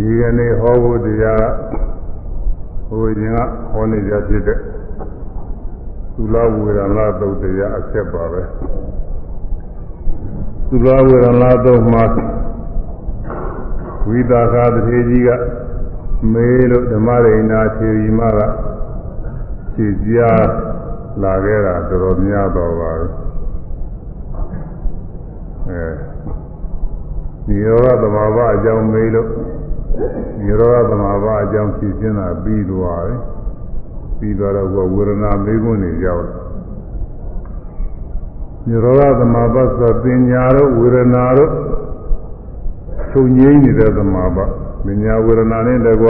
ဒီကနေ့ဟောဖို့တရားဟိုရင်ကဟောနေကြဖြစ်တဲ့သုလဝေဒနာသုတ်တရားအဆက်ပါပဲသုလဝေဒနာသုတ်မှာဝိသကာတထေကြီးကမေးလို့ဓမ္မရိဏခြေရီမကခြေကြားလာခဲ့တာတော်တော်များတော့ပါပဲအဲဒီရောဂသမာဘအကြောင်းမေးလို့ ဒီရောဂသမာဘအကြောင်းဖြည့်ရှင်းတာပြီးသွားတယ်ပြီးသွားတော့ဝေဒနာမေးခွန်းနေရောက်တယ်ဒီရောဂသမာဘဆိုပညာတို့ဝေဒနာတို့ချုပ်ငြိမ်းနေတဲ့သမာဘပညာဝေဒနာနဲ့တကွ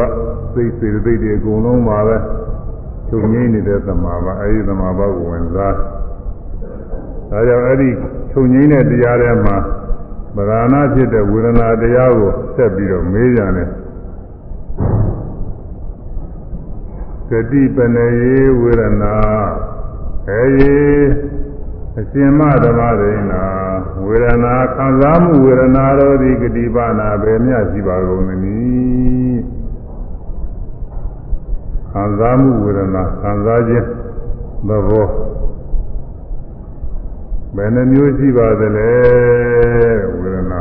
စိတ်စေတသိက်တွေအကုန်လုံးပါပဲချုပ်ငြိမ်းနေတဲ့သမာဘအဲဒီသမာဘကိုဝင်စားဒါကြောင့်အဲ့ဒီချုပ်ငြိမ်းတဲ့တရားထဲမှာ ဗราဏဖြစ်တဲ့ဝေဒနာတရားကိုဆက်ပြီးတော့မေးကြတယ်သတိပနေယေဝေဒနာအဲယေအရှင်မဓမ္မရိနာဝေဒနာခံစားမှုဝေဒနာတို့သည်ဂတိပါဏဘယ်မျှရှိပါကုန်သနည်းခံစားမှုဝေဒနာခံစားခြင်းသဘော ဘယ်နှမျိုးရှိပါသလဲဝေဒနာ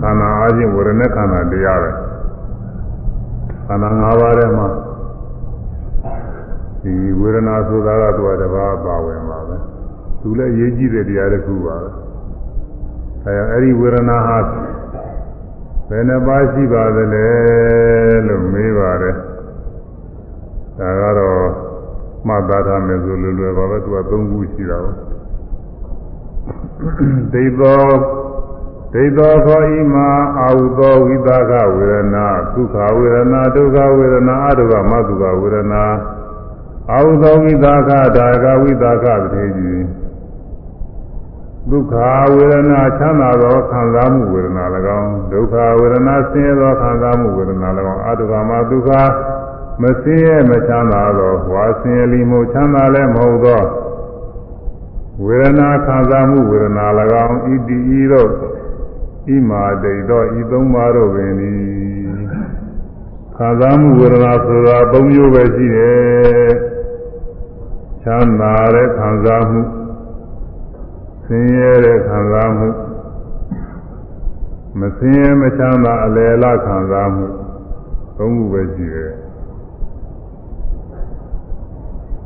ခန္ဓာအချင်းဝေဒနာခန္ဓာတရားပဲခန္ဓာ၅ပါးထဲမှာဒီဝေဒနာဆိုတာကသူကတပါးပါဝင်ပါပဲသူလည်းရေးကြည့်တဲ့တရားတစ်ခုပါပဲအဲအဲ့ဒီဝေဒနာဟာဘယ်နှပါးရှိပါသလဲလို့မေးပါတယ်ဒါကတော့ မှတ်သားထားမယ်ဆိုလွယ်လွယ်ပါပဲသူက၃ခုရှိတာပေါ့ဒိသောဒိသောခောဤမှာအာဟုသောဝိသကဝေဒနာဒုက္ခဝေဒနာဒုက္ခဝေဒနာအတုကမတုကဝေဒနာအာဟုသောဝိသကဒါကဝိသကတည်းကြီးဒုက္ခဝေဒနာချမ်းသာသောခံစားမှုဝေဒနာ၎င်းဒုက္ခဝေဒနာဆင်းရဲသောခံစားမှုဝေဒနာ၎င်းအတုကမတုက မဆင်းရဲမချမ်းသာသောဝါဆင်းရဲလီမှုချမ်းသာလည်းမဟုတ်သောဝေဒနာခံစားမှုဝေဒနာ၎င်းဣတိဤတို့ဣမာတိတော့ဤသုံးပါးတို့ပင်ဤခံစားမှုဝေဒနာဆိုတာ၃မျိုးပဲရှိတယ်ချမ်းသာတဲ့ခံစားမှုဆင်းရဲတဲ့ခံစားမှုမဆင်းရဲမချမ်းသာအလယ်လခံစားမှုသုံးခုပဲရှိတယ်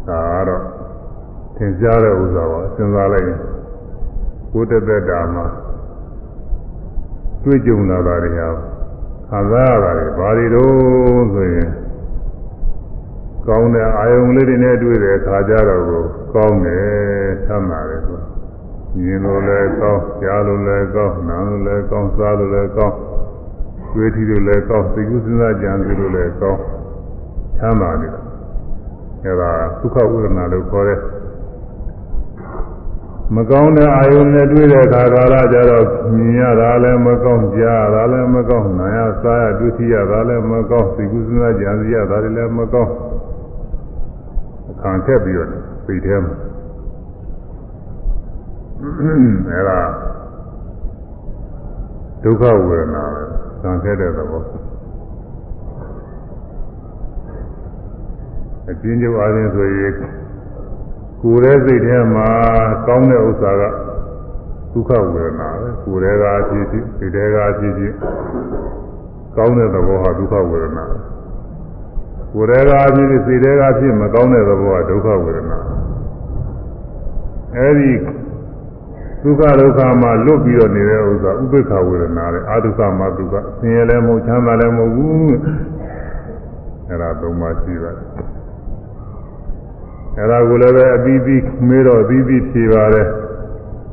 ဒါကတော့သင်ကြားတဲ့ဥစ္စာပါစဉ်းစားလိုက်ရင်ကိုယ်တသက်တာမှာတွေ့ကြုံလာတာတွေဟာခံစားရတာတွေဘာတွေတော့ဆိုရင်ကောင်းတဲ့အာယုံလေးတွေနဲ့တွေ့တဲ့အခါကျတော့ကိုကောင်းတယ်ဆမ်းသာတယ်ဆိုမြင်လို့လည်းကောင်းကြားလို့လည်းကောင်းနားလို့လည်းကောင်းစားလို့လည်းကောင်းတွေ့ထီလို့လည်းကောင်းသိကုစဉ်းစားကြံစီလို့လည်းကောင်းချမ်းသာတယ် အဲဒါဒုက္ခဝေဒနာလို့ခေါ်တဲ့မကောင်းတဲ့အာယုန်နဲ့တွေ့တဲ့အခါကာလကျတော့မြင်ရတာလည်းမကောင်းကြားရတာလည်းမကောင်းနားရစားရတွေ့ထိရတာလည်းမကောင်းသိကုစဉ်းစားကြံစီရတာလည်းမကောင်းအခါထက်ပြီးတော့စိတ်ထဲမှာအဲဒါဒုက္ခဝေဒနာပဲသံခဲ့တဲ့သဘော အကျဉ်းချုပ်အားဖြင့်ဆိုရင်ကိုယ်ရဲ့စိတ်ထဲမှာကောင်းတဲ့ဥစ္စာကဒုက္ခဝေဒနာပဲကိုယ်ရဲ့ကအဖြစ်ဖြစ်စိတ်ရဲ့ကအဖြစ်ဖြစ်ကောင်းတဲ့သဘောဟာဒုက္ခဝေဒနာကိုယ်ရဲ့ကအဖြစ်ဖြစ်စိတ်ရဲ့ကအဖြစ်မကောင်းတဲ့သဘောကဒုက္ခဝေဒနာအဲဒီဒုက္ခဒုက္ခမှာလွတ်ပြီးတော့နေတဲ့ဥစ္စာဥပိ္ပခဝေဒနာလေအာဒုက္ခမှာဒုက္ခဆင်းရဲလည်းမဟုတ်ချမ်းသာလည်းမဟုတ်ဘူးအဲဒါသုံးပါးရှိပါတယ် အဲဒါကိုလည်းပဲအပြီးပြီးမေးတော့အပြီးပြီးဖြေပါတယ်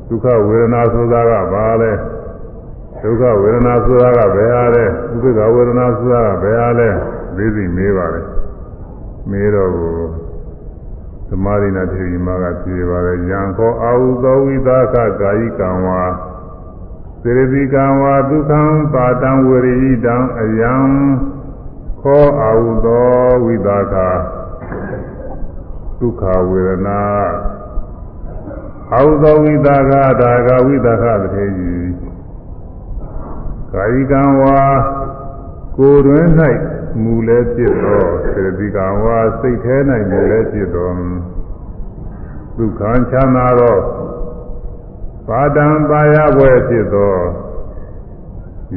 ဒုက္ခဝေဒနာဆိုတာကဘာလဲဒုက္ခဝေဒနာဆိုတာကဘယ်ဟာလဲဥပိ္ပခဝေဒနာဆိုတာကဘယ်ဟာလဲသိသိမေးပါတယ်မေးတော့ကိုသမာဓိနာထေရီမကဖြေပါတယ်ယံခောအာဟုသောဝိသကကာယိကံဝါစေရတိကံဝါဒုက္ခံပါတံဝေရိတံအယံခောအာဟုသောဝိသက ဒုက္ခဝေဒနာအာဟုသောဝိသကဒါကဝိသကတည်းကြီးကာယကံဝါကိုယ်တွင်၌မူလည်းဖြစ်သောစေတိကံဝါစိတ်ထဲ၌မူလည်းဖြစ်သောဒုက္ခချမ်းသာသောပါဒံပါရဘွယ်ဖြစ်သော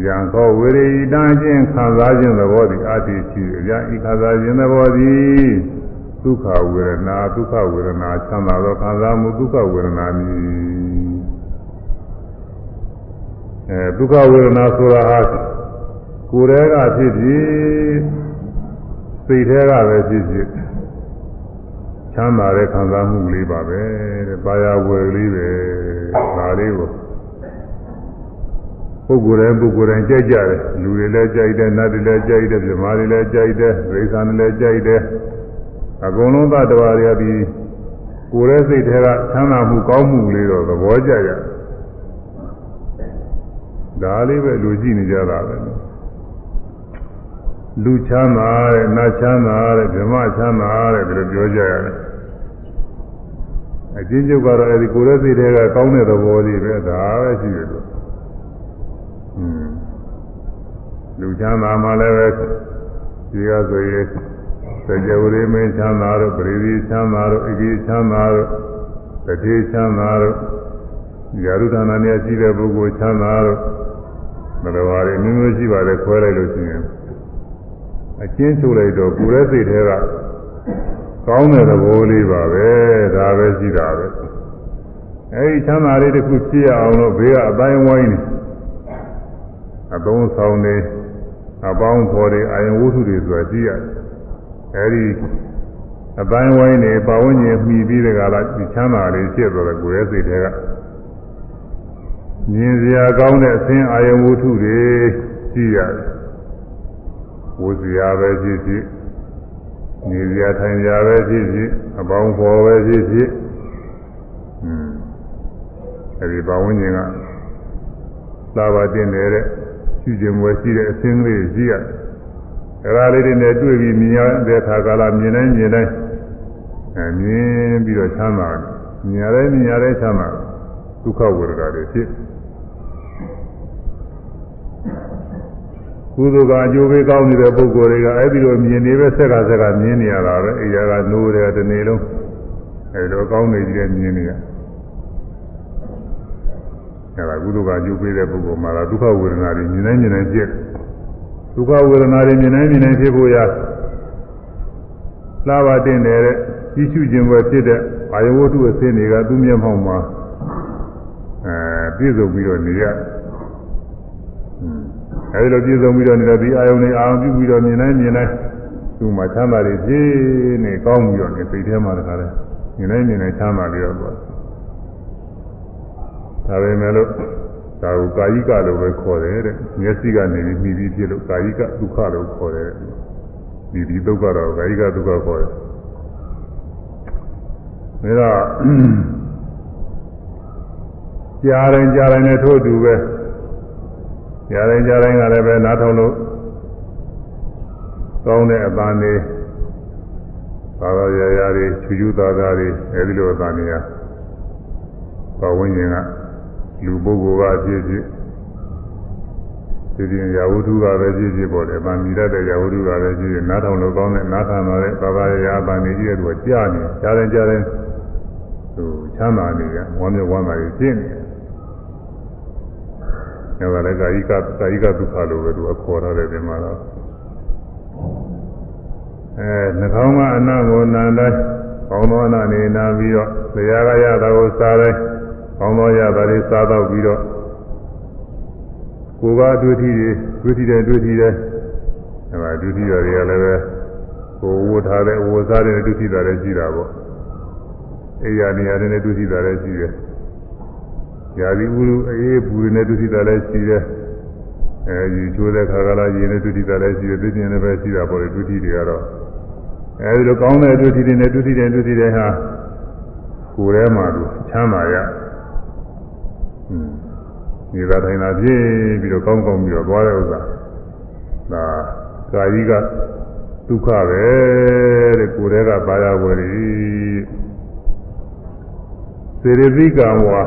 ယံသောဝိရိတံချင်းခံစားခြင်းသဘောသည်အတ္တိရှိရဤခံစားခြင်းသဘောသည် ဒုက္ခဝေဒနာဒုက္ခဝေဒနာချမ်းသာသောခံစားမှုဒုက္ခဝေဒနာမည်အဲဒုက္ခဝေဒနာဆိုတာဟာကိုယ်တည်းကဖြစ်ဖြစ်စိတ်ထဲကပဲဖြစ်ဖြစ်ချမ်းသာတဲ့ခံစားမှုလေးပါပဲတဲ့ပါရဝယ်လေးပဲဒါလေးကိုပုဂ္ဂိုလ်တိုင်းပုဂ္ဂိုလ်တိုင်းကြိုက်ကြတယ်လူတွေလည်းကြိုက်တယ်နတ်တွေလည်းကြိုက်တယ်ပြမာတွေလည်းကြိုက်တယ်ဒိဋ္ဌာန်တွေလည်းကြိုက်တယ် အကုန်လုံးသတ္တဝါတွေကဒီကိုယ်ရဲ့စိတ်ထဲကချမ်းသာမှုကောင်းမှုလေးတော့သဘောကျကြဒါလေးပဲလူကြည့်နေကြတာပဲလူချမ်းသာတဲ့နတ်ချမ်းသာတဲ့ဓမ္မချမ်းသာတဲ့ဒီလိုပြောကြရတယ်အချင်းချုပ်ကတော့အဲဒီကိုယ်ရဲ့စိတ်ထဲကကောင်းတဲ့သဘောလေးပဲဒါပဲရှိတယ်လို့လူချမ်းသာမှလည်းပဲဒီကဆိုရင် စကြဝဠာမင်းချမ်းသာတို့ပရိသီချမ်းသာတို့အကြီးချမ်းသာတို့တတိချမ်းသာတို့ယာရုဌာနနဲ့ရှိတဲ့ပုဂ္ဂိုလ်ချမ်းသာတို့မတော်ပါလေမျိုးမျိုးရှိပါတယ်ခွဲလိုက်လို့ရှိရင်အချင်းချုပ်လိုက်တော့ကိုယ်ရဲ့စိတ်ထဲကကောင်းတဲ့သဘောလေးပါပဲဒါပဲရှိတာပဲအဲဒီချမ်းသာလေးတစ်ခုဖြစ်ရအောင်လို့ဘေးကအတိုင်းဝိုင်းနေအသုံးဆောင်နေအပေါင်းဖော်တွေအာယဝုထုတွေဆိုတာကြည့်ရတယ် အဲဒီအတိုင်းဝိုင်းနေပဝန်းကျင်မှီပြီးတဲ့ကလာဒီချမ်းသာလေးဖြစ်သွားတယ်ကိုယ်ရဲ့စိတ်ထဲကမြင်စရာကောင်းတဲ့အသင်းအာယဝုထုတွေကြည့်ရတယ်ဝုစရာပဲဖြစ်ဖြစ်နေစရာထိုင်စရာပဲဖြစ်ဖြစ်အပေါင်းဖော်ပဲဖြစ်ဖြစ်อืมအဲဒီပဝန်းကျင်ကလာပါတင်နေတဲ့ရှိခြင်းဝယ်ရှိတဲ့အသင်းလေးကြည့်ရတယ်။ အဲဒါလေးတွေနဲ့တွေ့ပြီးမြင်ရတဲ့အခါကလာမြင်တိုင်းမြင်တိုင်းအဲမြင်ပြီးတော့ချမ်းသာတယ်။မြင်ရတဲ့မြင်ရတဲ့ချမ်းသာဒုက္ခဝေဒနာတွေဖြစ်ကုသိုလ်ကအကျိုးပေးကောင်းနေတဲ့ပုဂ္ဂိုလ်တွေကအဲ့ဒီလိုမြင်နေပဲဆက်ကဆက်ကမြင်နေရတာပဲအိယာကနိုးတယ်ဒီနေ့လုံးအဲ့လိုကောင်းနေကြည့်မြင်နေရအဲ့ဒါကုသိုလ်ကအကျိုးပေးတဲ့ပုဂ္ဂိုလ်မှာဒုက္ခဝေဒနာတွေမြင်တိုင်းမြင်တိုင်းဖြစ် ဒုက္ခဝေဒနာတွေမြင်တိုင်းမြင်တိုင်းဖြစ်ဖို့ရလာပါတင်တယ်တဲ့ကြီးစုခြင်းပဲဖြစ်တဲ့အာယဝတ္ထုအစင်းတွေကသူ့မျက်မှောက်မှာအဲပြည့်စုံပြီးတော့နေရတယ်အဲဒီလိုပြည့်စုံပြီးတော့နေတော့ဒီအာယုန်တွေအာရုံပြုပြီးတော့မြင်တိုင်းမြင်တိုင်းသူ့မှာချမ်းသာတွေဖြစ်နေကောင်းပြီးတော့နေစိတ်ထဲမှာတခါလဲမြင်တိုင်းမြင်တိုင်းချမ်းသာပြီးတော့သွားဒါပဲမဲ့လို့ ဒါကိုကာယိကလို့ပဲခေါ်တယ်တဲ့မျက်စိကနေပြီးမိပြီးဖြစ်လို့ကာယိကဒုက္ခလို့ခေါ်တယ်ဒီဒီဒုက္ခတော့ကာယိကဒုက္ခခေါ်တယ်ဒါတော့ကြားတိုင်းကြားတိုင်းနဲ့ထို့တူပဲကြားတိုင်းကြားတိုင်းကလည်းပဲနားထောင်လို့ကောင်းတဲ့အပန်းတွေသာသာရရတွေချူချူသာသာတွေအဲဒီလိုအပန်းတွေကဘဝဉ္ဇဉ်က လူပုဂ္ဂိုလ်ကဖြစ်ဖြစ်ဒီပြင်ရာဝတ္ထုကပဲဖြစ်ဖြစ်ပေါ်တယ်။ဗာမိရတဲ့ရာဝတ္ထုကပဲဖြစ်ဖြစ်နားထောင်လို့ကောင်းတဲ့နားထောင်တော့တဲ့ဘာသာရာအပန်းတွေကြီးတဲ့သူကကြားနေကြားတိုင်းကြားတိုင်းသူချမ်းသာနေတယ်ဝမ်းမြောက်ဝမ်းသာကြီးဖြစ်နေတယ်။ဒါကလည်းကာယိကကာယိကဒုက္ခလို့ပဲသူအခေါ်ထားတယ်ဒီမှာတော့အဲနှာခေါင်းကအနံ့ကိုနံတိုင်းကောင်းသောအနံ့နေနာပြီးတော့တရားကရတာကိုစားတိုင်း ကောင်းသောရတာတွေစားတော့ပြီးတော့ကိုယ်ကအတွေ့အထိတွေတွေ့ထိတယ်တွေ့ထိတယ်အဲမှာဒုတိယတွေကလည်းပဲကိုဝတ်ထားတဲ့ဝတ်စားတဲ့ဒုတိယတွေရှိတာပေါ့အိယာနေရာတွေနဲ့ဒုတိယတွေရှိတယ်ယာဒီဥရုအေးပူတွေနဲ့ဒုတိယလည်းရှိတယ်အဲဒီချိုးတဲ့ခါကလာရင်းနဲ့ဒုတိယလည်းရှိတယ်သိမြင်လည်းပဲရှိတာပေါ့လေဒုတိယတွေကတော့အဲဒီလိုကောင်းတဲ့ဒုတိယတွေနဲ့ဒုတိယဒုတိယတွေဟာကိုယ်ထဲမှာသူချမ်းသာရ ဒီသာတိုင်းသာပြည့်ပြီးတော့ကောင်းကောင်းပြီးတော့သွားတဲ့ဥစ္စာဒါကာယီကဒုက္ခပဲတဲ့ကိုယ်တည်းကပါရဝယ်ရီစေရသိကံဝါ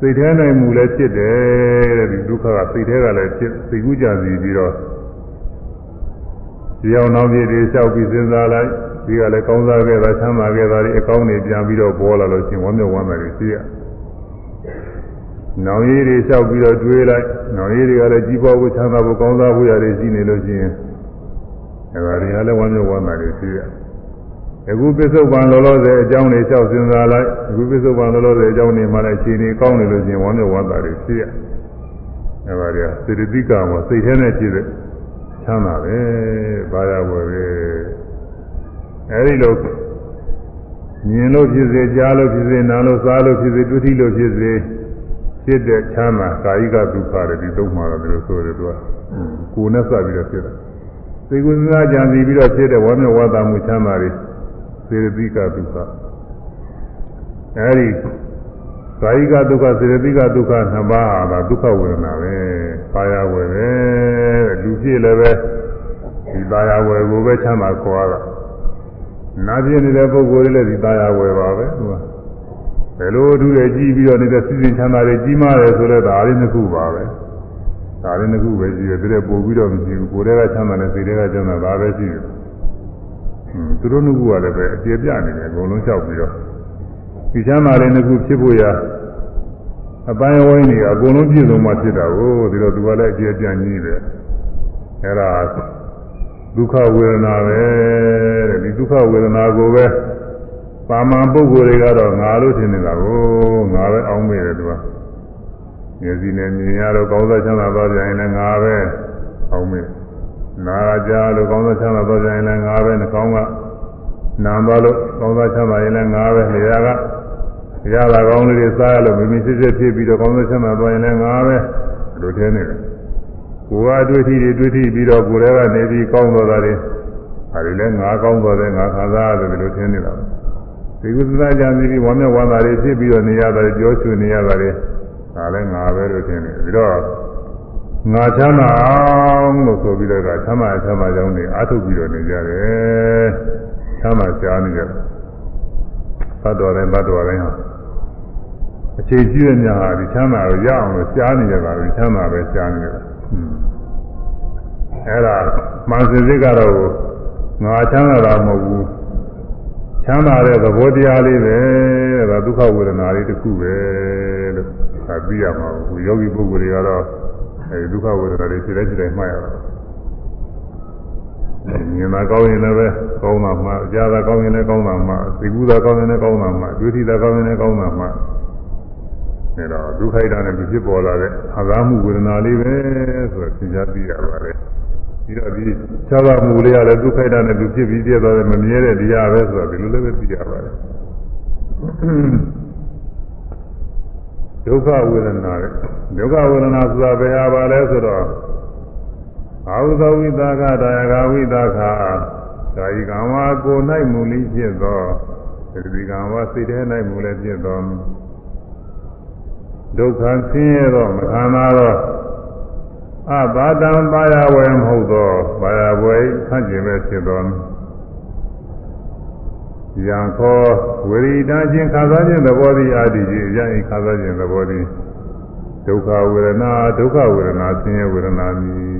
စေစိတ်ထဲနိုင်မှုလည်းဖြစ်တယ်တဲ့ဒီဒုက္ခကစိတ်ထဲကလည်းဖြစ်စိတ်ကူးကြစီပြီးတော့ဒီအောင်နောက်ပြည့်တွေလျှောက်ပြီးစဉ်းစားလိုက်ဒီကလည်းကောင်းစားခဲ့တာချမ်းသာခဲ့တာဒီအကောင်းတွေပြန်ပြီးတော့ပေါ်လာလို့ရှင်ဝမ်းမြောက်ဝမ်းသာတွေရှိရ နောင်ရည်တွေလျှောက်ပြီးတော့တွေးလိုက်နောင်ရည်တွေကလည်းကြီးပွားဖို့ချမ်းသာဖို့ကောင်းစားဖို့ရတယ်ရှိနေလို့ရှိရင်အဲဒါတွေကလည်းဝမ်းမြောက်ဝမ်းသာတွေရှိရအခုပစ္စုပန်လောလောဆယ်အကြောင်းတွေလျှောက်စဉ်းစားလိုက်အခုပစ္စုပန်လောလောဆယ်အကြောင်းတွေမှလည်းခြေနေကောင်းနေလို့ရှိရင်ဝမ်းမြောက်ဝမ်းသာတွေရှိရအဲဒါတွေကစေတသိကမှာစိတ်ထဲနဲ့ကြည့်တဲ့ချမ်းသာပဲဘာရဝယ်ပဲအဲဒီလိုမြင်လို့ဖြစ်စေကြားလို့ဖြစ်စေနားလို့စားလို့ဖြစ်စေတွေ့ထိလို့ဖြစ်စေ ဖြစ်တဲ့ချမ်းသာကာယကဒုက္ခတွေဒီသုံးမှာတော့ဒီလိုဆိုရတော့ကိုယ်နဲ့စပြီးတော့ဖြစ်တာသိကုသနာကြံစီပြီးတော့ဖြစ်တဲ့ဝမ်းမြောက်ဝါသာမှုချမ်းသာတွေစေရတိကဒုက္ခအဲဒီကာယကဒုက္ခစေရတိကဒုက္ခနှစ်ပါးဟာဒုက္ခဝေဒနာပဲပါရဝယ်ပဲလူဖြစ်လည်းပဲဒီပါရဝယ်ကိုပဲချမ်းသာခေါ်ရတာနာပြင်းနေတဲ့ပုဂ္ဂိုလ်တွေလည်းဒီသားရဝယ်ပါပဲသူက ဘယ်လိုအထူးတွေကြီးပြီးတော့နေတဲ့စီစဉ်ချမ်းသာတွေကြီးမားတယ်ဆိုတော့ဒါလေးနှစ်ခုပါပဲဒါလေးနှစ်ခုပဲရှိတယ်သူတွေပို့ပြီးတော့မရှိဘူးကိုယ်တည်းကချမ်းသာတယ်စိတ်တည်းကချမ်းသာဒါပဲရှိတယ်ဟွန်းသူတို့နှစ်ခုကလည်းပဲအကျေပြနေတယ်အကုန်လုံးလျှောက်ပြီးတော့ဒီချမ်းသာတွေနှစ်ခုဖြစ်ဖို့ရအပိုင်းဝိုင်းတွေအကုန်လုံးပြည့်စုံမှဖြစ်တာကိုဒီတော့သူကလည်းအကျေပြကြီးတယ်အဲ့ဒါဒုက္ခဝေဒနာပဲတဲ့ဒီဒုက္ခဝေဒနာကိုပဲ ပါမန်ပုဂ္ဂိုလ်တွေကတော့ငါလို့ထင်နေတာကိုငါပဲအောင်းမိတယ်သူကမျက်စိနဲ့မြင်ရတော့ကောင်းစားချမ်းသာသွားကြရင်လည်းငါပဲအောင်းမိနာရကြလို့ကောင်းစားချမ်းသာသွားကြရင်လည်းငါပဲနှာခေါင်းကနာသွားလို့ကောင်းစားချမ်းသာရင်လည်းငါပဲနေရာကရတာကောင်းလေးတွေစားရလို့မိမိစစ်စစ်ဖြစ်ပြီးတော့ကောင်းစားချမ်းသာသွားရင်လည်းငါပဲလို့ထင်နေတယ်ကိုယ်ကတွေ့ထိတွေတွေ့ထိပြီးတော့ကိုယ်တည်းကနေပြီးကောင်းသွားတာတွေဒါတွေလည်းငါကောင်းသွားတယ်ငါခံစားရတယ်လို့ထင်နေတာ ဒီကုသနာကြံပြီးဝမ်းမြောက်ဝမ်းသာတွေဖြစ်ပြီးတော့နေရတယ်ကြောချွေနေရတယ်ဒါလည်းငါပဲလို့ထင်နေပြီးတော့ငါချမ်းသာအောင်လို့ဆိုပြီးတော့ကချမ်းသာချမ်းသာကြောင်းတွေအားထုတ်ပြီးတော့နေကြတယ်ချမ်းသာကြားနေကြတယ်သတ္တဝါတိုင်းသတ္တဝါတိုင်းဟာအခြေကြီးတဲ့ညာဟာဒီချမ်းသာကိုရအောင်လို့ကြားနေကြတာဒီချမ်းသာပဲကြားနေကြတာအဲ့ဒါမှန်စစစ်ကတော့ငါချမ်းသာတာမဟုတ်ဘူး ချမ်းသာတဲ့သဘောတရားလေးပဲဒါဒုက္ခဝေဒနာလေးတစ်ခုပဲလို့ဒါသိရမှာဘူးယောဂီပုဂ္ဂိုလ်တွေကတော့အဲဒီဒုက္ခဝေဒနာတွေစိတ်တိုင်းစိတ်တိုင်းမှတ်ရတာမြင်တာကောင်းရင်လည်းပဲကောင်းတာမှကြားတာကောင်းရင်လည်းကောင်းတာမှသိကူတာကောင်းရင်လည်းကောင်းတာမှဒုတိယကောင်းရင်လည်းကောင်းတာမှအဲတော့ဒုက္ခိတနဲ့ဖြစ်ပေါ်လာတဲ့အာဂါမှုဝေဒနာလေးပဲဆိုတော့သင်ကြားသိရပါတယ် ပြီးတော့ဒီခြားပါမှုလေးကလည်းဒုက္ခိတနဲ့သူဖြစ်ပြီးပြည့်သွားတယ်မမြဲတဲ့တရားပဲဆိုတော့ဒီလိုလည်းပဲသိရပါတယ်ဒုက္ခဝေဒနာတဲ့ဒုက္ခဝေဒနာဆိုတာဘယ်ဟာပါလဲဆိုတော့အာဟုသောဝိသကဒါယကဝိသကကာယကံဝါကို၌မူလိဖြစ်သောသတိကံဝါစိတ်ထဲ၌မူလည်းဖြစ်သောဒုက္ခဆင်းရဲသောမခံနာသော အဘာတံပါရဝေမဟုတ်သောပါရဝေဆန့်ကျင်မဲ့ဖြစ်သောယံခောဝိရိဒာချင်းခါစားခြင်းသဘောသည်အာတိကြီးယံဤခါစားခြင်းသဘောသည်ဒုက္ခဝေဒနာဒုက္ခဝေဒနာဆင်းရဲဝေဒနာမည်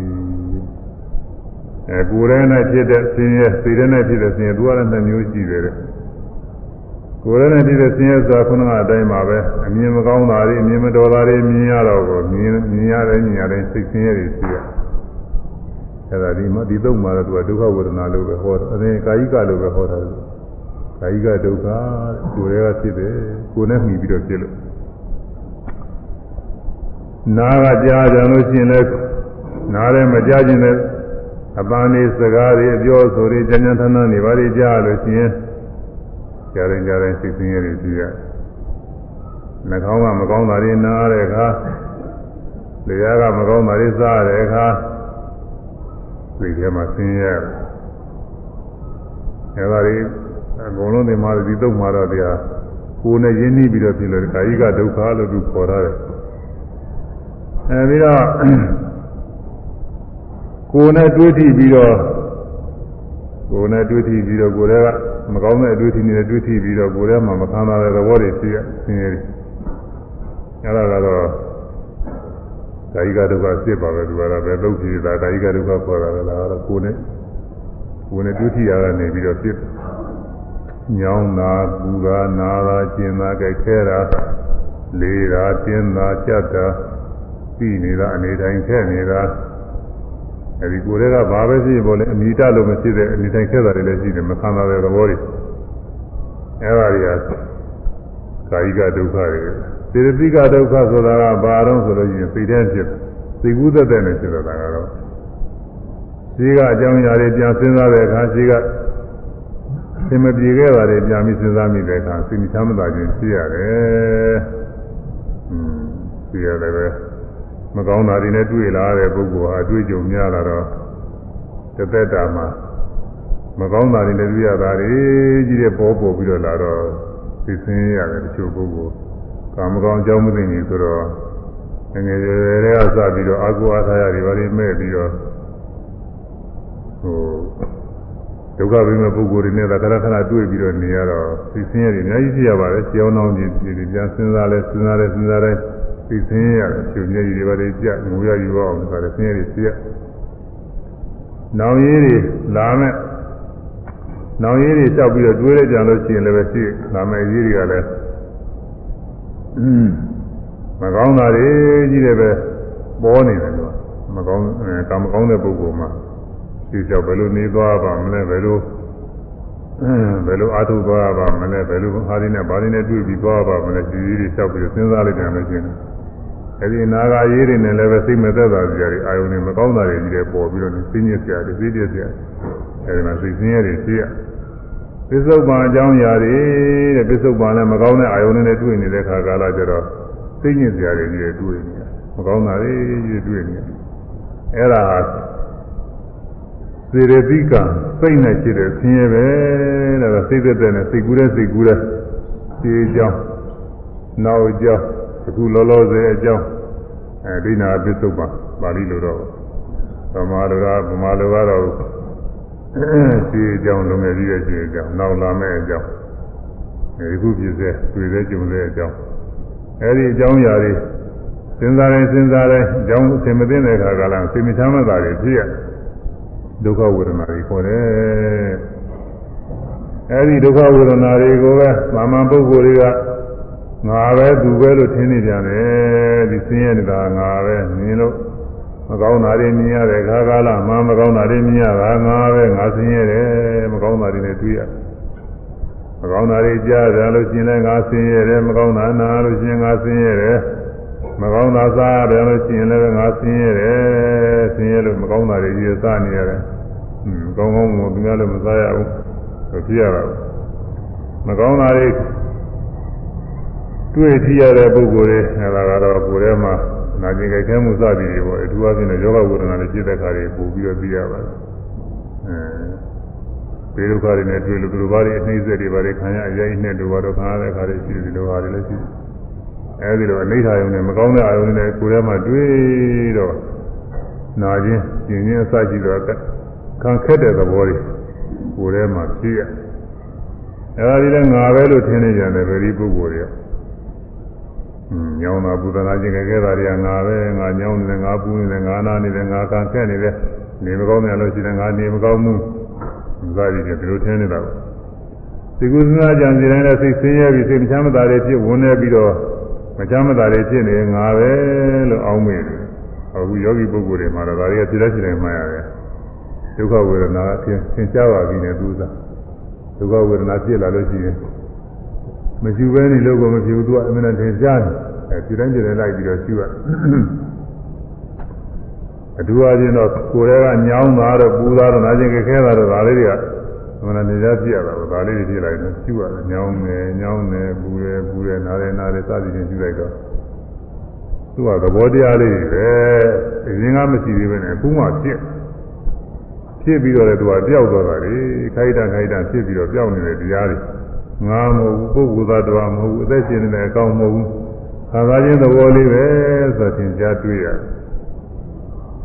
အဲကိုယ်ထဲနဲ့ဖြစ်တဲ့ဆင်းရဲစိတ်ထဲနဲ့ဖြစ်တဲ့ဆင်းရဲသူကလည်းနှစ်မျိုးရှိတယ်တဲ့ ကိုယ်ထဲနဲ့ဖြစ်တဲ့ဆင်းရဲဆိုတာခုနကအတိုင်းပါပဲအမြင်မကောင်းတာတွေအမြင်မတော်တာတွေမြင်ရတော့ကိုမြင်မြင်ရတယ်မြင်ရတယ်စိတ်ဆင်းရဲတွေရှိရအဲဒါဒီမှာဒီတော့မှာတော့သူကဒုက္ခဝေဒနာလို့ပဲဟောတယ်အဲကာယိကလို့ပဲဟောတာကာယိကဒုက္ခကိုယ်ထဲကဖြစ်တယ်ကိုယ်နဲ့မှီပြီးတော့ဖြစ်လို့နာကကြားကြလို့ရှိရင်လည်းနားထဲမကြားခြင်းနဲ့အပန်းလေးစကားတွေအပြောဆိုတွေကြံ့ကြံ့ထန်းထန်းနေပါလေကြားလို့ရှိရင် ကြားရင်ကြားရင်စိတ်ဆင်းရဲတွေရှိရနှာခေါင်းကမကောင်းတာတွေနားတဲ့အခါလျှာကမကောင်းတာတွေစားတဲ့အခါစိတ်ထဲမှာဆင်းရဲအဲဒါတွေအကုန်လုံးဒီမှာဒီတုတ်မှာတော့တရားကိုယ်နဲ့ရင်းနှီးပြီးတော့ဖြစ်လို့ကာယိကဒုက္ခလို့သူခေါ်ရတယ်အဲပြီးတော့ကိုယ်နဲ့တွေးထိပြီးတော့ ကိုယ်နဲ့တွေးထိပြီးတော့ကိုယ်ကမကောင်းတဲ့အတွေးထိနေတဲ့တွေးထိပြီးတော့ကိုယ်ထဲမှာမခံစားတဲ့သဘောတွေရှိရဆင်းရဲတယ်အဲ့ဒါကတော့ကာယကဒုက္ခဖြစ်ပါပဲသူကတော့ပဲသုတ်ကြည့်တာကာယကဒုက္ခခေါ်တာလည်းလားတော့ကိုယ်နဲ့ကိုယ်နဲ့ဒုတိယကနေပြီးတော့ဖြစ်ညောင်းတာပူတာနာတာကျင်တာကြိုက်ခဲတာလေးတာတင်းတာကြက်တာပြီးနေတာအနေတိုင်းခဲနေတာ အဲဒီကိုယ်တွေကဘာပဲဖြစ်ပေါ်လဲအမိတလို့မဖြစ်တဲ့အနေတိုင်းခဲတာတွေလည်းရှိတယ်မခံတာတဲ့သဘောတွေအဲဒါတွေကကာယကဒုက္ခတွေစေတသိကဒုက္ခဆိုတာကဘာတော့ဆိုလို့ရှိရင်စိတ်ထဲဖြစ်စိတ်ကူးသက်သက်နဲ့ဖြစ်တာကတော့ရှိကအကြောင်းအရာတွေပြန်စဉ်းစားတဲ့အခါရှိကသင်မပြေခဲ့တာတွေပြန်ပြီးစဉ်းစားမိတဲ့အခါစိတ်ချမ်းသာခြင်းရှိရတယ်။อืมရှိရတယ်ပဲ မကောင်းတာတွေနဲ့တွေ့လာတဲ့ပုဂ္ဂိုလ်ဟာအတွေ့အကြုံများလာတော့တစ်သက်တာမှာမကောင်းတာတွေနဲ့တွေ့ရတာတွေကြီးတဲ့ပေါ်ပေါ်ပြီးတော့လာတော့သိစင်းရတယ်တချို့ပုဂ္ဂိုလ်ကာမကောင်းအကြောင်းမသိနေဆိုတော့ငငယ်ရွယ်ရွယ်တွေကစပြီးတော့အာကိုအားထားရတွေဘာတွေမဲ့ပြီးတော့ဟိုဒုက္ခဘိမဲ့ပုဂ္ဂိုလ်တွေနဲ့သာခဏခဏတွေ့ပြီးတော့နေရတော့သိစင်းရတွေအများကြီးဖြစ်ရပါတယ်ကြောင်းနှောင်းကြီးဒီပြန်စဉ်းစားလဲစဉ်းစားလဲစဉ်းစားလဲ သိစင်းရတယ်ရှင်မြတ်ကြီးတွေဘာတွေကြငိုရယူအောင်ဆိုတော့ဆင်းရဲတွေဖြစ်ရနောင်ရည်တွေလာမဲ့နောင်ရည်တွေလျှောက်ပြီးတော့တွေးရကြလို့ရှိရင်လည်းပဲရှိလာမဲ့ရည်တွေကလည်းမကောင်းတာတွေကြီးတယ်ပဲပေါ်နေတယ်ကွာမကောင်းကံမကောင်းတဲ့ပုဂ္ဂိုလ်မှာဒီကြောင့်ဘယ်လိုနေသွားပါမလဲဘယ်လို ဘယ်လိုအားထုတ်သွားပါမလဲဘယ်လိုအားရင်းနဲ့ဘာရင်းနဲ့တွေ့ပြီးသွားပါမလဲဒီကြီးတွေလျှောက်ပြီးစဉ်းစားလိုက်ကြလို့ရှိရင်အဲဒီနာဂာရေးတွေနဲ့လည်းပဲစိတ်မသက်သာကြရအာယုန်တွေမကောင်းတာတွေကြီးတယ်ပေါ်ပြီးတော့သိညစ်ကြတယ်သိညစ်ကြတယ်အဲဒီမှာစိတ်ဆင်းရဲတွေရှိရပစ္စုပန်အကြောင်းအရာတွေတဲ့ပစ္စုပန်လည်းမကောင်းတဲ့အာယုန်နဲ့တွေ့နေတဲ့ခါကာလကျတော့သိညစ်ကြတယ်ကြီးတယ်တွေ့နေမကောင်းတာတွေကြီးတွေ့နေအဲ့ဒါ စေရတိကစိတ်နဲ့ရှိတဲ့ဆင်းရဲပဲတဲ့စိတ်သက်သက်နဲ့စိတ်ကူးတဲ့စိတ်ကူးတဲ့ခြေကြောင်းနောက်ကြောင်းအခုလောလောဆယ်အကြောင်းအဲဒိနာပစ္စုပန်ပါဠိလိုတော့ဗမာလိုကဗမာလိုကတော့ခြေကြောင်းလုံငယ်ကြီးရဲ့ခြေကြောင်းနောက်လာမဲ့အကြောင်းဒီခုပြည့်စဲတွေ့တဲ့ကြုံတဲ့အကြောင်းအဲဒီအကြောင်းအရာတွေစဉ်းစားရင်စဉ်းစားရင်အကြောင်းအစင်မသိတဲ့အခါကလည်းစိတ်မချမ်းသာတွေဖြစ်ရ ဒုက္ခဝေဒနာတွေခေါ်တယ်အဲဒီဒုက္ခဝေဒနာတွေကိုပဲမာမပုဂ္ဂိုလ်တွေကငါပဲသူပဲလို့ထင်နေကြတယ်ဒီဆင်းရဲနေတာငါပဲမြင်လို့မကောင်းတာတွေမြင်ရတဲ့ခါကာလမှမကောင်းတာတွေမြင်ရတာငါပဲငါဆင်းရဲတယ်မကောင်းတာတွေနဲ့တွေ့ရမကောင်းတာတွေကြားကြလို့ရှိရင်လည်းငါဆင်းရဲတယ်မကောင်းတာနားလို့ရှိရင်ငါဆင်းရဲတယ် မကောင်းတာစားရတယ်လို့ရှိရင်လည်းငါဆင်းရဲတယ်ဆင်းရဲလို့မကောင်းတာတွေကြီးစားနေရတယ်อืมကောင်းကောင်းမသူများလည်းမစားရဘူးဖြစ်ရတာမကောင်းတာတွေတွေ့ကြည့်ရတဲ့ပုဂ္ဂိုလ်တွေအဲဒါကတော့ကိုယ်ထဲမှာနာကျင်ကြိုက်ခဲမှုစသည်တွေပေါ့အထူးအဖြင့်ယောဂဝေဒနာတွေဖြစ်တဲ့ခါတွေပို့ပြီးတော့သိရပါတယ်အဲဘေဒုက္ခတွေနဲ့တွေ့လို့သူတို့ဘာတွေအနှိမ့်ဆက်တွေဘာတွေခံရအရေးနဲ့တို့ဘာတော့ခံရတဲ့ခါတွေရှိတယ်ဒီလိုဟာတွေလည်းရှိတယ် အဲဒီလိုအနိဋ္ဌာယုံနဲ့မကောင်းတဲ့အာယုံနဲ့ကိုယ်ထဲမှာတွေ့တော့နာခြင်းကျင်ခြင်းအစရှိတော့ခံခက်တဲ့သဘောတွေကိုယ်ထဲမှာဖြစ်ရအဲဒါဒီလည်းငါပဲလို့ထင်နေကြတယ်ဗေဒီပုဂ္ဂိုလ်တွေညောင်းတာပူဇနာခြင်းခဲ့တာတွေကငါပဲငါညောင်းနေတယ်ငါပူနေတယ်ငါနာနေတယ်ငါခံခက်နေတယ်နေမကောင်းတယ်လို့ရှိတယ်ငါနေမကောင်းဘူးဇာတိတွေဒီလိုထင်နေတာပေါ့ဒီကုသနာကြံစီတိုင်းလည်းစိတ်ဆင်းရဲပြီးစိတ်မချမ်းသာတွေဖြစ်ဝင်နေပြီးတော့ မချမ်းသာတွေဖြစ်နေငါပဲလို့အောင်းမိတယ်အခုယောဂီပုဂ္ဂိုလ်တွေမှာတော့ဒါတွေကစိတ်လက်ရှိတိုင်းမှရတယ်ဒုက္ခဝေဒနာအဖြစ်သင်ကြားပါပြီနဲ့သူစားဒုက္ခဝေဒနာဖြစ်လာလို့ရှိရင်မရှိဘဲနေလို့ကိုမဖြစ်ဘူးသူကအမှန်တန်ထင်ရှားတယ်အဲဒီတိုင်းဒီတိုင်းလိုက်ပြီးတော့ရှိရအတူအချင်းတော့ကိုယ်ထဲကညောင်းတာတော့ပူတာတော့နာကျင်ကြခဲတာတော့ဒါလေးတွေကအ မှန်တန်ထင်ရှားပြရတာပေါ့ဒါလေးတွေပြလိုက်တော့ရှိရတယ်ညောင်းတယ်ညောင်းတယ်ပူတယ်ပူတယ်နားတယ်နားတယ်စသည်ဖြင့်ရှိလိုက်တော့သူကသဘောတရားလေးတွေပဲအရင်ကမရှိသေးပဲနဲ့အခုမှဖြစ်ဖြစ်ပြီးတော့လည်းသူကပျောက်သွားတာလေခိုက်တာခိုက်တာဖြစ်ပြီးတော့ပျောက်နေတဲ့တရားတွေငါမဟုတ်ဘူးပုဂ္ဂိုလ်သားတော်မဟုတ်ဘူးအသက်ရှင်နေတဲ့အကောင်မဟုတ်ဘူးခါသာချင်းသဘောလေးပဲဆိုသင်ကြားတွေ့ရ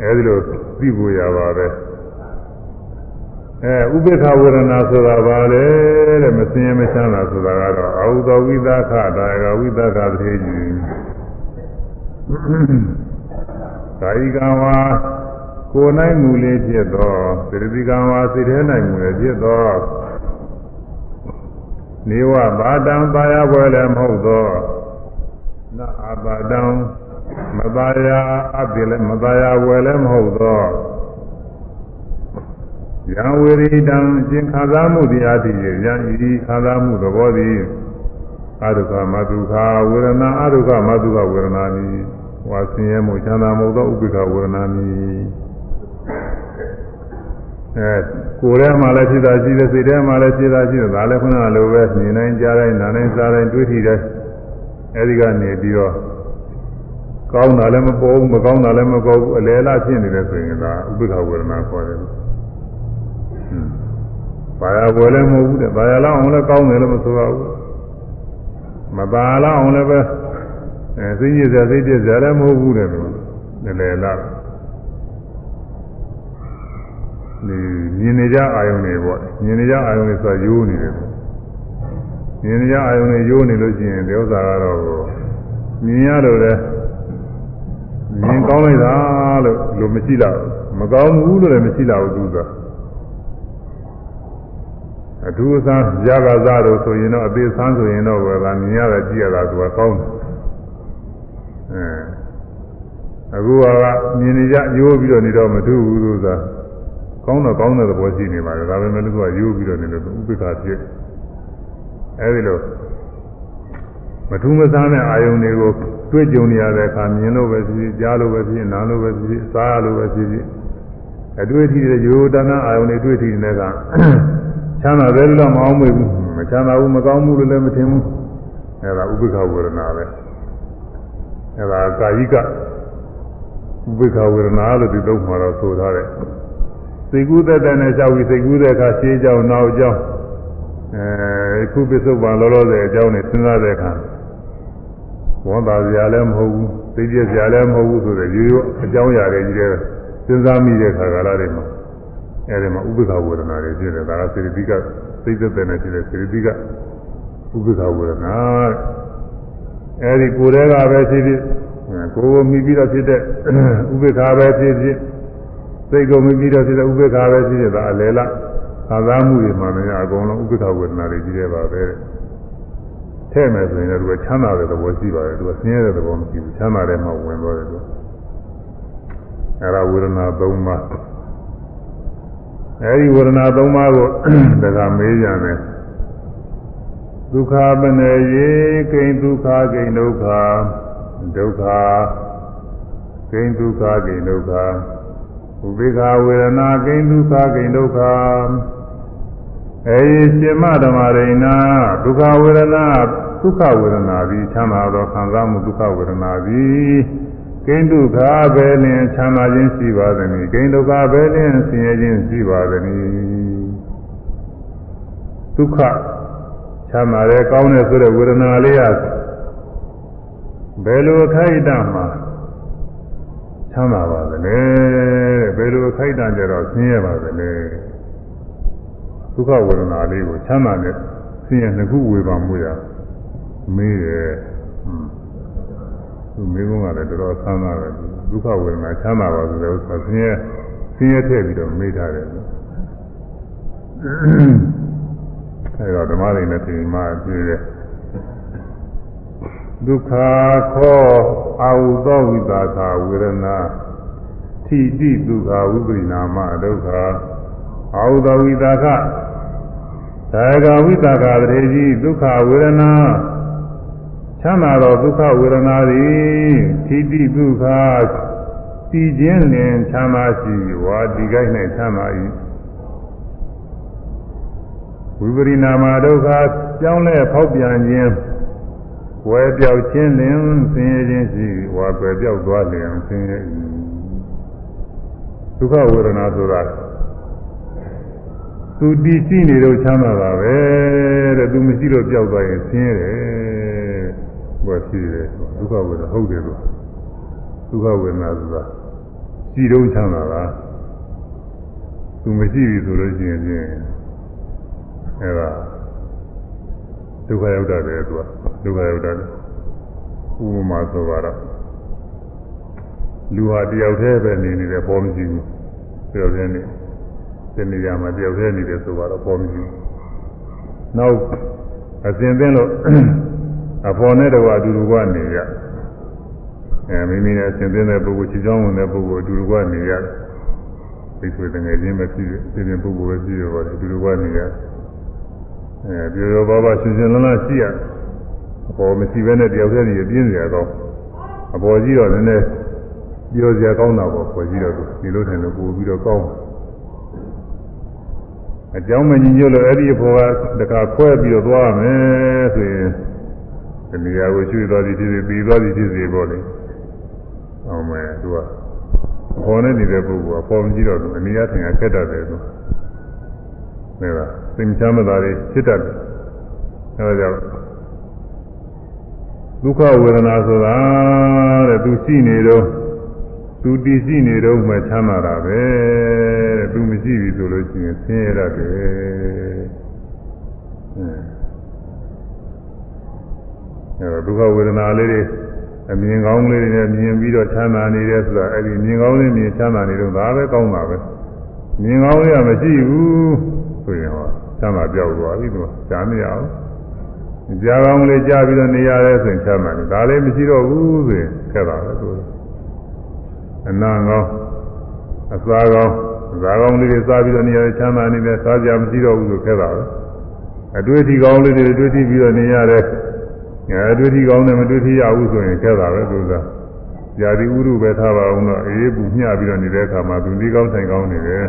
အဲဒီလိုသိဖို့ရပါပဲ အဲဥပေက္ခဝေဒနာဆိုတာဘာလဲတဲ့မစင်ရမချမ်းသာဆိုတာကတော့အာဟုသောဝိသခဒါယကဝိသခသေကြီးကာယကံဝါကိုယ်၌မူလေးဖြစ်သောသတိကံဝါစိတ်ထဲ၌မူလေးဖြစ်သောနေဝဘာတံပါရပွဲလည်းမဟုတ်သောနအဘာတံမပါရအပ်လည်းမပါရပွဲလည်းမဟုတ်သော ယံဝေရိတံကျင်ခံစားမှုတရားတည်ရယံဤခံစားမှုသဘောသည်အဒုက္ခမဒုက္ခဝေဒနာအဒုက္ခမဒုက္ခဝေဒနာမည်ဝါဆင်းရဲမှုချမ်းသာမှုသောဥပိ္ပခဝေဒနာမည်အဲကိုယ်ထဲမှာလည်းဖြစ်တာရှိတယ်စိတ်ထဲမှာလည်းဖြစ်တာရှိတယ်ဒါလည်းခုနကလိုပဲမြင်နိုင်ကြားနိုင်နားနိုင်စားနိုင်တွေးထီတယ်အဲဒီကနေပြီးတော့ကောင်းတာလည်းမပေါ်ဘူးမကောင်းတာလည်းမပေါ်ဘူးအလယ်လားဖြစ်နေတယ်ဆိုရင်ဒါဥပိ္ပခဝေဒနာခေါ်တယ် ဘာယာဝယ်လည်းမဟုတ်ဘူးတဲ့ဘာယာလောက်အောင်လည်းကောင်းတယ်လို့မဆိုရဘူးမပါလောက်အောင်လည်းပဲအဲသိရစရာသိပြစရာလည်းမဟုတ်ဘူးတဲ့လို့လည်းလေလာဒီမြင်နေကြအာယုန်တွေပေါ့မြင်နေကြအာယုန်တွေဆိုရိုးနေတယ်မြင်နေကြအာယုန်တွေရိုးနေလို့ရှိရင်ဒီဥစ္စာကတော့မြင်ရလို့လည်းမြင်ကောင်းလိုက်တာလို့လို့မရှိတော့မကောင်းဘူးလို့လည်းမရှိတော့ဘူးသူက အထူးအစားရကစားလို့ဆိုရင်တော့အသေးဆန်းဆိုရင်တော့ကမြင်ရတာကြည့်ရတာသူကကောင်းတယ်အဲအခုကမြင်နေကြရိုးပြီးတော့နေတော့မထူးဘူးလို့သာကောင်းတော့ကောင်းတဲ့သဘောရှိနေပါတယ်ဒါပေမဲ့သူကရိုးပြီးတော့နေလို့ဥပိ္ပခဖြစ်အဲဒီလိုမထူးမဆန်းတဲ့အာယုန်တွေကိုတွေ့ကြုံနေရတဲ့အခါမြင်လို့ပဲဖြစ်ဖြစ်ကြားလို့ပဲဖြစ်ဖြစ်နားလို့ပဲဖြစ်ဖြစ်စားလို့ပဲဖြစ်ဖြစ်အတွေ့အထိတွေရိုးတန်းအာယုန်တွေတွေ့ထီနေတဲ့ကချ မ်းသာတယ်လို့မအောင်မေဘူးမချမ်းသာဘူးမကောင်းဘူးလို့လည်းမထင်ဘူးအဲဒါဥပိ္ပခဝေဒနာပဲအဲဒါကာယိကဥပိ္ပခဝေဒနာလို့ဒီတော့မှာတော့ဆိုထားတယ်စိတ်ကူးသက်တဲ့နဲ့ကြောက်ပြီးစိတ်ကူးတဲ့အခါရှေးကြောင်နောက်ကြောင်အဲခုပစ္စုပန်လောလောဆယ်အကြောင်းနဲ့စဉ်းစားတဲ့အခါဝန်တာစရာလည်းမဟုတ်ဘူးသိပြစရာလည်းမဟုတ်ဘူးဆိုတော့ရိုးရိုးအကြောင်းအရာတွေကြီးတဲ့စဉ်းစားမိတဲ့ခါကာလတွေမှာ အဲဒီမှာဥပ္ပခဝေဒနာတွေဖြစ်တယ်ဒါကစေတသိကစိတ်သက်တဲ့နဲ့ဖြစ်တဲ့စေတသိကဥပ္ပခဝေဒနာအဲဒီကိုယ်တည်းကပဲဖြစ်ဖြစ်ကိုယ်ကိုမိပြီးတော့ဖြစ်တဲ့ဥပ္ပခပဲဖြစ်ဖြစ်စိတ်ကိုမိပြီးတော့ဖြစ်တဲ့ဥပ္ပခပဲဖြစ်ဖြစ်ဒါအလယ်လားသာသာမှုတွေမှာလည်းအကုန်လုံးဥပ္ပခဝေဒနာတွေကြီးတယ်ပါပဲထဲ့မယ်ဆိုရင်လည်းသူကချမ်းသာတဲ့သဘောရှိပါတယ်သူကဆင်းရဲတဲ့သဘောမရှိဘူးချမ်းသာတဲ့မှာဝင်သွားတယ်သူအဲဒါဝေဒနာ၃ပါး အဲဒီဝေဒနာ၃ပါးကိုတခါမေးကြတယ်ဒုက္ခပနေယေကိဉ္ဒုက္ခကိဉ္ဒုက္ခဒုက္ခကိဉ္ဒုက္ခကိဉ္ဒုက္ခဥပိ္ပခဝေဒနာကိဉ္ဒုက္ခကိဉ္ဒုက္ခအဲဒီရှင်မဓမ္မရိဏဒုက္ခဝေဒနာဒုက္ခဝေဒနာသည်ချမ်းသာသောခံစားမှုဒုက္ခဝေဒနာသည် ကိဉ္ဒုက္ခပဲလင်ချမ်းသာခြင်းရှိပါသည်။ကိဉ္ဒုက္ခပဲလင်ဆင်းရဲခြင်းရှိပါသည်။ဒုက္ခချမ်းသာတဲ့ကောင်းတဲ့ဆိုတဲ့ဝေဒနာလေးကဘယ်လိုအခိုက်အတန့်မှာချမ်းသာပါသလဲဘယ်လိုအခိုက်အတန့်ကြတော့ဆင်းရဲပါသလဲဒုက္ခဝေဒနာလေးကိုချမ်းသာတဲ့ဆင်းရဲနှစ်ခုဝေပါမှုရမေးတယ် သူမေးကုန်ကလည်းတော်တော်ဆန်းသာတယ်ဒုက္ခဝေဒနာချမ်းသာပါဆိုတဲ့ဥစ္စာဆင်းရဲဆင်းရဲထည့်ပြီးတော့မေးထားတယ်အဲတော့ဓမ္မတွေနဲ့ပြင်မှပြည့်တယ်ဒုက္ခခောအာဟုသောဝိသကာဝေဒနာထိတိဒုက္ခဝိပရိနာမဒုက္ခအာဟုသောဝိသကာဒါကဝိသကာတရေကြီးဒုက္ခဝေဒနာ ချမ်းသာသောဒုက္ခဝေဒနာသည်ထိတိဒုက္ခတည်ခြင်းလင်ချမ်းသာရှိဝါဒီကိုက်၌ချမ်းသာ၏ဝိပရိနာမဒုက္ခကြောင်းလဲဖောက်ပြန်ခြင်းဝယ်ပြောက်ခြင်းလင်ဆင်းရဲခြင်းရှိဝါကွယ်ပြောက်သွားလျင်ဆင်းရဲ၏ဒုက္ခဝေဒနာဆိုတာသူတည်ရှိနေတော့ချမ်းသာတာပဲတဲ့သူမရှိတော့ပြောက်သွားရင်ဆင်းရဲတယ် ဘာဖြစ်လဲဒုက္ခဝေဒနာဟုတ်တယ်လို့ဒုက္ခဝေဒနာဆိုတာရှိတော့ချမ်းသာတာသူမရှိပြီဆိုလို့ရှိရင်ဖြင့်အဲဒါဒုက္ခရောက်တာပဲသူကဒုက္ခရောက်တာဥပမာဆိုပါတော့လူဟာတယောက်တည်းပဲနေနေတယ်ပေါ်မရှိဘူးတယောက်တည်းနေဒီနေရာမှာတယောက်တည်းနေတယ်ဆိုတော့ပေါ်မရှိဘူးနောက်အစဉ်သင်းလို့ အဖော်နဲ့တော့အတူတူကနေရအဲမိမိနဲ့အစဉ်သင်းတဲ့ပုဂ္ဂိုလ်ချီချောင်းဝင်တဲ့ပုဂ္ဂိုလ်အတူတူကနေရသိဆိုတဲ့ငယ်ချင်းပဲဖြစ်ဖြစ်ဒီပုဂ္ဂိုလ်ပဲဖြစ်ရောအတူတူကနေရအဲပြေရောဘာဘာရှင်ရှင်လန်းလန်းရှိရအပေါ်မရှိဘဲနဲ့တယောက်တည်းနေပြင်းစရာတော့အပေါ်ကြီးတော့နည်းနည်းပြောစရာကောင်းတာပေါ့ပေါ်ကြီးတော့ဒီလိုထိုင်လို့ပို့ပြီးတော့ကောင်းအကြောင်းမညီညွတ်လို့အဲ့ဒီအဖော်ကတခါခွဲပြီးတော့သွားမယ်ဆိုရင် ဒီနေရာကိုရွှေ့သွားသည်ဖြစ်စေပြီးသွားသည်ဖြစ်စေပေါ့လေအောင်မယ်သူကခေါ်နေနေတဲ့ပုဂ္ဂိုလ်ကပေါ်မကြည့်တော့ဘူးအနည်းအားဖြင့်ခက်တတ်တယ်သူနေလားသင်္ချမ်းမသာတွေဖြစ်တတ်တယ်အဲဒါကြောင့်ဒုက္ခဝေဒနာဆိုတာတဲ့သူရှိနေတော့သူတည်ရှိနေတော့မှချမ်းသာတာပဲတဲ့သူမရှိပြီဆိုလို့ရှိရင်ဆင်းရဲရတယ် ဒုက္ခဝေဒနာလေးတွေအမြင်ကောင်းလေးတွေနဲ့မြင်ပြီးတော့ချမ်းသာနေတယ်ဆိုတာအဲ့ဒီမြင်ကောင်းလေးမြင်ချမ်းသာနေတော့ဒါပဲကောင်းတာပဲမြင်ကောင်းလေးကမရှိဘူးဆိုရင်ဟောချမ်းသာပြောက်သွားပြီသူကရှားမရအောင်ကြားကောင်းလေးကြားပြီးတော့နေရတယ်ဆိုရင်ချမ်းသာတယ်ဒါလည်းမရှိတော့ဘူးဆိုရင်ခက်တာပဲသူအနာကောင်းအစာကောင်းဇာကောင်းလေးတွေစားပြီးတော့နေရတယ်ချမ်းသာနေတယ်စားကြမရှိတော့ဘူးဆိုခက်တာပဲအတွေ့အထိကောင်းလေးတွေတွေ့ထိပြီးတော့နေရတယ် အဲတွေ့ထိကောင်းတယ်မတွေ့ထိရဘူးဆိုရင်ခက်တာပဲသူကဇာတိဥရုပဲထားပါအောင်တော့အေးပူမျှပြီးတော့နေတဲ့အခါမှာသူဒီကောင်းထိုင်ကောင်းနေတယ်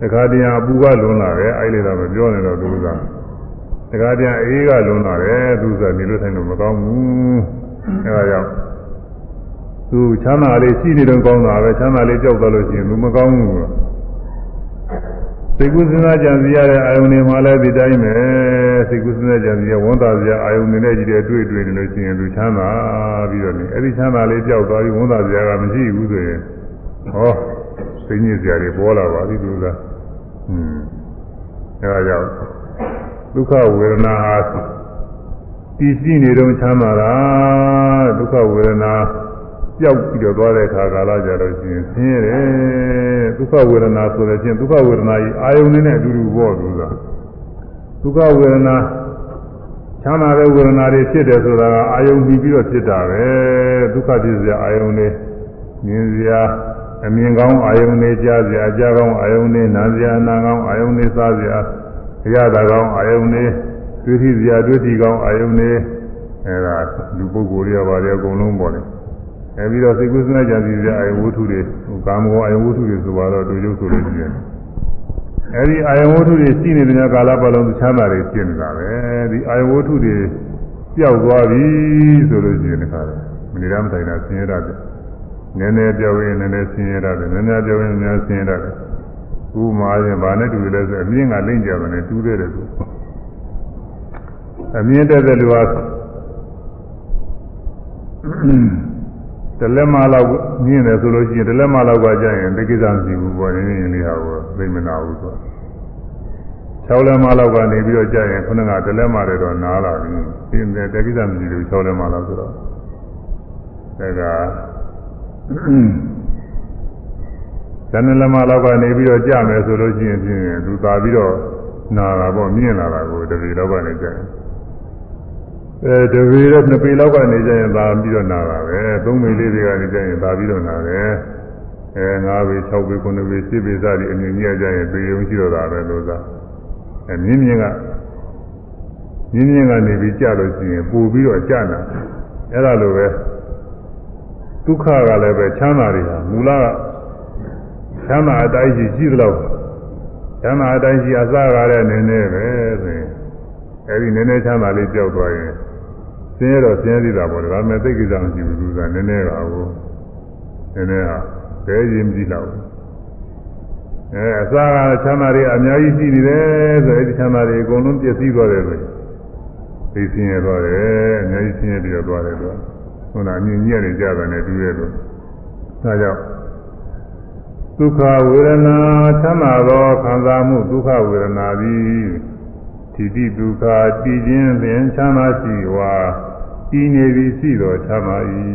တခါတည်းအပူကလွန်လာတယ်အဲ့လေတော့မပြောနေတော့သူကတခါတည်းအေးကလွန်လာတယ်သူကနေလို့ထိုင်လို့မကောင်းဘူးအဲဒါကြောင့်သူချမ်းသာလေးရှိနေတော့ကောင်းတာပဲချမ်းသာလေးကြောက်သွားလို့ရှိရင်သူမကောင်းဘူး စိတ်ကူးစဉ်းစားကြံစီရတဲ့အာယုန်တွေမှာလည်းဒီတိုင်းပဲစိတ်ကူးစဉ်းစားကြံစီရဝန်တာစရာအာယုန်တွေနဲ့ကြည့်တဲ့တွေ့တွေ့နေလို့ရှိရင်သူချမ်းသာပြီးတော့နေအဲ့ဒီချမ်းသာလေးကြောက်သွားပြီးဝန်တာစရာကမရှိဘူးဆိုရင်ဟောစိတ်ညစ်စရာတွေပေါ်လာပါပြီသူကဟွန်းအဲဒါကြောင့်ဒုက္ခဝေဒနာဟာတည်ရှိနေတော့ချမ်းသာတာဒုက္ခဝေဒနာ ပြောက်ပြီးတော့သွားတဲ့အခါကာလကြတော့ရှင်ဆင်းရဲတယ်ဒုက္ခဝေဒနာဆိုတဲ့ချင်းဒုက္ခဝေဒနာကြီးအာယုန်နဲ့အတူတူပေါ့သူကဒုက္ခဝေဒနာချမ်းသာတဲ့ဝေဒနာတွေဖြစ်တယ်ဆိုတာကအာယုန်ပြီးပြီးတော့ဖြစ်တာပဲဒုက္ခဖြစ်စရာအာယုန်တွေမြင်စရာအမြင်ကောင်းအာယုန်တွေကြားစရာအကြားကောင်းအာယုန်တွေနားစရာနားကောင်းအာယုန်တွေစားစရာအရသာကောင်းအာယုန်တွေတွေ့ထိစရာတွေ့ထိကောင်းအာယုန်တွေအဲဒါလူပုဂ္ဂိုလ်တွေကပါတယ်အကုန်လုံးပေါ့လေ အဲပြီးတော့စိတ်ကူးစမ်းကြံစီကြအာယဝတ္ထုတွေကာမဂုဏ်အာယဝတ္ထုတွေဆိုတော့တူကျုပ်ဆိုလို့ရှိရင်အဲဒီအာယဝတ္ထုတွေရှိနေတဲ့ကာလပတ်လုံးချမ်းသာတွေဖြစ်နေတာပဲဒီအာယဝတ္ထုတွေပျောက်သွားပြီဆိုလို့ရှိရင်ဒီခါမနေရမတိုင်တာဆင်းရဲတယ်နည်းနည်းပြောရင်နည်းနည်းဆင်းရဲတယ်နည်းနည်းပြောရင်နည်းနည်းဆင်းရဲတယ်ဥမာရင်ဗာနဲ့တူတယ်ဆိုအမြင့်ကလိမ့်ကြတယ်နဲ့တူးတယ်သူအမြင့်တက်တဲ့လူဟာ တလက်မလောက်မြင်တယ်ဆိုလို့ရှိရင်တလက်မလောက်ကကြာရင်ဒီကိစ္စမရှိဘူးပေါ့ရင်းရင်းလေးဟာကိုသိမနာဘူးဆို6လက်မလောက်ကနေပြီးတော့ကြာရင်ခုနကတလက်မတွေတော့နားလာပြီဒီတဲ့ကိစ္စမရှိဘူး6လက်မလောက်ဆိုတော့ဒါကဇန်နလမလောက်ကနေပြီးတော့ကြာမယ်ဆိုလို့ရှိရင်ဖြင့်သူသာပြီးတော့နာတာပေါ့မြင်လာတာကိုတပီလောက်ကနေကြာရင် အဲတပေတော့နှစ်ပေလောက်ကနေကျရင်သာပြီးတော့နာတာပဲသုံးပေလေးတွေကနေကျရင်သာပြီးတော့နာတယ်အဲ၅ပေ၆ပေ9ပေ10ပေစသည်အမြင်ကြီးကြရင်ပေုံရှိတော့တာပဲလို့သာအဲမြင်းမြင်းကမြင်းမြင်းကနေပြီးကြလို့ရှိရင်ပို့ပြီးတော့ကြနာအဲ့ဒါလိုပဲဒုက္ခကလည်းပဲချမ်းသာတွေဟာမူလကချမ်းသာအတိုင်းရှိရှိသလောက်ချမ်းသာအတိုင်းရှိအစကားတဲ့နည်းနည်းပဲဆိုရင်အဲဒီနည်းနည်းချမ်းသာလေးကြောက်သွားရင် ဆင်းရဲတော့ဆင်းရဲသေးတာပေါ့ဒါပေမဲ့သိကိစ္စမရှိဘူးသူကနည်းနည်းပါဘူးနည်းနည်းဟာဘယ်ရင်မကြည့်တော့အဲအစားကချမ်းသာတွေအများကြီးရှိနေတယ်ဆိုအဲဒီချမ်းသာတွေအကုန်လုံးပြည့်စည်သွားတယ်ဆိုသိဆင်းရဲသွားတယ်အများကြီးဆင်းရဲပြီးတော့သွားတယ်ဆိုဟုတ်လားအမြင်ကြီးရတယ်ကြတယ်နဲ့တူရဲ့လို့ဒါကြောင့်ဒုက္ခဝေဒနာချမ်းသာသောခံစားမှုဒုက္ခဝေဒနာသည် တိတိဒုက္ခတည်ခြင်းပင်ချမ်းသာရှိဝါတည်နေပြီရှိတော်ချမ်းသာ၏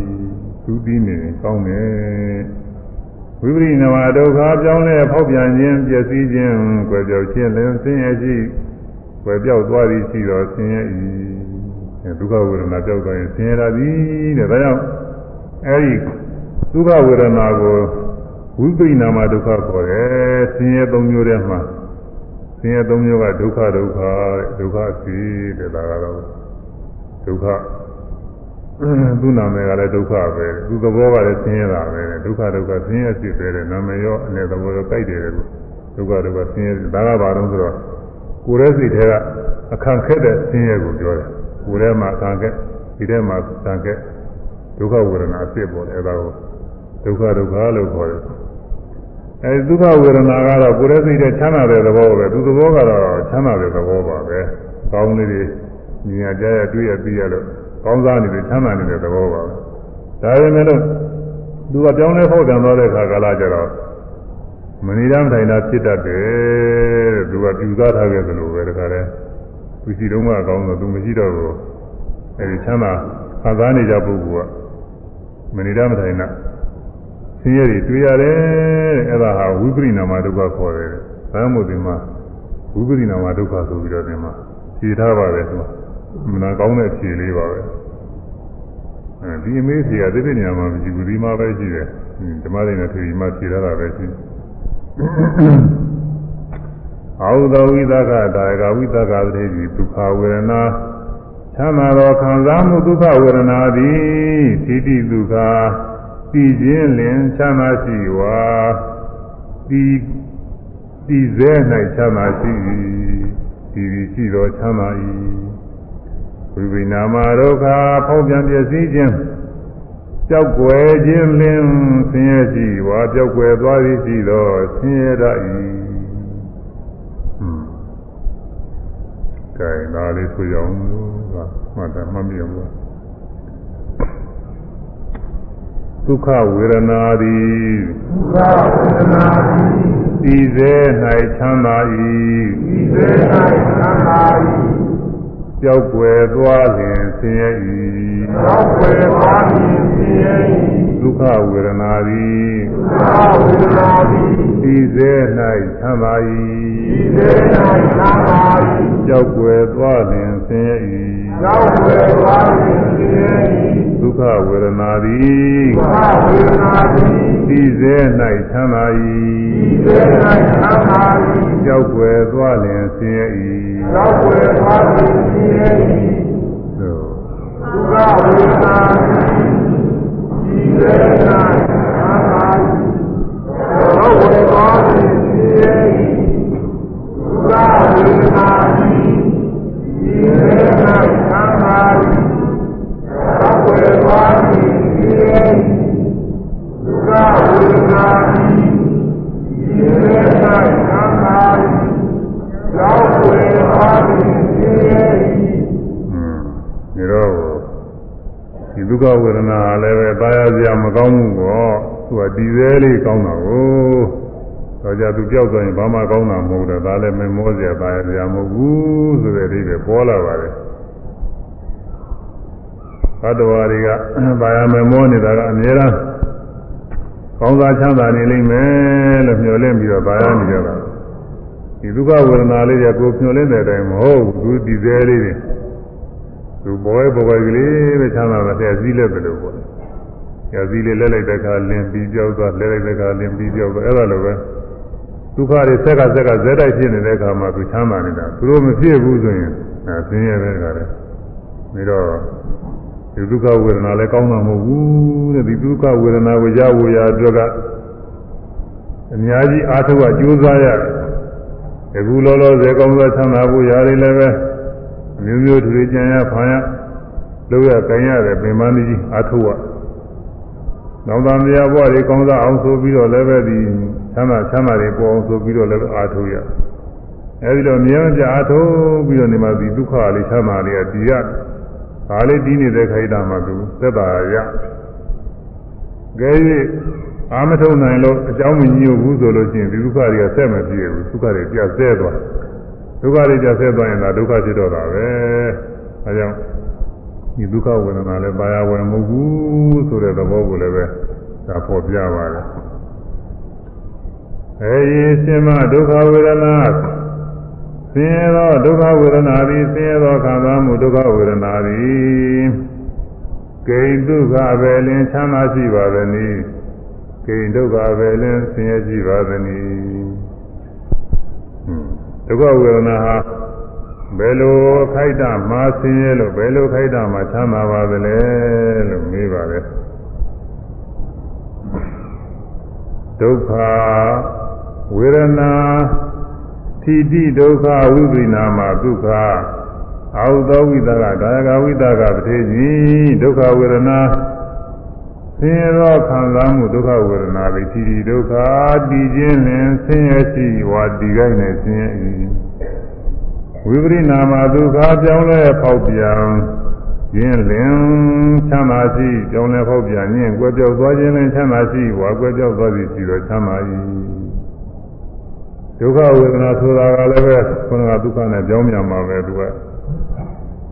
သူပြီးနေကောင်းတယ်ဝိပရိနဝဒုက္ခပြောင်းလဲဖောက်ပြန်ခြင်းပျက်စီးခြင်းကွယ်ပြောက်ခြင်းလင်းဆင်းရဲခြင်းကွယ်ပြောက်သွားသည်ရှိတော်ဆင်းရဲ၏ဒုက္ခဝေဒနာပြောက်သွားရင်ဆင်းရဲတာသည်တဲ့ဒါကြောင့်အဲဒီဒုက္ခဝေဒနာကိုဝိပရိနာမဒုက္ခခေါ်တယ်ဆင်းရဲသုံးမျိုးထဲမှာ ဆင်းရဲသုံးမျိုးကဒုက္ခဒုက္ခဒုက္ခစီတဲ့ဒါကတော့ဒုက္ခသူ့နာမည်ကလည်းဒုက္ခပဲသူသဘောကလည်းဆင်းရဲတာပဲဒုက္ခဒုက္ခဆင်းရဲဖြစ်ပဲတဲ့နာမည်ရောအနေသဘောရောကြိုက်တယ်လို့ဒုက္ခဒုက္ခဆင်းရဲဒါကဘာလို့ဆိုတော့ကိုယ်ရဲ့စိတ်ထဲကအခန့်ခက်တဲ့ဆင်းရဲကိုပြောတယ်ကိုယ်ထဲမှာအခန့်ခက်ဒီထဲမှာအခန့်ခက်ဒုက္ခဝေဒနာအဖြစ်ပေါ်တယ်အဲဒါကိုဒုက္ခဒုက္ခလို့ခေါ်တယ် အဲဒီဒုက္ခဝေဒနာကတော့ကိုယ်ရဲ့စိတ်ထဲချမ်းသာတဲ့သဘောပဲသူသဘောကတော့ချမ်းသာတဲ့သဘောပါပဲကောင်းလေးတွေမြင်ရကြရတွေ့ရသိရလို့ကောင်းစားနေတဲ့ချမ်းသာနေတဲ့သဘောပါပဲဒါပေမဲ့လို့သူကပြောင်းလဲဖောက်ပြန်သွားတဲ့ခါကာလကျတော့မဏိဒမထိုင်တာဖြစ်တတ်တယ်တဲ့သူကပြူစားထားခဲ့သလိုပဲတခါတည်းသူရှိတော့မှကောင်းတော့သူမရှိတော့ဘူးအဲဒီချမ်းသာခံစားနေကြပုဂ္ဂိုလ်ကမဏိဒမထိုင်တာ ဆင်းရဲတွေတွေ့ရတယ်တဲ့အဲ့ဒါဟာဝိပရိနာမဒုက္ခခေါ်တယ်။ဒါမှမဟုတ်ဒီမှာဝိပရိနာမဒုက္ခဆိုပြီးတော့ဒီမှာဖြေထားပါတယ်သူကမနာကောင်းတဲ့ဖြေလေးပါပဲ။အဲဒီအမေးဖြေကသိတဲ့နေရာမှာမရှိဘူးဒီမှာပဲရှိတယ်။ဓမ္မလေးနဲ့ဖြေဒီမှာဖြေထားတာပဲရှိတယ်။အာဟုသောဝိသကတာယကဝိသကတိတိဒုက္ခဝေဒနာချမ်းသာသောခံစားမှုဒုက္ခဝေဒနာသည်တိတိဒုက္ခ တည်ခြင်းလင်ချမ်းသာရှိဝါတည်တည်စေ၌ချမ်းသာရှိ၏တည်ပြီးရှိသောချမ်းသာ၏ဝိဝိနာမဒုက္ခဖောက်ပြန်ပျက်စီးခြင်းကြောက်ွယ်ခြင်းလင်ဆင်းရဲရှိဝါကြောက်ွယ်သွားသည်ရှိသောဆင်းရဲတတ်၏ကဲဒါလေးဆိုရအောင်မှတ်တယ်မှတ်မိအောင် ဒုက္ခဝေဒနာသည်ဒုက္ခဝေဒနာသည်ဤစေ၌ချမ်းသာ၏ဤစေ၌ချမ်းသာ၏ကြောက်ွယ်သွားလျင်ဆင်းရဲ၏ကြောက်ွယ်သွားလျင်ဆင်းရဲ၏ဒုက္ခဝေဒနာသည်ဒုက္ခဝေဒနာသည်ဤစေ၌ချမ်းသာ၏ဤစေ၌ချမ်းသာ၏ကြောက်ွယ်သွားလျင်ဆင်းရဲ၏ကြောက်ွယ်သွားလျင်ဆင်းရဲ၏ ဒုက္ခဝေဒနာသည်ဒုက္ခဝေဒနာသည်သိစေ၌ချမ်းသာ၏သိစေ၌ချမ်းသာ၏ကြောက်ွယ်သွားလျင်ဆင်းရဲ၏ကြောက်ွယ်သွားလျင်ဆင်းရဲ၏ဒုက္ခဝေဒနာသည်သိစေ၌ချမ်းသာ၏ကြောက်ွယ် ဒီဒုက္ခဝေဒနာလည်းပဲပါရစရာမကောင်းဘူးကောသူကဒီသေးလေးကောင်းတာကိုတော့ကြသူပြောက်သွားရင်ဘာမှကောင်းတာမဟုတ်တော့ဒါလည်းမမောစရာပါရစရာမဟုတ်ဘူးဆိုတဲ့အိဗယ်ပေါ်လာပါတယ်ဘတ်တော်တွေကဘာယာမမောနေတာကအများအားကောင်းစားချမ်းသာနေလိမ့်မယ်လို့မျှော်လင့်ပြီးတော့ဘာယာနေကြတာဒီဒုက္ခဝေဒနာလေးတွေကိုမျှော်လင့်တဲ့အတိုင်းမဟုတ်ဘူးဒီသေးလေးတွေ သူဘောဘောကလေးပဲချမ်းသာတဲ့စည်းလက်ပဲလို့ပေါ့။ရာစည်းလေးလဲလိုက်တဲ့အခါလင်းပြီးပြောက်သွားလဲလိုက်တဲ့အခါလင်းပြီးပြောက်သွားအဲ့ဒါလိုပဲဒုက္ခတွေဆက်ကဆက်ကဇက်တိုက်ဖြစ်နေတဲ့အခါမှာသူချမ်းသာနေတာသူတို့မဖြစ်ဘူးဆိုရင်အဲဆင်းရဲတဲ့အခါလဲပြီးတော့ဒီဒုက္ခဝေဒနာလည်းကောင်းမှာမဟုတ်ဘူးတဲ့ဒီဒုက္ခဝေဒနာကိုရဖို့ရအတွက်ကအများကြီးအားထုတ်ကြိုးစားရတယ်အခုလောလောဆယ်ကောင်းသောချမ်းသာဖို့ရတယ်လည်းပဲ မျိုးမျိုးတွေကြံရဖန်ရလို့ရကြင်ရတယ်ပင်မကြီးအားထုတ်ရနောက်သားများဘဝတွေကောင်းစားအောင်ဆိုပြီးတော့လည်းပဲဒီချမ်းသာချမ်းသာတွေပေါ်အောင်ဆိုပြီးတော့လည်းအားထုတ်ရအဲဒီတော့မြဲမြံအားထုတ်ပြီးတော့နေမှာဒီဒုက္ခလေးချမ်းသာလေးကဒီရဒါလေးပြီးနေတဲ့ခိုက်တာမှသူသက်သာရကဲ၍အာမထုံနိုင်လို့အကြောင်းမညို့ဘူးဆိုလို့ရှိရင်ဒီဒုက္ခတွေကဆက်မပြေဘူးဒုက္ခတွေပြဆဲသွား ဒုက္ခတွေပြဆဲသွားရင်ဒါဒုက္ခဖြစ်တော့တာပဲအဲကြောင့်ဒီဒုက္ခဝေဒနာလည်းပါရဝယ်မဟုတ်ဘူးဆိုတဲ့သဘောကိုလည်းပဲဒါပေါ်ပြပါတယ်အဲဒီရှင်မဒုက္ခဝေဒနာဆင်းရဲသောဒုက္ခဝေဒနာသည်ဆင်းရဲသောခံစားမှုဒုက္ခဝေဒနာသည်ဂိဉ္ဒုက္ခပဲလင်ချမ်းသာရှိပါသည်နိဂိဉ္ဒုက္ခပဲလင်ဆင်းရဲရှိပါသည်နိ ဒုက္ခဝေဒနာဟာဘယ်လိုခိုက်တာမှာဆင်းရဲလို့ဘယ်လိုခိုက်တာမှာချမ်းသာပါသလဲလို့မေးပါတယ်ဒုက္ခဝေဒနာသီတိဒုက္ခဝိပရိနာမှာဒုက္ခအာဟုသောဝိသကဒါယကဝိသကပတိကြီးဒုက္ခဝေဒနာ ဆင်းရဲသောခံစားမှုဒုက္ခဝေဒနာသည်သီတိဒုက္ခတည်ခြင်းလင်ဆင်းရဲရှိဝါတည်ခိုင်းနေဆင်းရဲ၏ဝိပရိနာမှာဒုက္ခပြောင်းလဲဖောက်ပြန်ခြင်းလင်ချမ်းသာရှိပြောင်းလဲဖောက်ပြန်ခြင်းကွယ်ပြောက်သွားခြင်းလင်ချမ်းသာရှိဝါကွယ်ပြောက်သွားသည်ရှိတော့ချမ်းသာ၏ဒုက္ခဝေဒနာဆိုတာကလည်းပဲခုနကဒုက္ခနဲ့ကြောင်းမြန်မှာပဲသူက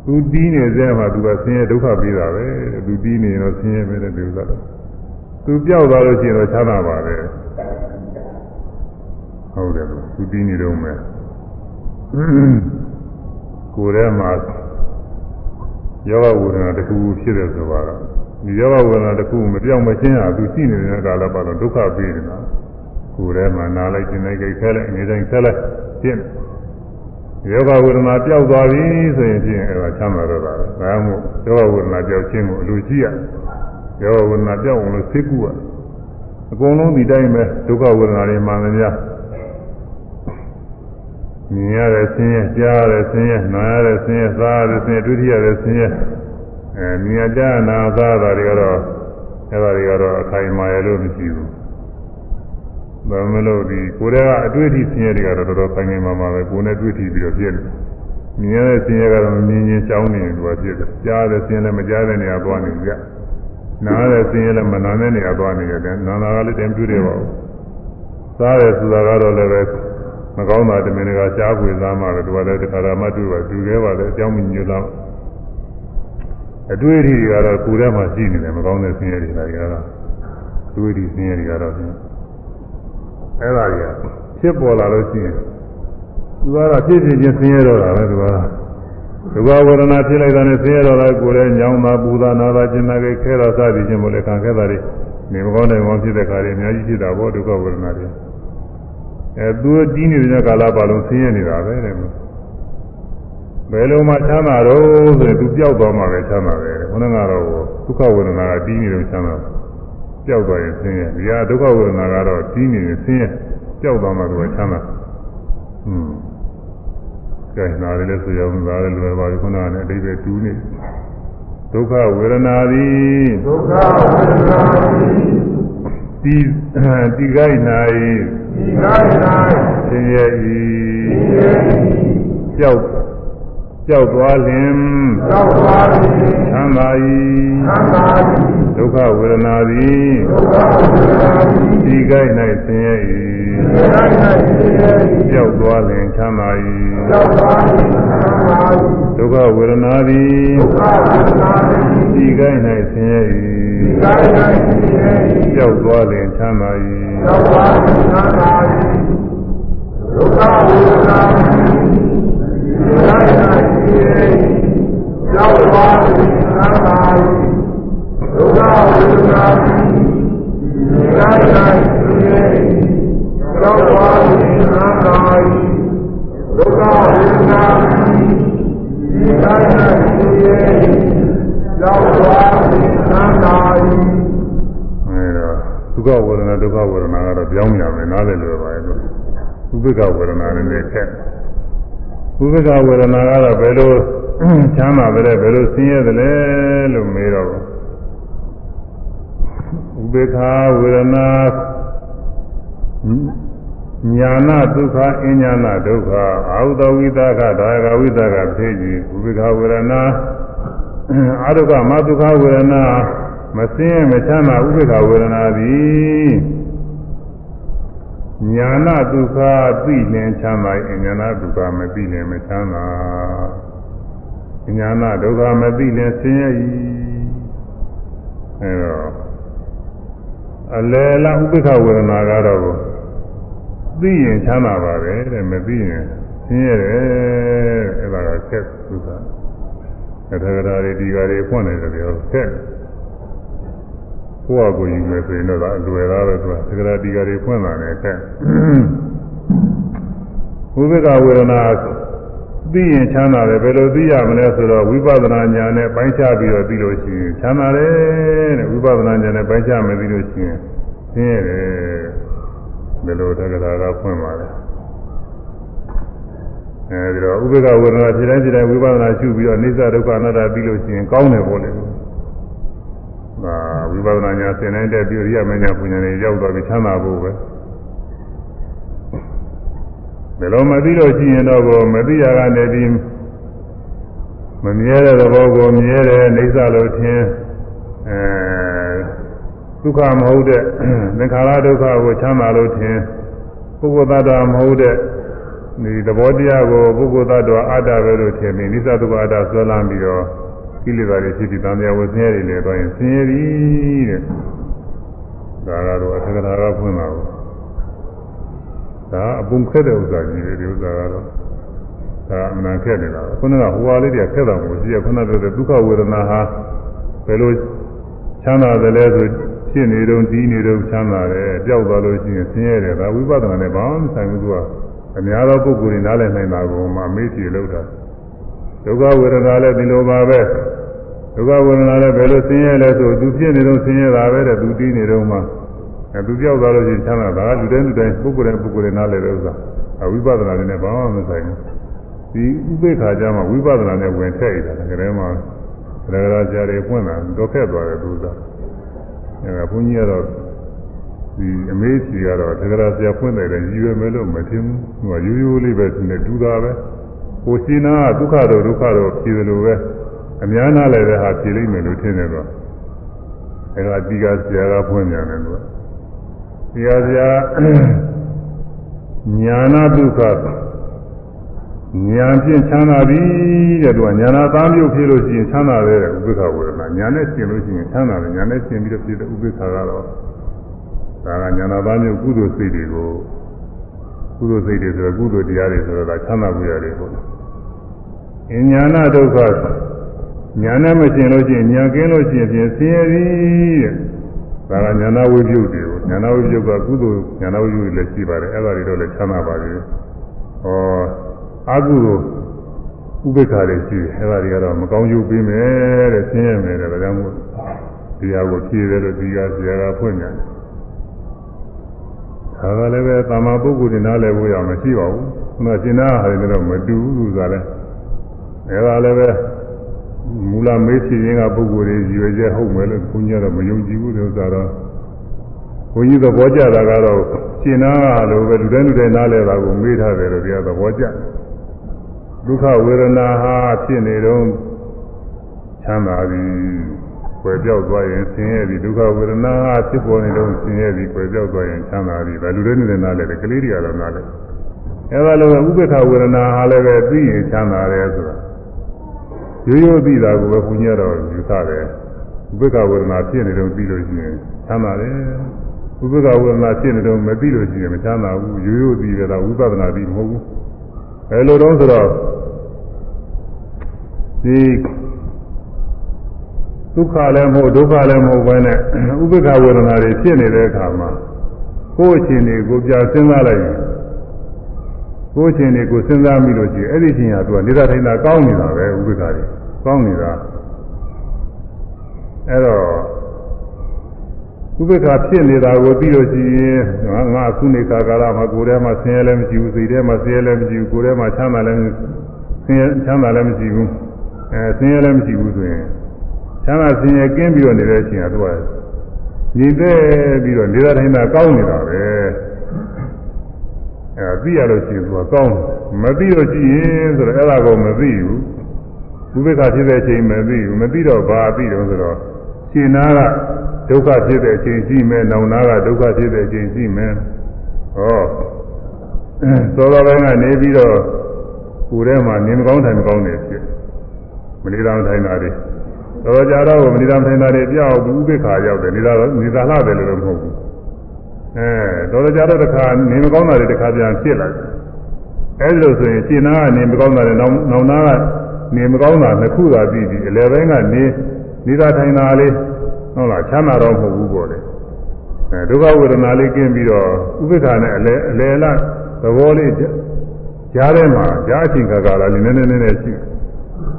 သူတီးနေစေမှာသူကဆင်းရဲဒုက္ခပြီးတာပဲသူတီးနေတော့ဆင်းရဲပဲတဲ့ဒီဥစ္စာတော့သူပြောက်သွားလို့ရှိရင်တော့ချမ်းသာပါပဲဟုတ်တယ်သူတီးနေတော့မယ်ကိုယ်ထဲမှာယောဂဝေဒနာတစ်ခုဖြစ်တယ်ဆိုတော့ဒီယောဂဝေဒနာတစ်ခုမပြောင်းမချင်းဟာသူရှိနေတဲ့ကာလပတ်တော့ဒုက္ခပြီးနေတာကိုယ်ထဲမှာနားလိုက်ခြင်းလိုက်ခဲလိုက်အနေတိုင်းခဲလိုက်ပြင်းယော ဂဝေဒနာပျောက်သွားပြီဆိုရင်ဖြင့်အဲဒါချမ်းသာတော့တာပဲဒါမှမဟုတ်ယောဂဝေဒနာပျောက်ခြင်းကိုအလိုရှိရယောဂဝေဒနာပျောက်အောင်လို့သိကူရအကုန်လုံးဒီတိုင်းပဲဒုက္ခဝေဒနာတွေမှန်သမျှမြင်ရတဲ့ဆင်းရဲကြားရတဲ့ဆင်းရဲနားရတဲ့ဆင်းရဲစားရတဲ့ဆင်းရဲတွေ့ရတဲ့ဆင်းရဲအဲမြင်ရကြနာစားတာတွေကတော့အဲဒါတွေကတော့အခိုင်အမာရလို့မရှိဘူး ဘာမလို့ဒီကိုယ်ကအတွေ့အထိဆင်းရဲတွေကတော့တော်တော်ခိုင်ခိုင်မာမာပဲကိုယ်နဲ့တွေ့ထိပြီးတော့ပြည့်တယ်မြင်ရတဲ့ဆင်းရဲကတော့မမြင်ချင်းကြောင်းနေတယ်သူကပြည့်တယ်ကြားတဲ့ဆင်းရဲလည်းမကြားတဲ့နေရာသွားနေကြနားတဲ့ဆင်းရဲလည်းမနာတဲ့နေရာသွားနေရတယ်နာနာကလည်းတည်းတွေ့တယ်ပါဘူးစားတယ်ဆိုတာကတော့လည်းပဲမကောင်းတာတမင်တကာရှားပွေသားမှပဲသူကလည်းတခါရမတွေ့ပါသူခဲပါလေအကြောင်းမြင်ညလို့အတွေ့အထိတွေကတော့ကိုယ်ထဲမှာရှိနေတယ်မကောင်းတဲ့ဆင်းရဲတွေဒါတွေကတော့အတွေ့အထိဆင်းရဲတွေကတော့ အဲ့ဒါကြီးဖြစ်ပေါ်လာလို့ရှိရင်သူကတော့ဖြစ်ဖြစ်ချင်းဆင်းရဲတော့တာပဲသူကဒုက္ခဝေဒနာဖြစ်လိုက်တာနဲ့ဆင်းရဲတော့တာကိုယ်လည်းညောင်းတာပူတာနာတာကျင်နာကြခဲတာစသည်ချင်းမို့လဲခံခဲ့တာတွေနေမကောင်းတဲ့ကောင်းဖြစ်တဲ့ခါတွေအများကြီးဖြစ်တာပေါ့ဒုက္ခဝေဒနာတွေအဲသူကြီးနေတဲ့ကာလပါလုံးဆင်းရဲနေတာပဲတဲ့ဘယ်လိုမှချမ်းသာတော့ဆိုရင်သူပျောက်သွားမှပဲချမ်းသာတယ်ခொနကတော့ဒုက္ခဝေဒနာကကြီးနေလို့ချမ်းသာတယ် ပျောက်သွားရင်ဆင်းရဲဒီဟာဒုက္ခဝေဒနာကတော့ကြီးနေရင်ဆင်းရဲပျောက်သွားမှသူကချမ်းသာอืมကဲနားရလည်းဆိုရအောင်သားလည်းလွယ်ပါပြီခုနကလည်းအတိတ်ပဲတူးနေဒုက္ခဝေဒနာသည်ဒုက္ခဝေဒနာသည်ဒီဒီကိုင်း၌ဒီကိုင်း၌ဆင်းရဲ၏ဆင်းရဲ၏ပျောက်ပျောက်သွားလင်ပျောက်သွားလင်ချမ်းသာ၏ချမ်းသာ၏ ဒုက္ခဝေဒနာသည်ဒုက္ခဝေဒနာသည်ဒီကိုင်း၌ဆင်းရဲ၏ဒီကိုင်း၌ဆင်းရဲ၏ပျောက်သွားလင်ချမ်းသာ၏ပျောက်သွားလင်ချမ်းသာ၏ဒုက္ခဝေဒနာသည်ဒုက္ခဝေဒနာသည်ဒီကိုင်း၌ဆင်းရဲ၏ဒီကိုင်း၌ဆင်းရဲ၏ပျောက်သွားလင်ချမ်းသာ၏ပျောက်သွားလင်ချမ်းသာ၏ဒုက္ခဝေဒနာသည်တိုင်းတိုင်းရှိ၏ရောက်သွားသည်သံသာ၏ ဒုက္ခဝေဒနာသည်တိုင်းတိုင်းရှိ၏ရောက်သွားသည်သံသာ၏ဒုက္ခဝေဒနာသည်တိုင်းတိုင်းရှိ၏ရောက်သွားသည်သံသာ၏အဲတော့ဒုက္ခဝေဒနာဒုက္ခဝေဒနာကတော့ပြောင်းရမယ်နားလည်လွယ်ပါရဲ့လို့ဥပ္ပကဝေဒနာနဲ့ခက်ဥပ္ပခဝေဒနာကတော့ဘယ်လိုချမ်းသာတယ်ဘယ်လိုဆင်းရဲတယ်လို့မေးတော့ ဥပ္ပခဝေဒနာညာနာဒုက္ခအဉ္ညာနာဒုက္ခအာဟုသောဝိသကဒါယကဝိသကဖြစ်ကြည့်ဥပ္ပခဝေဒနာအာဒုက္ခမဒုက္ခဝေဒနာမဆင်းရဲမချမ်းသာဥပ္ပခဝေဒနာသည်ညာနာဒုက္ခသိလင်ချမ်းသာအဉာဏဒုက္ခမသိလင်မချမ်းသာညာနာဒုက္ခမသိလင်ဆင်းရဲ၏အဲတော့ အလယ်လားဥပိ္ပခဝေဒနာကတော့သိရင်ချမ်းသာပါပဲတဲ့မသိရင်ဆင်းရဲတယ်အဲ့ဒါကခက်သုသာအထက်ကရာတွေဒီကရာတွေဖွင့်နေတယ်ပြောခက်ကိုယ့်အကိုယူမယ်ဆိုရင်တော့အလွယ်သားပဲသူကသက္ကရာဒီကရာတွေဖွင့်လာတယ်ခက်ဥပိ္ပခဝေဒနာ သိရင်ချမ်းသာတယ်ဘယ်လိုသိရမလဲဆိုတော့ဝိပဿနာဉာဏ်နဲ့ပိုင်းခြားပြီးတော့သိလို့ရှိရင်ချမ်းသာတယ်တဲ့ဝိပဿနာဉာဏ်နဲ့ပိုင်းခြားမသိလို့ရှိရင်ဆင်းရဲတယ်ဘယ်လိုတက္ကရာကဖွင့်ပါလဲအဲဒီတော့ဥပေက္ခဝေဒနာဖြစ်တိုင်းဖြစ်တိုင်းဝိပဿနာရှုပြီးတော့အိစ္ဆဒုက္ခအနတ္တသိလို့ရှိရင်ကောင်းတယ်ပေါ့လေဒါဝိပဿနာညာသင်တိုင်းတဲ့ပြရိယမညာပညာတွေရောက်သွားပြီးချမ်းသာဖို့ပဲ ဘယ်လိုမသိလို့ရှိရင်တော့ကိုမသိရကနေပြီးမမြဲတဲ့သဘောကိုမြဲတယ်အိစ္ဆလို့ထင်အဲဒုက္ခမဟုတ်တဲ့သင်္ခါရဒုက္ခကိုချမ်းသာလို့ထင်ပုဂ္ဂိုလ်သတ္တဝါမဟုတ်တဲ့ဒီသဘောတရားကိုပုဂ္ဂိုလ်သတ္တဝါအတ္တပဲလို့ထင်ပြီးနိစ္စဒုက္ခအတ္တဆွဲလန်းပြီးတော့ကိလေသာတွေဖြစ်ပြီးတန်တရားဝဆင်းရဲတွေလည်းတော့ရင်ဆင်းရဲပြီတဲ့ဒါကတော့အထက်ကရာကဖွင့်ပါဘူး ဒါအပုံခက်တဲ့ဥစ္စာကြီးတွေဒီဥစ္စာကတော့ဒါအမှန်ခက်နေတာခုနကဟိုဟာလေးတွေကခက်တာမဟုတ်ရှိရခုနကတည်းကဒုက္ခဝေဒနာဟာဘယ်လိုချမ်းသာတယ်လဲဆိုဖြစ်နေတော့ဒီနေတော့ချမ်းသာတယ်ပျောက်သွားလို့ရှိရင်ဆင်းရဲတယ်ဒါဝိပဿနာနဲ့ဘာမှမဆိုင်ဘူးသူကအများသောပုဂ္ဂိုလ်တွေနားလည်နိုင်တာကိုမှမေးကြည့်လို့တာဒုက္ခဝေဒနာလည်းဒီလိုပါပဲဒုက္ခဝေဒနာလည်းဘယ်လိုဆင်းရဲလဲဆိုသူဖြစ်နေတော့ဆင်းရဲတာပဲတဲ့သူတီးနေတော့မှ အဲသူပြောက်သွားလို့ရှိရင်ချမ်းသာတာလူတိုင်းလူတိုင်းပုဂ္ဂိုလ်တိုင်းပုဂ္ဂိုလ်တိုင်းနားလည်တဲ့ဥစ္စာအဝိပဿနာနဲ့ဘာမှမဆိုင်ဘူးဒီဥပေက္ခာကြမှာဝိပဿနာနဲ့ဝင်ထည့်ရတာကလေးမှာရဂရာကြားတွေပွင့်လာတော့ခက်သွားတယ်သူကအဲဒါဘုန်းကြီးကတော့ဒီအမေးစီကတော့သက္ကရာဆရာဖွင့်တယ်လည်းရည်ရွယ်မယ်လို့မထင်ဘူးဟိုရိုးရိုးလေးပဲသူနဲ့တူတာပဲကိုစီနာကဒုက္ခတော့ဒုက္ခတော့ဖြေတယ်လို့ပဲအများနာလည်းပဲဟာဖြေလိမ့်မယ်လို့ထင်တယ်တော့အဲဒါဒီကဆရာကဖွင့်ပြန်တယ်သူ ကဒီကဆရာညာနာဒုက္ခညာဖြင့်ချမ်းသာပြီတဲ့သူကညာနာသားမျိုးဖြစ်လို့ရှိရင်ချမ်းသာတယ်ဥပိ္ပခဝေဒနာညာနဲ့ရှင်လို့ရှိရင်ချမ်းသာတယ်ညာနဲ့ရှင်ပြီးတော့ဖြစ်တဲ့ဥပိ္ပခကတော့ဒါကညာနာသားမျိုးကုသိုလ်စိတ်တွေကိုကုသိုလ်စိတ်တွေဆိုတော့ကုသိုလ်တရားတွေဆိုတော့ဒါချမ်းသာမှုရတယ်ပေါ့အညာနာဒုက္ခညာနဲ့မရှင်လို့ရှိရင်ညာကင်းလို့ရှိရင်ဖြင့်ဆင်းရဲပြီတဲ့ဒါကညာနာဝိပယုတ်တွေကို ညာနာဝိပယုတ်ကကုသိုလ်ညာနာဝိပယုတ်လည်းရှိပါတယ်အဲ့ဒါတွေတော့လည်းချမ်းသာပါပြီဟောအကုသိုလ်ဥပိ္ပခါတွေရှိတယ်အဲ့ဒါတွေကတော့မကောင်းကျိုးပေးမယ်တဲ့ဆင်းရဲမယ်တဲ့ဒါကြောင့်မို့ဒီဟာကိုဖြည့်တယ်လို့ဒီကဆရာကဖွင့်တယ်ဒါကလည်းပဲတာမပုဂ္ဂိုလ်တွေနားလည်ဖို့ရမရှိပါဘူး။ခုနရှင်နာဟာလည်းတော့မတူဘူးဆိုတာလဲ။အဲဒါလည်းပဲမူလမေးဖြစ်ရင်းကပုဂ္ဂိုလ်တွေရွယ်ချက်ဟုတ်မယ်လို့ဘုန်းကြီးကတော့မယုံကြည်ဘူးတဲ့ဥစ္စာတော့ ဘုန်းကြီးသဘောကျတာကတော့ရှင်နာကလိုပဲလူတိုင်းလူတိုင်းနားလည်တာကိုမေးထားတယ်လို့တရားသဘောကျတယ်။ဒုက္ခဝေဒနာဟာဖြစ်နေတော့ချမ်းသာပြီ။ွယ်ပြောက်သွားရင်ဆင်းရဲသည်ဒုက္ခဝေဒနာဖြစ်ပေါ်နေတော့ဆင်းရဲသည်ွယ်ပြောက်သွားရင်ချမ်းသာသည်ဒါလူတွေနဲ့နားလဲတယ်ကလေးတွေကတော့နားလဲအဲဒါလိုပဲဥပ္ပခဝေဒနာဟာလည်းပဲသိရင်ချမ်းသာတယ်ဆိုတာရိုးရိုးသိတာကိုပဲဘုညာတော်ယူဆတယ်ဥပ္ပခဝေဒနာဖြစ်နေတော့သိလို့ရှိရင်ချမ်းသာတယ် ဥပ္ပခဝေဒနာဖြစ်နေတော့မသိလို့ရှိရင်မချမ်းသာဘူးရိုးရိုးသိရတာဝိပဿနာသိမဟုတ်ဘူးအဲလိုတော့ဆိုတော့ဒီဒုက္ခလည်းမဟုတ်ဒုက္ခလည်းမဟုတ်ဘဲနဲ့ဥပိ္ပခဝေဒနာတွေဖြစ်နေတဲ့အခါမှာကိုယ်အချင်းတွေကိုပြစဉ်းစားလိုက်ရင်ကိုယ်အချင်းတွေကိုစဉ်းစားမိလို့ရှိရင်အဲ့ဒီချင်းဟာသူကနေတာထိုင်တာကောင်းနေတာပဲဥပိ္ပခတွေကောင်းနေတာအဲ့တော့ ဥပိ္ပခဖြစ်နေတာကိုသိလို့ရှိရင်ငါငါခုနေခါကာလမှာကိုယ်ထဲမှာဆင်းရဲလည်းမရှိဘူးစိတ်ထဲမှာဆင်းရဲလည်းမရှိဘူးကိုယ်ထဲမှာချမ်းသာလည်းဆင်းရဲချမ်းသာလည်းမရှိဘူးအဲဆင်းရဲလည်းမရှိဘူးဆိုရင်ချမ်းသာဆင်းရဲကင်းပြီးတော့နေတဲ့အချိန်ကသူကညီတဲ့ပြီးတော့နေတာတိုင်းသာကောင်းနေတာပဲအဲသိရလို့ရှိရင်သူကကောင်းမသိလို့ရှိရင်ဆိုတော့အဲ့ဒါကိုမသိဘူးဥပိ္ပခဖြစ်တဲ့အချိန်မသိဘူးမသိတော့ဘာသိတော့ဆိုတော့ ရှင်နာကဒုက္ခဖြစ်တဲ့အချိန်ရှိမယ်နောင်နာကဒုက္ခဖြစ်တဲ့အချိန်ရှိမယ်ဟောသောတော်ပိုင်းကနေပြီးတော့ကိုယ်ထဲမှာနေမကောင်းတယ်မကောင်းတယ်ဖြစ်မနေတာမထိုင်တာတွေတော်ကြတော့မနေတာမထိုင်တာတွေပြောက်ဘူးဥပိ္ပခာရောက်တယ်နေတာနေတာလှတယ်လို့မဟုတ်ဘူးအဲတော်ကြတော့တခါနေမကောင်းတာတွေတခါပြန်ဖြစ်လာတယ်အဲဒီလိုဆိုရင်ရှင်းနာကနေမကောင်းတာတွေနောက်နောက်နာကနေမကောင်းတာနှစ်ခုသာပြီးပြီးအလယ်ပိုင်းကနေ နေတာထိုင်တာလေးဟုတ်လားချမ်းသာတော့မဟုတ်ဘူးပေါ့လေအဲဒုက္ခဝေဒနာလေးကင်းပြီးတော့ဥပိ္ပခာနဲ့အလယ်အလယ်လားသဘောလေးကြားထဲမှာကြားအချိန်ခါကာလလေးနည်းနည်းနည်းနည်းရှိ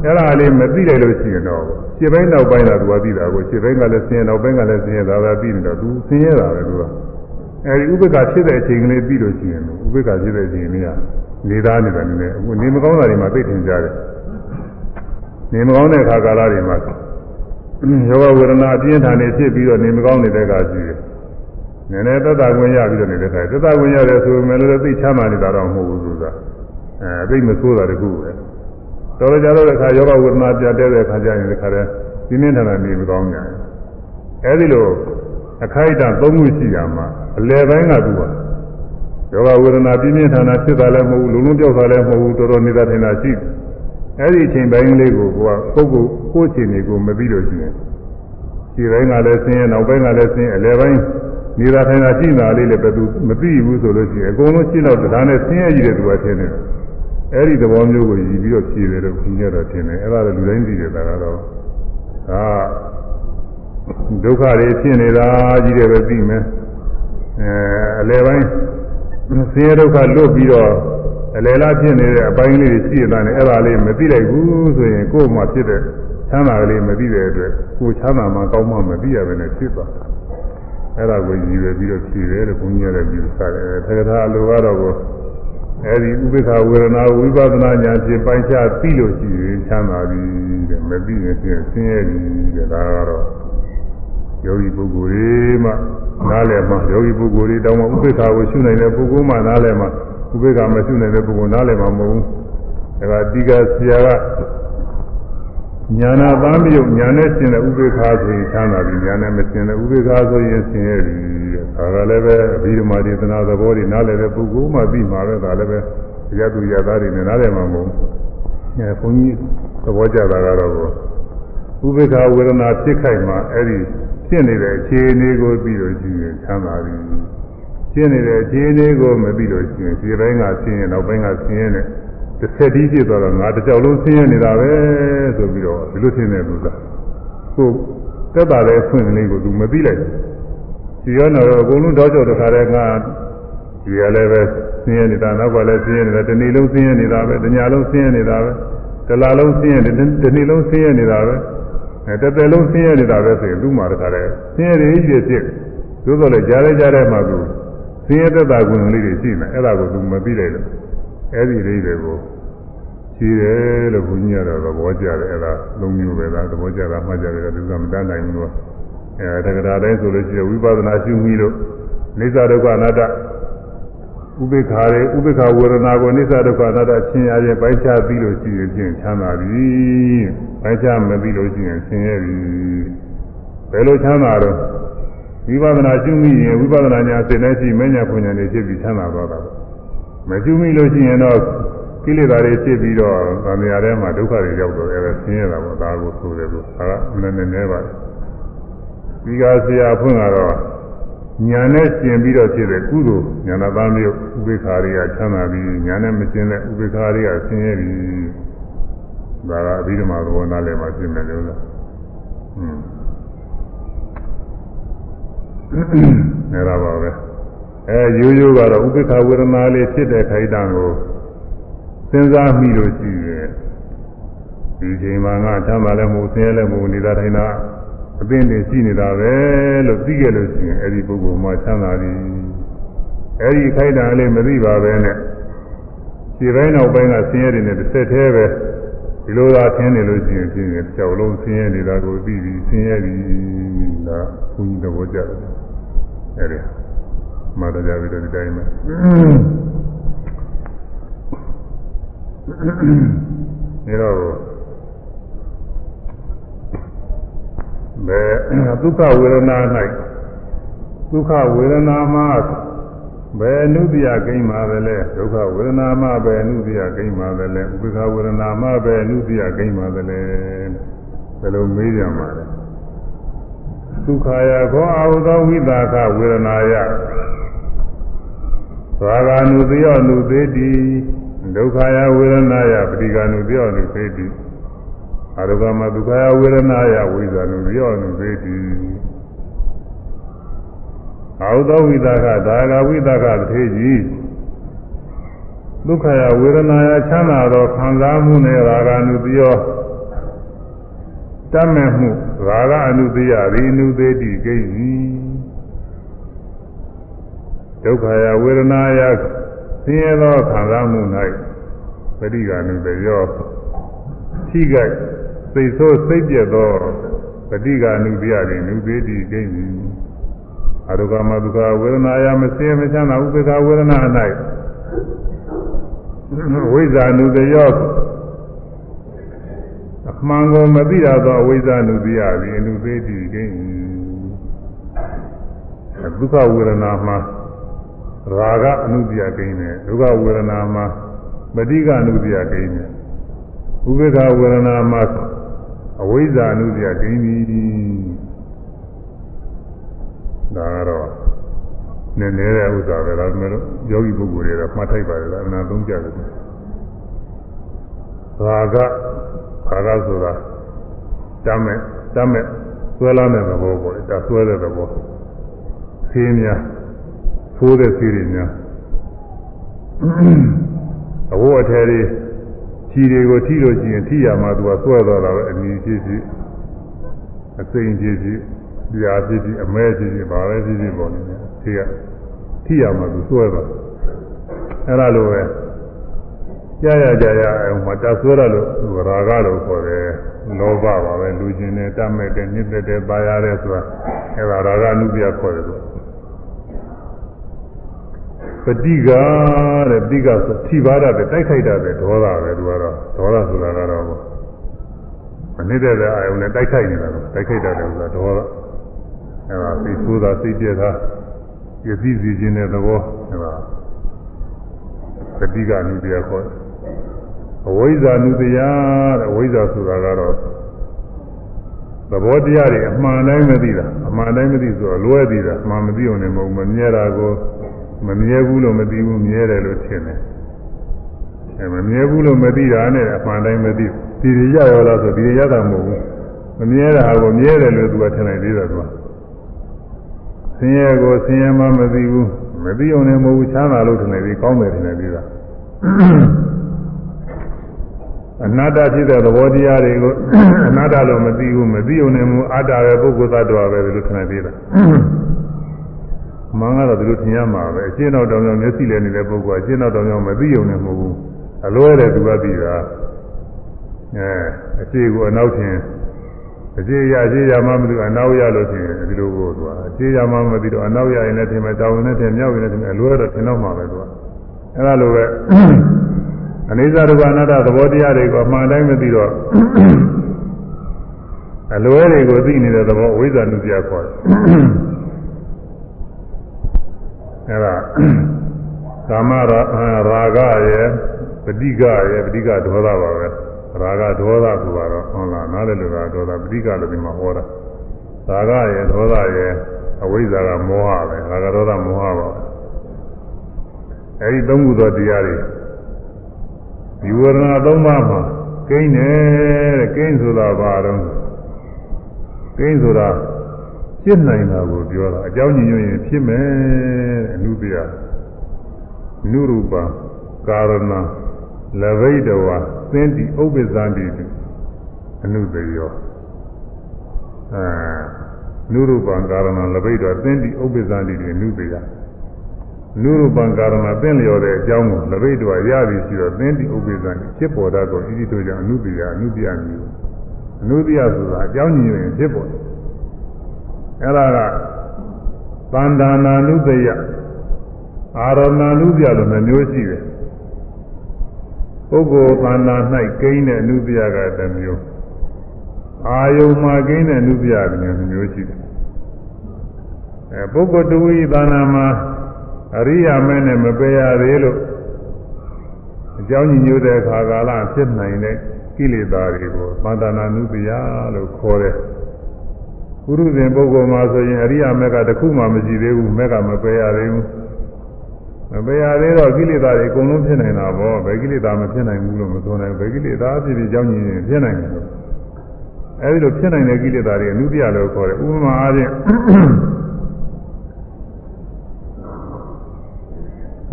အဲ့ဒါလေးမသိလိုက်လို့ရှိရင်တော့ခြေပိုင်းနောက်ပိုင်းကသူကသိတာကိုခြေပိုင်းကလည်းဆင်းရဲနောက်ပိုင်းကလည်းဆင်းရဲဒါပဲပြီးနေတော့သူဆင်းရဲတာပဲသူကအဲဒီဥပ္ပခါဖြစ်တဲ့အချိန်ကလေးပြီးလို့ရှိရင်ဥပ္ပခါဖြစ်တဲ့အချိန်လေးကနေသားနေတာနည်းနည်းအခုနေမကောင်းတာတွေမှာသိထင်ကြတယ်နေမကောင်းတဲ့ခါကာလတွေမှာ ယောဂဝေဒနာအပြင်းထန်နေဖြစ်ပြီးတော့နေမကောင်းနေတဲ့ခါရှိတယ်နည်းနည်းသက်သာဝင်ရပြီးတော့နေတဲ့ခါသက်သာဝင်ရတယ်ဆိုပေမဲ့လည်းသိချမ်းသာနေတာတော့မဟုတ်ဘူးဆိုတာအဲသိမဆိုးတာတခုပဲတော်ကြတော့တဲ့ခါယောဂဝေဒနာပြတ်တဲ့ခါကျရင်ဒီခါတည်းပြင်းပြင်းထန်ထန်နေမကောင်းကြဘူးအဲဒီလိုအခိုက်အတန့်သုံးခုရှိရမှာအလယ်ပိုင်းကသူကယောဂဝေဒနာပြင်းပြင်းထန်ထန်ဖြစ်တာလည်းမဟုတ်ဘူးလုံးလုံးပြောက်တာလည်းမဟုတ်ဘူးတော်တော်နေတာထင်တာရှိ အဲဒီအချိန်ပိုင်းလေးကိုကိုကပုဂ္ဂိုလ်ကိုယ်ချိန်တွေကိုမပြီးလို့ရှိရင်ခြေပိုင်းကလည်းဆင်းရဲနောက်ပိုင်းကလည်းဆင်းရဲအလယ်ပိုင်းနေတာထိုင်တာရှိနေတာလေးလည်းဘယ်သူမသိဘူးဆိုလို့ရှိရင်အကုန်လုံးရှင်းတော့ဒါနဲ့ဆင်းရဲကြီးတဲ့သူကထင်တယ်အဲ့ဒီသဘောမျိုးကိုယူပြီးတော့ဖြေတယ်လို့ခင်ဗျားတော့ထင်တယ်အဲ့ဒါလည်းလူတိုင်းသိတယ်ဒါကတော့ဒါဒုက္ခတွေဖြစ်နေတာကြီးတယ်ပဲသိမယ်အဲအလယ်ပိုင်းဆင်းရဲဒုက္ခလွတ်ပြီးတော့ အလယ်လားဖြစ်နေတဲ့အပိုင်းလေးတွေရှိနေတာနဲ့အဲ့ဒါလေးမသိလိုက်ဘူးဆိုရင်ကိုယ်မှဖြစ်တဲ့ချမ်းသာကလေးမသိတဲ့အတွက်ကိုယ်ချမ်းသာမှကောင်းမှမသိရဘဲနဲ့ဖြစ်သွားအဲ့ဒါကိုရည်ရွယ်ပြီးတော့ဖြေတယ်လို့ဘုန်းကြီးကလည်းယူဆတယ်သက္ကထာအလိုကတော့ကိုအဲဒီဥပိ္ပခဝေဒနာဝိပဿနာဉာဏ်ဖြင့်ပိုင်းခြားသိလို့ရှိရင်ချမ်းသာပြီတဲ့မသိရင်ဖြင့်ဆင်းရဲပြီတဲ့ဒါကတော့ယောဂီပုဂ္ဂိုလ်တွေမှနားလည်မှယောဂီပုဂ္ဂိုလ်တွေတောင်းမှဥပိ္ပခကိုရှုနိုင်တဲ့ပုဂ္ဂိုလ်မှနားလည်မှ ဥပိ္ပခမရှုနိုင်တဲ့ပုဂ္ဂိုလ်နားလည်မှမဟုတ်ဘူးဒါကတိကဆရာကညာနာပန်းပြုတ်ညာနဲ့ရှင်တဲ့ဥပိ္ပခဆိုရင်ချမ်းသာပြီညာနဲ့မရှင်တဲ့ဥပိ္ပခဆိုရင်ဆင်းရဲပြီဒါကလည်းပဲအဘိဓမ္မာဒေသနာသဘောတွေနားလည်တဲ့ပုဂ္ဂိုလ်မှပြီးမှာပဲဒါလည်းပဲရသူရသားတွေနဲ့နားလည်မှာမဟုတ်ဘူးအဲဘုန်းကြီးသဘောကျတာကတော့ဥပိ္ပခဝေဒနာဖြစ်ခိုက်မှာအဲ့ဒီဖြစ်နေတဲ့အခြေအနေကိုပြီးလို့ရှိရင်ချမ်းသာပြီ ဖြစ်နေတဲ့အခြေအနေကိုမပြီးလို့ရှိရင်ဒီဘက်ငါဆင်းရဲနောက်ဘက်ငါဆင်းရဲနဲ့တစ်ဆက်ပြီးဖြစ်သွားတော့ငါတစ်ကြောက်လုံးဆင်းရဲနေတာပဲဆိုပြီးတော့ဒီလိုထင်တယ်လို့သာကိုတက်တာတဲ့ဖွင့်ကလေးကိုသူမသိလိုက်ဘူးဒီရောတော့အကုန်လုံးတောက်ကြောက်တခါတည်းငါဒီရလည်းပဲဆင်းရဲနေတာနောက်ကလည်းဆင်းရဲနေတာတနေ့လုံးဆင်းရဲနေတာပဲတညလုံးဆင်းရဲနေတာပဲတလလုံးဆင်းရဲတယ်တနေ့လုံးဆင်းရဲနေတာပဲအဲတစ်သက်လုံးဆင်းရဲနေတာပဲဆိုရင်သူ့မှာတခါတည်းဆင်းရဲတွေကြီးဖြစ်သို့တော်လည်းကြားလဲကြားတဲ့မှာသူ ဆင်းရဲသက်တာကွင်လေးတွေရှိနေအဲ့ဒါကိုသူမသိလိုက်လို့အဲ့ဒီလေးတွေကိုရှိတယ်လို့ဘုန်းကြီးကတော့သဘောကျတယ်အဲ့ဒါလုံးမျိုးပဲလားသဘောကျတာမှတ်ကြတယ်သူကမတတ်နိုင်ဘူးလို့အဲတက္ကရာတိုင်းဆိုလို့ရှိရင်ဝိပဿနာရှုမိလို့နေသဒုက္ခအနတ္တဥပိ္ပခာရေဥပိ္ပခာဝေဒနာကိုနေသဒုက္ခအနတ္တချင်းရရင်ပိုင်းခြားပြီးလို့ရှိရင်ချင်းချမ်းသာပြီပိုင်းခြားမပြီးလို့ရှိရင်ဆင်းရဲပြီဘယ်လိုချမ်းသာတော့ ဝိပဿနာရှုမိရင်ဝိပဿနာညာစိတ်နဲ့ရှိမညာဖွညာတွေဖြစ်ပြီးချမ်းသာသွားတာမရှုမိလို့ရှိရင်တော့ကိလေသာတွေဖြစ်ပြီးတော့သံဃာထဲမှာဒုက္ခတွေရောက်တော့အဲဆင်းရဲတာပေါ့ဒါကိုဆိုတယ်လို့ဒါကနည်းနည်းနည်းပါတယ်ဒီကဆရာဖွင့်ကတော့ညာနဲ့ရှင်ပြီးတော့ဖြစ်တဲ့ကုသိုလ်ညာနာသားမျိုးဥပေက္ခာတွေကချမ်းသာပြီးညာနဲ့မရှင်တဲ့ဥပေက္ခာတွေကဆင်းရဲပြီးဒါကအဘိဓမ္မာသဘောနားလည်မှာဖြစ်မယ်လို့လားอืม အဲ့ဒါပါပဲအဲရိုးရိုးကတော့ဥပေက္ခဝေဒနာလေးဖြစ်တဲ့ခိုက်တံကိုစဉ်းစားမိလို့ရှိရင်ဒီချိန်မှာငါချမ်းသာလည်းမဟုတ်ဆင်းရဲလည်းမဟုတ်နေတာတိုင်းသာအပင်တွေရှိနေတာပဲလို့သိခဲ့လို့ရှိရင်အဲ့ဒီပုဂ္ဂိုလ်မှချမ်းသာသည်အဲ့ဒီခိုက်တံလေးမသိပါပဲနဲ့ခြေပိုင်းနောက်ပိုင်းကဆင်းရဲတွေနဲ့တစ်ဆက်တည်းပဲဒီလိုသာဆင်းနေလို့ရှိရင်ဖြင့်ကြောက်လုံးဆင်းရဲနေတာကိုသိပြီးဆင်းရဲပြီဒါဘုန်းကြီးသဘောကျတယ် အဲ့ဒီမှာတော့ကြပြီတော့ဒီတိုင်းပဲနေတော့ဘယ်ဒုက္ခဝေဒနာ၌ဒုက္ခဝေဒနာမှာဘယ်အနုတ္တိယကိန်းပါသလဲဒုက္ခဝေဒနာမှဘယ်အနုတ္တိယကိန်းပါသလဲဥပေက္ခဝေဒနာမှဘယ်အနုတ္တိယကိန်းပါသလဲဘယ်လိုမေးကြမှာလဲ ဒုက္ခယခောအာဟုသောဝိသကဝေဒနာယသာဂာနုတယောနုသေတိဒုက္ခယဝေဒနာယပဋိက္ခဏုတယောနုသေတိအရုပမဒုက္ခယဝေဒနာယဝိဇာနုတယောနုသေတိအာဟုသောဝိသကဒါဂဝိသကသေကြီးဒုက္ခယဝေဒနာယချမ်းသာသောခံစားမှုနဲ့ရာဂနုတယော တတ်မဲ့မှုရာဂအနုတယရိအနုသေးတိကိဉ္စီဒုက္ခယဝေဒနာယဆင်းရဲသောခံစားမှု၌ပရိက္ခဏုတယောထိခိုက်စိတ်ဆိုးစိတ်ပြတ်သောပฏิက္ခဏုတယရိအနုသေးတိကိဉ္စီအရုကမဒုက္ခဝေဒနာယမစင်းမချမ်းသာဥပေက္ခဝေဒနာ၌ဝိဇာနုတယောအ မှန်ကိုမသိရသောအဝိဇ္ဇနုသိရသည်အနုသေးတိကိန်းဒုက္ခဝေဒနာမှာရာဂအနုသိယကိန်းနဲ့ဒုက္ခဝေဒနာမှာပဋိကအနုသိယကိန်းနဲ့ဥပေက္ခဝေဒနာမှာအဝိဇ္ဇအနုသိယကိန်းသည်ဒါကတော့နည်းနည်းတဲ့ဥစ္စာပဲဒါပေမဲ့ယောဂီပုဂ္ဂိုလ်တွေတော့မှတ်ထိုက်ပါလေလားအနာသုံးကြတယ်ရာဂ ခါရဆိုတာတမ်းမဲ့တမ်းမဲ့ဆွဲလာတဲ့သဘောပေါ့ဒါဆွဲတဲ့သဘောဆေးများသိုးတဲ့ဆေးတွေများအဝတ်အထည်တွေခြီတွေကိုထိလို့ရှိရင်ထိရမှာသူကဆွဲတော့တာပဲအနီးဖြစ်ဖြစ်အစိမ်ဖြစ်ဖြစ်ပြာဖြစ်ဖြစ်အမဲဖြစ်ဖြစ်ဘာပဲဖြစ်ဖြစ်ပေါ့နေတယ်ဆေးကထိရမှာသူဆွဲတော့အဲ့ဒါလိုပဲ ကြာရကြာရအောင်မတဆွဲရလို့ရာဂလို့ခေါ်တယ်လောဘပါပဲလူချင်းနဲ့တတ်မဲ့တဲ့ညစ်တဲ့တဲ့ပါရတဲ့ဆိုတာအဲဒါရာဂအနုပြခေါ်တယ်ဆိုပฏิကတဲ့ပฏิကဆိုထိပါရတဲ့တိုက်ခိုက်တာပဲဒေါသပဲသူကတော့ဒေါသဆိုတာကတော့မနစ်တဲ့အာယုံနဲ့တိုက်ခိုက်နေတာတော့တိုက်ခိုက်တာတယ်ဆိုတာဒေါသအဲဒါသိဆိုးတာသိပြတာပြည့်စည်စီခြင်းတဲ့သဘောအဲဒါပฏิကအနုပြခေါ်တယ် အဝိဇ္ဇာနုတရားတဲ့အဝိဇ္ဇာဆိုတာကတော့သဘောတရားတွေအမှန်တိုင်းမသိတာအမှန်တိုင်းမသိဆိုတော့လွဲသေးတာအမှန်မသိအောင်လည်းမဟုတ်မမြဲတာကိုမမြဲဘူးလို့မသိဘူးမြဲတယ်လို့ထင်တယ်အဲမမြဲဘူးလို့မသိတာနဲ့အမှန်တိုင်းမသိဒီရရောလားဆိုဒီရတာမဟုတ်ဘူးမမြဲတာကိုမြဲတယ်လို့သူကထင်လိုက်သေးတယ်သူကဆင်းရဲကိုဆင်းရဲမှမသိဘူးမသိအောင်လည်းမဟုတ်ဘူးချမ်းသာလို့ထင်လိုက်သေးကောင်းတယ်ထင်လိုက်သေးတာ အနတ္တဖြစ်တဲ့သဘောတရားတွေကိုအနတ္တလို့မသိဘူးမသိုံနဲ့မူအတ္တပဲပုဂ္ဂိုလ်သတ္တဝါပဲလို့ထင်နေသေးတာမှန်ကတော့ဒီလိုထင်ရမှာပဲအရှင်းတော့တောင်တောင်မျက်စိလည်းနေတဲ့ပုဂ္ဂိုလ်အရှင်းတော့တောင်တောင်မသိုံနဲ့မဟုတ်ဘူးအလွဲတဲ့သူကသိတာအဲအရှိကိုအနောက်ထင်အရှိရအရှိရမှမသိအနောက်ရလို့ထင်ဒီလိုကိုသူကအရှိရမှမသိတော့အနောက်ရရင်လည်းထင်မယ်တောင်ရင်လည်းထင်မြောက်ရင်လည်းထင်အလွဲတော့ထင်တော့မှာပဲသူကအဲလိုပဲ အနိစ္စဒုက္ခအနတ္တသဘောတရားတွေကိုအမှန်တိုင်းမသိတော့အလွဲတွေကိုသိနေတဲ့သဘောဝိဇ္ဇာနုပြခေါ်တယ်အဲဒါကာမရာဂရဲ့ပဋိကရဲ့ပဋိကဒေါသပါပဲရာဂဒေါသဆိုတော့ဟုတ်လားနားလည်လို့ကဒေါသပဋိကလို့ဒီမှာဟောတာရာဂရဲ့ဒေါသရဲ့အဝိဇ္ဇာကမောဟပဲရာဂဒေါသမောဟပါပဲအဲဒီသုံးခုသောတရားတွေ ဒီဝရဏသုံးပါးမှာကိန်းတယ်တဲ့ကိန်းဆိုတာဘာတော့ကိန်းဆိုတာဖြစ်နိုင်တာကိုပြောတာအကြောင်းညွှန်ရင်ဖြစ်မယ်တဲ့အနုပြနုရူပကာရဏလဘိတဝါသင်တိဥပ္ပဇံတိအနုတယောအဲနုရူပကာရဏလဘိတဝါသင်တိဥပ္ပဇံတိအနုတယော နုရူပံကာရဏသင်လျော်တဲ့အကြောင်းကိုလဘိတ္တဝရသည်ရှိတော့သင်တိဥပိ္ပဇံဖြစ်ပေါ်တတ်သောဣတိတို့ကြောင့်အနုတ္တိယအနုတ္တိယမျိုးအနုတ္တိယဆိုတာအကြောင်းညင်ရင်ဖြစ်ပေါ်တယ်အဲ့ဒါကသန္တာနာနုတယအာရဏနုတယလို့မျိုးရှိတယ်ပုဂ္ဂိုလ်သန္တာ၌ကိန်းတဲ့အနုတယကတစ်မျိုးအာယုံမှာကိန်းတဲ့အနုတယကတစ်မျိုးရှိတယ်အဲပုဂ္ဂိုလ်တူဤသန္တာမှာ အရိယာမဲနဲ့မပယ်ရသေးလို့အကြောင်းညညွှတဲ့အခါကာလဖြစ်နိုင်တဲ့ကိလေသာတွေကိုသန္တာနာနုပယလို့ခေါ်တယ်ပုရုဇဉ်ပုဂ္ဂိုလ်မှာဆိုရင်အရိယာမက်ကတစ်ခုမှမရှိသေးဘူးမက်ကမပယ်ရသေးဘူးမပယ်ရသေးတော့ကိလေသာတွေအကုန်လုံးဖြစ်နေတာပေါ့ဘယ်ကိလေသာမဖြစ်နိုင်ဘူးလို့မဆိုနိုင်ဘယ်ကိလေသာဖြစ်ဖြစ်ကြောင်းညင်ရင်ဖြစ်နိုင်တယ်လို့အဲဒီလိုဖြစ်နိုင်တဲ့ကိလေသာတွေအနုတ္တိယလို့ခေါ်တယ်ဥပမာအားဖြင့်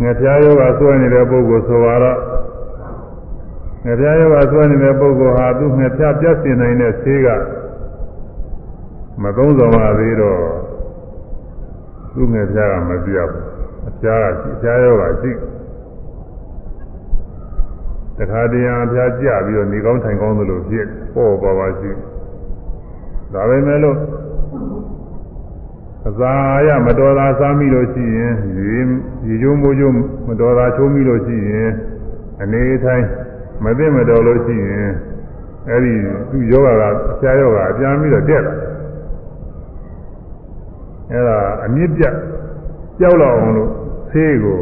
ငါဖျားယောဂဆွဲနေတဲ့ပုဂ္ဂိုလ်ဆိုတော့ငါဖျားယောဂဆွဲနေတဲ့ပုဂ္ဂိုလ်ဟာသူငါဖျားပြတ်စင်နိုင်တဲ့ဆေးကမသုံးဆောင်ပါသေးတော့သူငါဖျားကမပြတ်ဘူးအဖျားကရှိအဖျားယောဂရှိတခါတည်းအဖျားကြပြီးတော့နေကောင်းထိုင်ကောင်းသလိုဖြစ်ပေါ့ပါပါရှိဒါပဲမဲ့လို့ အစာရမတော်တာစားမိလို့ရှိရင်ရေရေကျိုးမိုးကျိုးမတော်တာချိုးမိလို့ရှိရင်အနေထိုင်မသိမတော်လို့ရှိရင်အဲဒီသူ့ယောဂကအရှားယောဂအပြန်ပြီးတော့တက်လာအဲဒါအမြင့်ပြတ်ကြောက်လောက်အောင်လို့ဆေးကို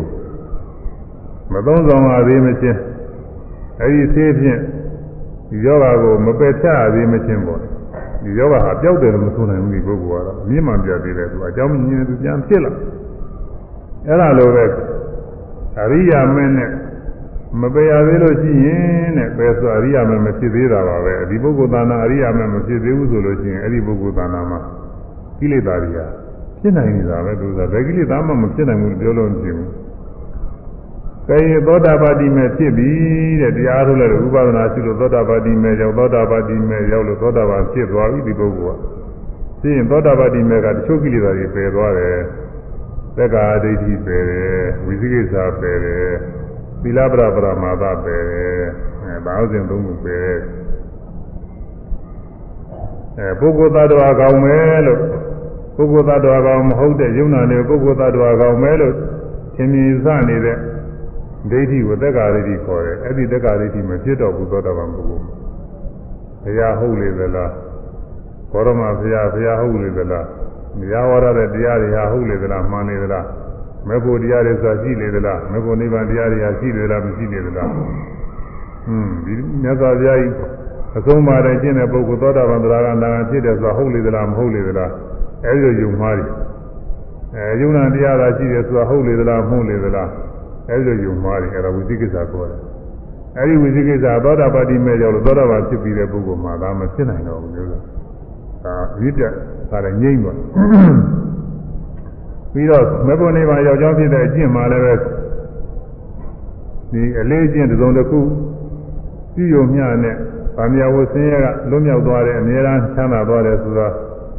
မသုံးဆောင်ရသေးမချင်းအဲဒီဆေးဖြင့်ဒီယောဂကိုမပယ်ဖြတ်ရသေးမချင်းပေါ့ ဒီယောဂဟာပျောက်တယ်လို့မဆိုနိုင်ဘူးဒီပုဂ္ဂိုလ်ကတော့အမြင့်မှပြတ်သေးတယ်သူအကြောင်းမြင်သူပြန်ဖြစ်လာအဲ့ဒါလိုပဲအရိယာမင်းနဲ့မပယ်ရသေးလို့ရှိရင်တဲ့ပယ်ဆိုအရိယာမင်းမဖြစ်သေးတာပါပဲဒီပုဂ္ဂိုလ်သာနာအရိယာမင်းမဖြစ်သေးဘူးဆိုလို့ရှိရင်အဲ့ဒီပုဂ္ဂိုလ်သာနာမှာကိလေသာတွေဟာဖြစ်နိုင်နေတာပဲသူကဘယ်ကိလေသာမှမဖြစ်နိုင်ဘူးပြောလို့မဖြစ်ဘူး ကဲသောတာပတိမဲ့ဖြစ်ပြီတဲ့တရားထုတ်လိုက်လို့ဥပဒနာရှိလို့သောတာပတိမဲ့ရောက်သောတာပတိမဲ့ရောက်လို့သောတာပန်ဖြစ်သွားပြီဒီပုဂ္ဂိုလ်ကဖြစ်ရင်သောတာပတိမဲ့ကတချို့ကိလေသာတွေပယ်သွားတယ်သက္ကာဒိဋ္ဌိပယ်တယ်ဝိသိကိစ္စပယ်တယ်သီလပရပရမာသပယ်တယ်အဲဘာလို့စဉ်သုံးခုပယ်တယ်အဲပုဂ္ဂိုလ်သတ္တဝါကောင်းမယ်လို့ပုဂ္ဂိုလ်သတ္တဝါကောင်းမဟုတ်တဲ့ယုံနာနေပုဂ္ဂိုလ်သတ္တဝါကောင်းမယ်လို့သင်မြင်စနေတဲ့ ဒိဋ္ဌိကိုသက်္ကာဒိဋ္ဌိခေါ်တယ်အဲ့ဒီသက်္ကာဒိဋ္ဌိမဖြစ်တော့ဘူးသောတာပန်ပုဂ္ဂိုလ်ဘုရားဟုတ်လေသလားဘောရမဘုရားဘုရားဟုတ်လေသလားတရားဝါရတဲ့တရားတွေဟာဟုတ်လေသလားမှန်လေသလားမေဖို့တရားတွေဆိုတာရှိလေသလားမေဖို့နိဗ္ဗာန်တရားတွေဟာရှိလေသလားမရှိလေသလားဟွန်းဒီမြတ်စွာဘုရားကြီးအဆုံးအမတိုင်းကျင့်တဲ့ပုဂ္ဂိုလ်သောတာပန်တရားကနာဖြစ်တယ်ဆိုတာဟုတ်လေသလားမဟုတ်လေသလားအဲဒီလိုယုံမှားတယ်အဲယုံနာတရားသာရှိတယ်ဆိုတာဟုတ်လေသလားမဟုတ်လေသလား အဲဒီလိုယုံမှားတယ်အဲဒါဝိသိကိစ္စခေါ်တယ်အဲဒီဝိသိကိစ္စသောတာပတိမဲ့ရောက်လို့သောတာပန်ဖြစ်ပြီးတဲ့ပုဂ္ဂိုလ်မှာဒါမဖြစ်နိုင်တော့ဘူးလို့ဒါအမြင့်ပြဒါလည်းငြိမ့်သွားပြီးတော့မေဖို့နေပါရောက်ကြောင်းဖြစ်တဲ့အကျင့်မှာလည်းပဲဒီအလေးကျင့်တစ်စုံတစ်ခုပြုယုံမျှနဲ့ဗာမယဝဆင်းရဲကလွတ်မြောက်သွားတယ်အများအားချမ်းသာသွားတယ်ဆိုတော့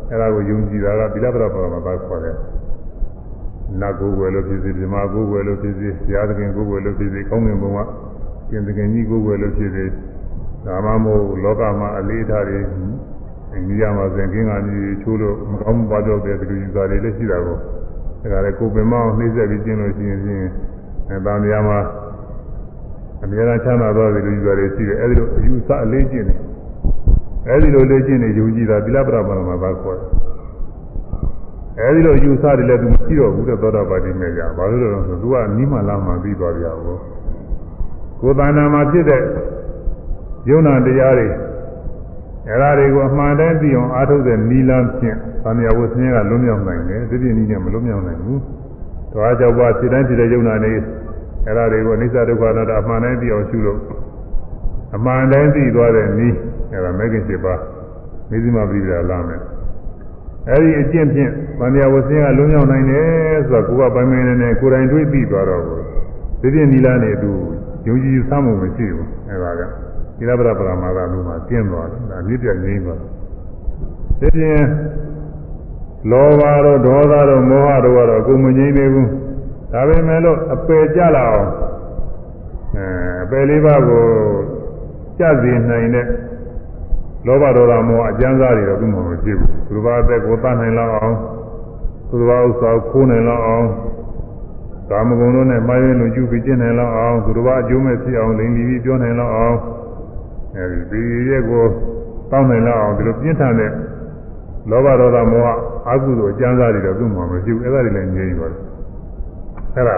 အဲ့ဒါကိုယုံကြည်တာကသီလပရပရမသာခေါ်တယ် နတ်ကိုယ်ွယ်လို့ဖြစ်စေဓမ္မကိုယ်ွယ်လို့ဖြစ်စေဘုရားသခင်ကိုယ်ွယ်လို့ဖြစ်စေကောင်းကင်ဘုံကကျင်သခင်ကြီးကိုယ်ွယ်လို့ဖြစ်စေဒါမှမဟုတ်လောကမှာအလေးထားတွေအိန္ဒိယမှာဆိုရင်ကင်းကကြီးချိုးလို့မကောင်းပါတော့တဲ့ဒီလိုယူသားတွေလည်းရှိတာကိုဒါကြတဲ့ကိုယ်ပင်မအောင်နှိမ့်ဆက်ပြီးကျင်းလို့ရှိရင်ဖြင့်အဲတာမယာမှာအများအားချမ်းသာသွားတယ်လို့ယူသားတွေရှိတယ်အဲဒီလိုအယူဆအလေးကျင့်တယ်အဲဒီလိုလေးကျင့်နေယုံကြည်တာသီလပရပရမှာသာခေါ်တယ် အဲဒီလိုယူဆတယ်လည်းသူမရှိတော့ဘူးတဲ့သောတာပတိမေကြဘာလို့လဲဆိုတော့သူကနိမလာမှပြီးသွားကြဘူးကိုယ်တဏ္ဍာမှာဖြစ်တဲ့ယုံနာတရားတွေအဲ့ဒါတွေကိုအမှန်တည်းသိအောင်အားထုတ်တဲ့နီလန်းဖြင့်သံဃာဝဆင်းရဲကလွတ်မြောက်နိုင်တယ်ဒီပြင်းနည်းနဲ့မလွတ်မြောက်နိုင်ဘူး။ဒါကြောင့်ပါစိတ်တိုင်းဖြစ်တဲ့ယုံနာနေအဲ့ဒါတွေကိုအနိစ္စဒုက္ခအနတ္တအမှန်တည်းသိအောင်ရှုလို့အမှန်တည်းသိသွားတဲ့နီးအဲ့ဒါမဂ္ဂင်7ပါးမိသိမပိဒါလာမယ်။အဲ့ဒီအကျင့်ဖြင့် သံဃာဝဆင်းရဲကလွတ်မြောက်နိုင်တယ်ဆိုတော့ကိုယ်ကပိုင်ပိုင်နေနေကိုယ်တိုင်တွေးပြီးသွားတော့ဘူး။ဒီပြင်းနီလာနေသူယုံကြည်စမ်းမှုမရှိဘူးအဲ့ဒါကသီလပရပရမာဂလို့မှကျင်းသွားတယ်ဒါမြစ်ပြငြိမ်းသွားတယ်ဒီပြင်လောဘတို့ဒေါသတို့မောဟတို့ကတော့အကုန်မငြိမ်းသေးဘူးဒါပေမဲ့လို့အပယ်ကြလာအောင်အဲအပယ်လေးပါးကိုကြစေနိုင်တဲ့လောဘဒေါသမောဟအကျဉ်းစားတွေတော့သူ့မှာမဖြစ်ဘူးသူတစ်ပါးအသက်ကိုသတ်နိုင်လောက်အောင် သူတစ်ပါးဥစ္စာကိုခိုးနိုင်လောက်အောင်ကာမဂုဏ်တို့နဲ့မှားယွင်းလူကျူပြီးကျင့်နိုင်လောက်အောင်သူတစ်ပါးအကျိုးမဲ့ဖြစ်အောင်လိမ်ပြီးပြောနိုင်လောက်အောင်အဲဒီဒီရဲ့ကိုတောင်းနိုင်လောက်အောင်ဒီလိုပြင်းထန်တဲ့လောဘဒေါသမောဟအကုသိုလ်အကျဉ်းစားတွေတော့သူ့မှာမရှိဘူးအဲ့ဒါတွေလည်းငြိမ်းပါတယ်အဲ့ဒါ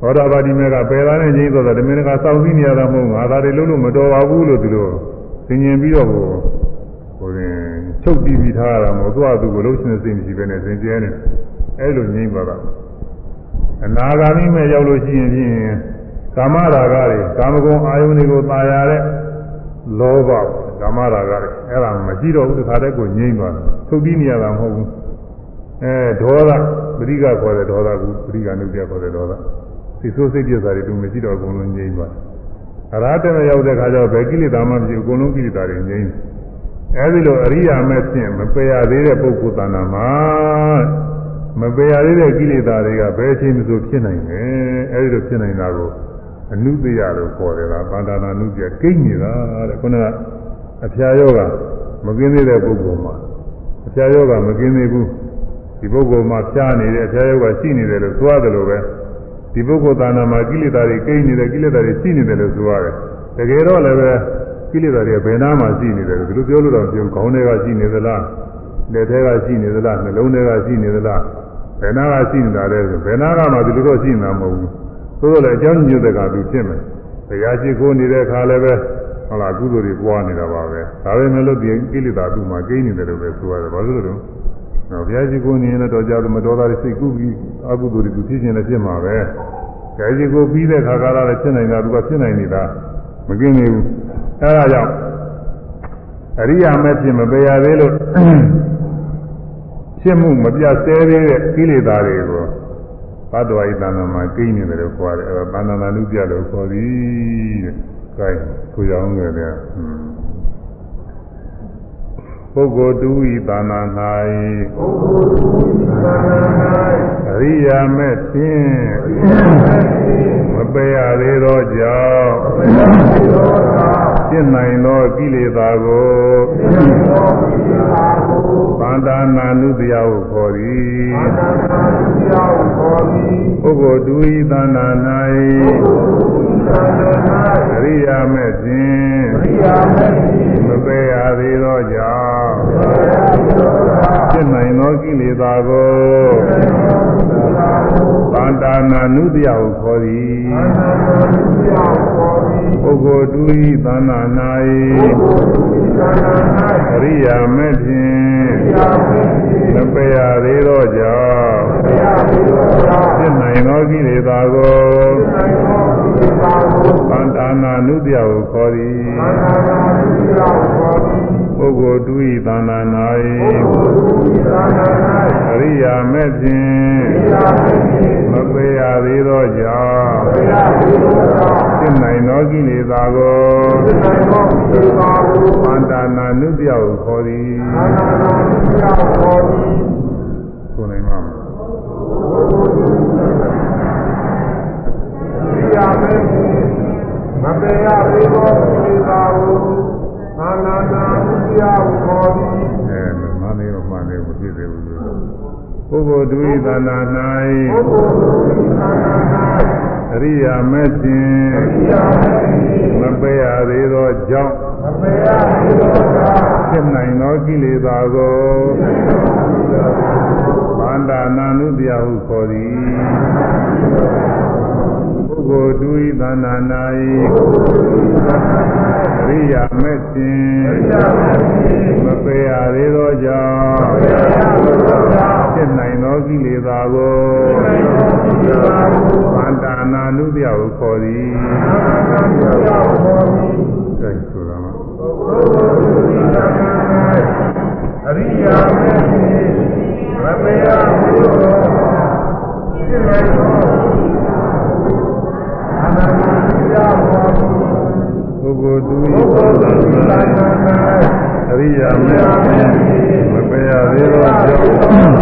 သောတာပတိမေကပယ်သားနဲ့ငြိမ်းသောတာဓမင်းကစောင့်သိနေရတာမဟုတ်ငါသာတွေလုံးလို့မတော်ပါဘူးလို့သူတို့သင်ញင်ပြီးတော့ဟိုဟိုိုရင်ချုပ်ပြီးပြီးထားရတာမဟုတ်သူ့အသူကိုလှုပ်ရှင်စိတ်မရှိပဲနဲ့စင်ကြဲနေတာအဲ့လိုငြိမ့်ပါကအနာဂါမိမဲ့ရောက်လို့ရှိရင်ဖြင့်ကာမရာဂတွေကာမဂုဏ်အာယုန်တွေကိုပါရတဲ့လောဘကာမရာဂတွေအဲ့ဒါမရှိတော့ဘူးတခါတည်းကိုငြိမ့်သွားတယ်ထုတ်ပြီးနေရတာမဟုတ်ဘူးအဲဒေါသပရိကခေါ်တဲ့ဒေါသကပရိကနုပြခေါ်တဲ့ဒေါသစိတ်ဆိုးစိတ်ပြစ်စာတွေသူမရှိတော့အကုန်လုံးငြိမ့်သွားတယ်အရာတမရောက်တဲ့ခါကျတော့ဘယ်ကိလေသာမှမရှိအကုန်လုံးကိလေသာတွေငြိမ့်တယ် အဲဒီလိုအရိယာမဲ့ဖြင့်မပယ်ရသေးတဲ့ပုဂ္ဂိုလ်တဏ္ဍာမှာမပယ်ရသေးတဲ့ကိလေသာတွေကဘယ်အချိန်မှဆိုဖြစ်နိုင်တယ်အဲဒီလိုဖြစ်နိုင်တာကိုအနုတ္တယလို့ခေါ်တယ်လားဗန္ဒနာနုတ္တယကိန်းနေတာတဲ့ခုနကအဖျားယောဂမကင်းသေးတဲ့ပုဂ္ဂိုလ်မှာအဖျားယောဂမကင်းသေးဘူးဒီပုဂ္ဂိုလ်မှာဖျားနေတဲ့အဖျားယောဂရှိနေတယ်လို့ဆိုရတယ်လို့ပဲဒီပုဂ္ဂိုလ်တဏ္ဍာမှာကိလေသာတွေကိန်းနေတယ်ကိလေသာတွေရှိနေတယ်လို့ဆိုရတယ်တကယ်တော့လည်းပဲ ကိလေသာတွေဘယ်နာမှာရှိနေတယ်လို့ဒီလိုပြောလို့တော့ပြောခေါင်းထဲကရှိနေသလားလက်ထဲကရှိနေသလားနှလုံးထဲကရှိနေသလားဘယ်နာကရှိနေတာလဲဆိုဘယ်နာကမှဒီလိုတော့ရှိနေတာမဟုတ်ဘူးသို့တော်လည်းအကြောင်းညွှန်တဲ့ကသူဖြစ်မယ်တရားရှိခိုးနေတဲ့ခါလည်းပဲဟုတ်လားကုသိုလ်တွေပွားနေတာပါပဲဒါပေမဲ့လို့ဒီကိလေသာသူ့မှာကိန်းနေတယ်လို့ပဲဆိုရတယ်ဘာလို့လဲတော့နော်ဘုရားရှိခိုးနေရင်တော့ကြောက်မတော်တာတွေစိတ်ကူးပြီးအကုသိုလ်တွေသူဖြစ်ခြင်းလည်းဖြစ်မှာပဲဘုရားရှိခိုးပြီးတဲ့ခါကလည်းဖြစ်နိုင်တာသူကဖြစ်နိုင်နေတာမကင်းနေဘူး အဲဒါကြောင့်အရိယာမဲ့ဖြစ်မပေရသေးလို့ဖြစ်မှုမပြတ်ဆဲသေးတဲ့ကိလေသာတွေကိုဘတ်တော်ဤတဏ္ဍာမှာကိန်းနေတယ်လို့ခေါ်တယ်အဲဒါတဏ္ဍာနာနုပြလို့ခေါ်သည်တဲ့။အဲဒါဆိုကြအောင်လေတဲ့။ပုဂ္ဂိုလ်တူဤတဏ္ဍာ၌အရိယာမဲ့ဖြင့်မပယ်ရသေးသောကြောင့် ဖြစ်နိုင်သောကိလေသာကိုဗန္ဒနာနုတယဟုခေါ်သည်ပုဂ္ဂိုလ်တူဤသန္တာ၌အရိယာမဲ့ဖြင့်မပယ်ရသေးသောကြောင့် ဖြစ်နိုင်သောကိလေသာကိုဗန္ဒနာနုတယဟုခေါ်သည်ပုဂ္ဂိုလ်တူဤသန္တာ၌အရိယာမဲ့ဖြင့်မပယ်ရသေးသောကြောင့်ဖြစ်နိုင်သောကိလေသာကိုသန္တာနာနုတယဟုခေါ်သည် ပုဂ္ဂိုလ်တူဤသန္တာ၌အရိယာမဲ့ဖြင့်မပယ်ရသေးသောကြောင့်ဖြစ်နိုင်သောကိလေသာကိုသန္တာနာနုတယဟုခေါ်သည်ဆိုနိုင်မှာမမပေရသေးသောသေသာကို အာနာနာဥပယကိုခေါ်သည်အဲမမလေးတော့မှလည်းမဖြစ်သေးဘူးလို့ပုဂ္ဂိုလ်တူဤသန္တာ၌ပုဂ္ဂိုလ်သူသာနာအရိယာမဲ့ဖြင့်၌ယာမေမပယ်ရသေးသောကြောင့်မပေရသေးသောသာဖြစ်နိုင်သောကိလေသာကိုဗန္ဒနာနုတယဟုခေါ်သည်ပု ဂ္ဂိုလ်တူဤသန္တာ၌အရိယာမဲ့ဖြင့်မပယ်ရသေးသောကြောင့်ဖြစ်နိုင်သောကိလေသာကိုဗန္ဒနာနုတယဟုခေါ်သည်အဲဆိုတာမှာအရိယာမေမပေရသေးသောဖြစ်နိုင်သောအာနာနာဥ ပယကိုခေါ်သည်ပုဂ္ဂိုလ်တူဤပုဂ္ဂိုလ်သူသာနာအရိယာမေမပယ်ရသေးသောကြောင့်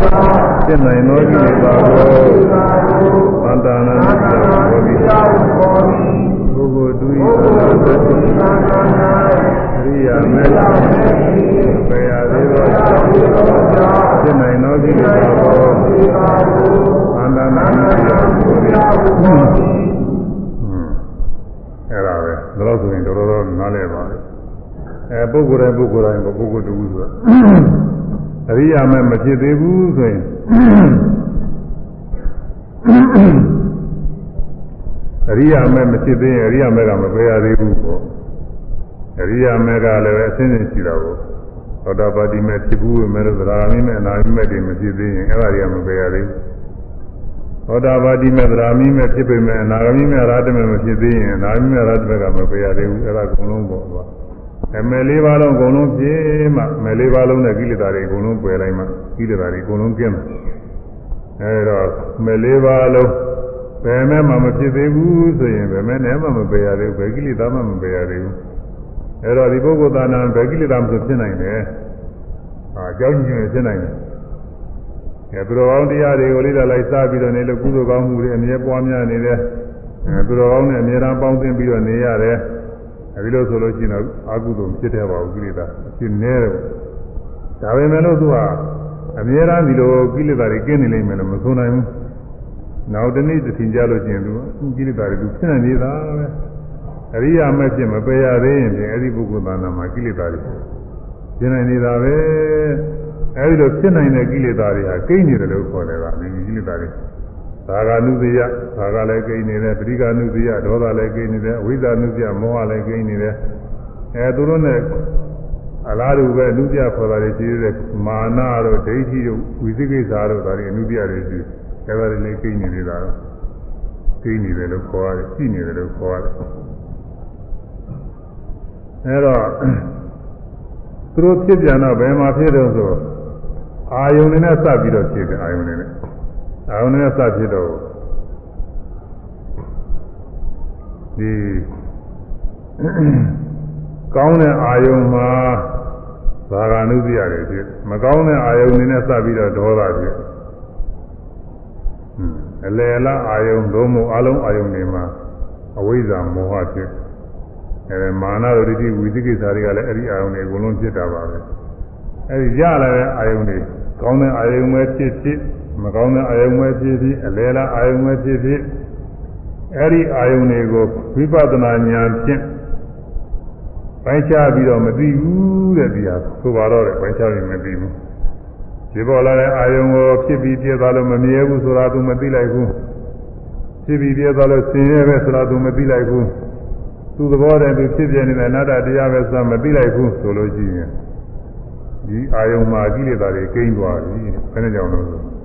ဖြစ်နိုင်သောကိလေသာကိုသန္တာနာနုတယဟုခေါ်သည်ယာကိုခေါ်သည်ပုဂ္ဂိုလ်တူဤပုဂ္ဂိုလ်သူ အဲပုဂ္ဂိုလ်တိုင်းပုဂ္ဂိုလ်တိုင်းပုဂ္ဂိုလ်တူဆိုတာအရိယာမဲမဖြစ်သေးဘူးဆိုရင်အရိယာမဲမဖြစ်သေးရင်အရိယာမဲကမပယ်ရသေးဘူးပေါ့အရိယာမဲကလည်းအစဉ်စဉ်ရှိတာကိုသောတာပတိမဲဖြစ်ဘူးပဲမဲ့လို့သရဂမိမဲအနာဂိမဲတွေမဖြစ်သေးရင်အဲ့ဒါတွေကမပယ်ရသေးဘူးသောတာပတိမဲသရဂမိမဲဖြစ်ပေမဲ့အနာဂမိမဲရာတမဲမဖြစ်သေးရင်အနာဂမိမဲရာတမဲကမပယ်ရသေးဘူးအဲ့ဒါအကုန်လုံးပေါ့ကွာ အမဲလေးပါးလုံးအကုန်လုံးပြင်းမှမဲလေးပါးလုံးနဲ့ကိလေသာတွေအကုန်လုံးပယ်လိုက်မှကိလေသာတွေအကုန်လုံးကျင်းတယ်အဲဒါမဲလေးပါးလုံးဘယ်မဲ့မှမဖြစ်သေးဘူးဆိုရင်ဘယ်မဲ့နဲ့မှမပယ်ရသေးဘူးဘယ်ကိလေသာမှမပယ်ရသေးဘူးအဲတော့ဒီပုဂ္ဂိုလ်သာနာဘယ်ကိလေသာမှဖြစ်နိုင်တယ်အာကြောင်းညွှန်ဖြစ်နိုင်တယ်အဲသူတော်ကောင်းတရားတွေကိုလေးလာလိုက်စားပြီးတော့နေလို့ကုသိုလ်ကောင်းမှုတွေအမြဲပွားများနေတယ်အဲသူတော်ကောင်းနဲ့အမြဲတမ်းပေါင်းသင်းပြီးတော့နေရတယ် အဲဒီလိုဆိုလို့ရှိရင်တော့အကုသိုလ်ဖြစ်တဲ့ပါဘူးကိလေသာဖြစ်နေတယ်ဒါပေမဲ့လို့သူကအမြဲတမ်းဒီလိုကိလေသာတွေကင်းနေလိမ့်မယ်လို့မဆိုနိုင်ဘူးနောက်တနေ့တစ်ထင်ကြလို့ရှိရင်သူကိလေသာတွေသူဖြစ်နေနေတာပဲအရိယာမဲ့ဖြစ်မပယ်ရသေးရင်ဖြင့်အဲ့ဒီပုဂ္ဂိုလ်သာနာမှာကိလေသာတွေဖြစ်နေနေတာပဲအဲ့ဒီလိုဖြစ်နိုင်တဲ့ကိလေသာတွေဟာကိန်းနေတယ်လို့ခေါ်တယ်ကဒီကိလေသာတွေ သာဂနုသေယသာဂလည်းကိန်းနေတယ်ပရိကနုသေယဒေါသလည်းကိန်းနေတယ်အဝိဇ္ဇာနုသေယမောဟလည်းကိန်းနေတယ်အဲသူတို့နဲ့အလားတူပဲအနုပြခေါ်တာတွေရှိတဲ့မာနတို့ဒိဋ္ဌိတို့ဝိသိကိစ္စတို့ဒါတွေအနုပြတွေရှိတယ်ဒါတွေလည်းကိန်းနေနေတာတော့ကိန်းနေတယ်လို့ခေါ်ရတယ်ရှိနေတယ်လို့ခေါ်ရတယ်အဲတော့သူတို့ဖြစ်ပြန်တော့ဘယ်မှာဖြစ်တော့ဆိုအာယုန်နဲ့စပ်ပြီးတော့ဖြစ်တယ်အာယုန်နဲ့ အာယုန်နဲ့စပ်ဖြစ်တော့ဒီကောင်းတဲ့အာယုန်မှာသာဂာနုပြရတယ်ဖြစ်မကောင်းတဲ့အာယုန်တွေနဲ့စပ်ပြီးတော့ဒေါသဖြစ်အလယ်လားအာယုန်သုံးမို့အလုံးအာယုန်တွေမှာအဝိဇ္ဇာမောဟဖြစ်အဲမာနတို့တိဝိသိကိစ္စတွေကလည်းအဲ့ဒီအာယုန်တွေအကုန်လုံးဖြစ်တာပါပဲအဲ့ဒီရလာတဲ့အာယုန်တွေကောင်းတဲ့အာယုန်ပဲဖြစ်ဖြစ် မကောင်းတဲ့အာယုန်ပဲဖြစ်ဖြစ်အလယ်လားအာယုန်ပဲဖြစ်ဖြစ်အဲ့ဒီအာယုန်တွေကိုဝိပဿနာဉာဏ်ဖြင့်ပိုင်းခြားပြီးတော့မသိဘူးတဲ့ဒီဟာဆိုပါတော့တယ်ပိုင်းခြားပြီးမသိဘူးဒီပေါ်လာတဲ့အာယုံကိုဖြစ်ပြီးပြည့်သွားလို့မမြဲဘူးဆိုတာသူမသိလိုက်ဘူးဖြစ်ပြီးပြည့်သွားလို့ဆင်းရဲပဲဆိုတာသူမသိလိုက်ဘူးသူသဘောတည်းသူဖြစ်ပြနေတဲ့အနာတ္တတရားပဲဆိုတာမသိလိုက်ဘူးဆိုလို့ရှိရင်ဒီအာယုံမှာကိလေသာတွေကိန်းသွားပြီဘယ်နဲ့ကြောင့်လဲဆို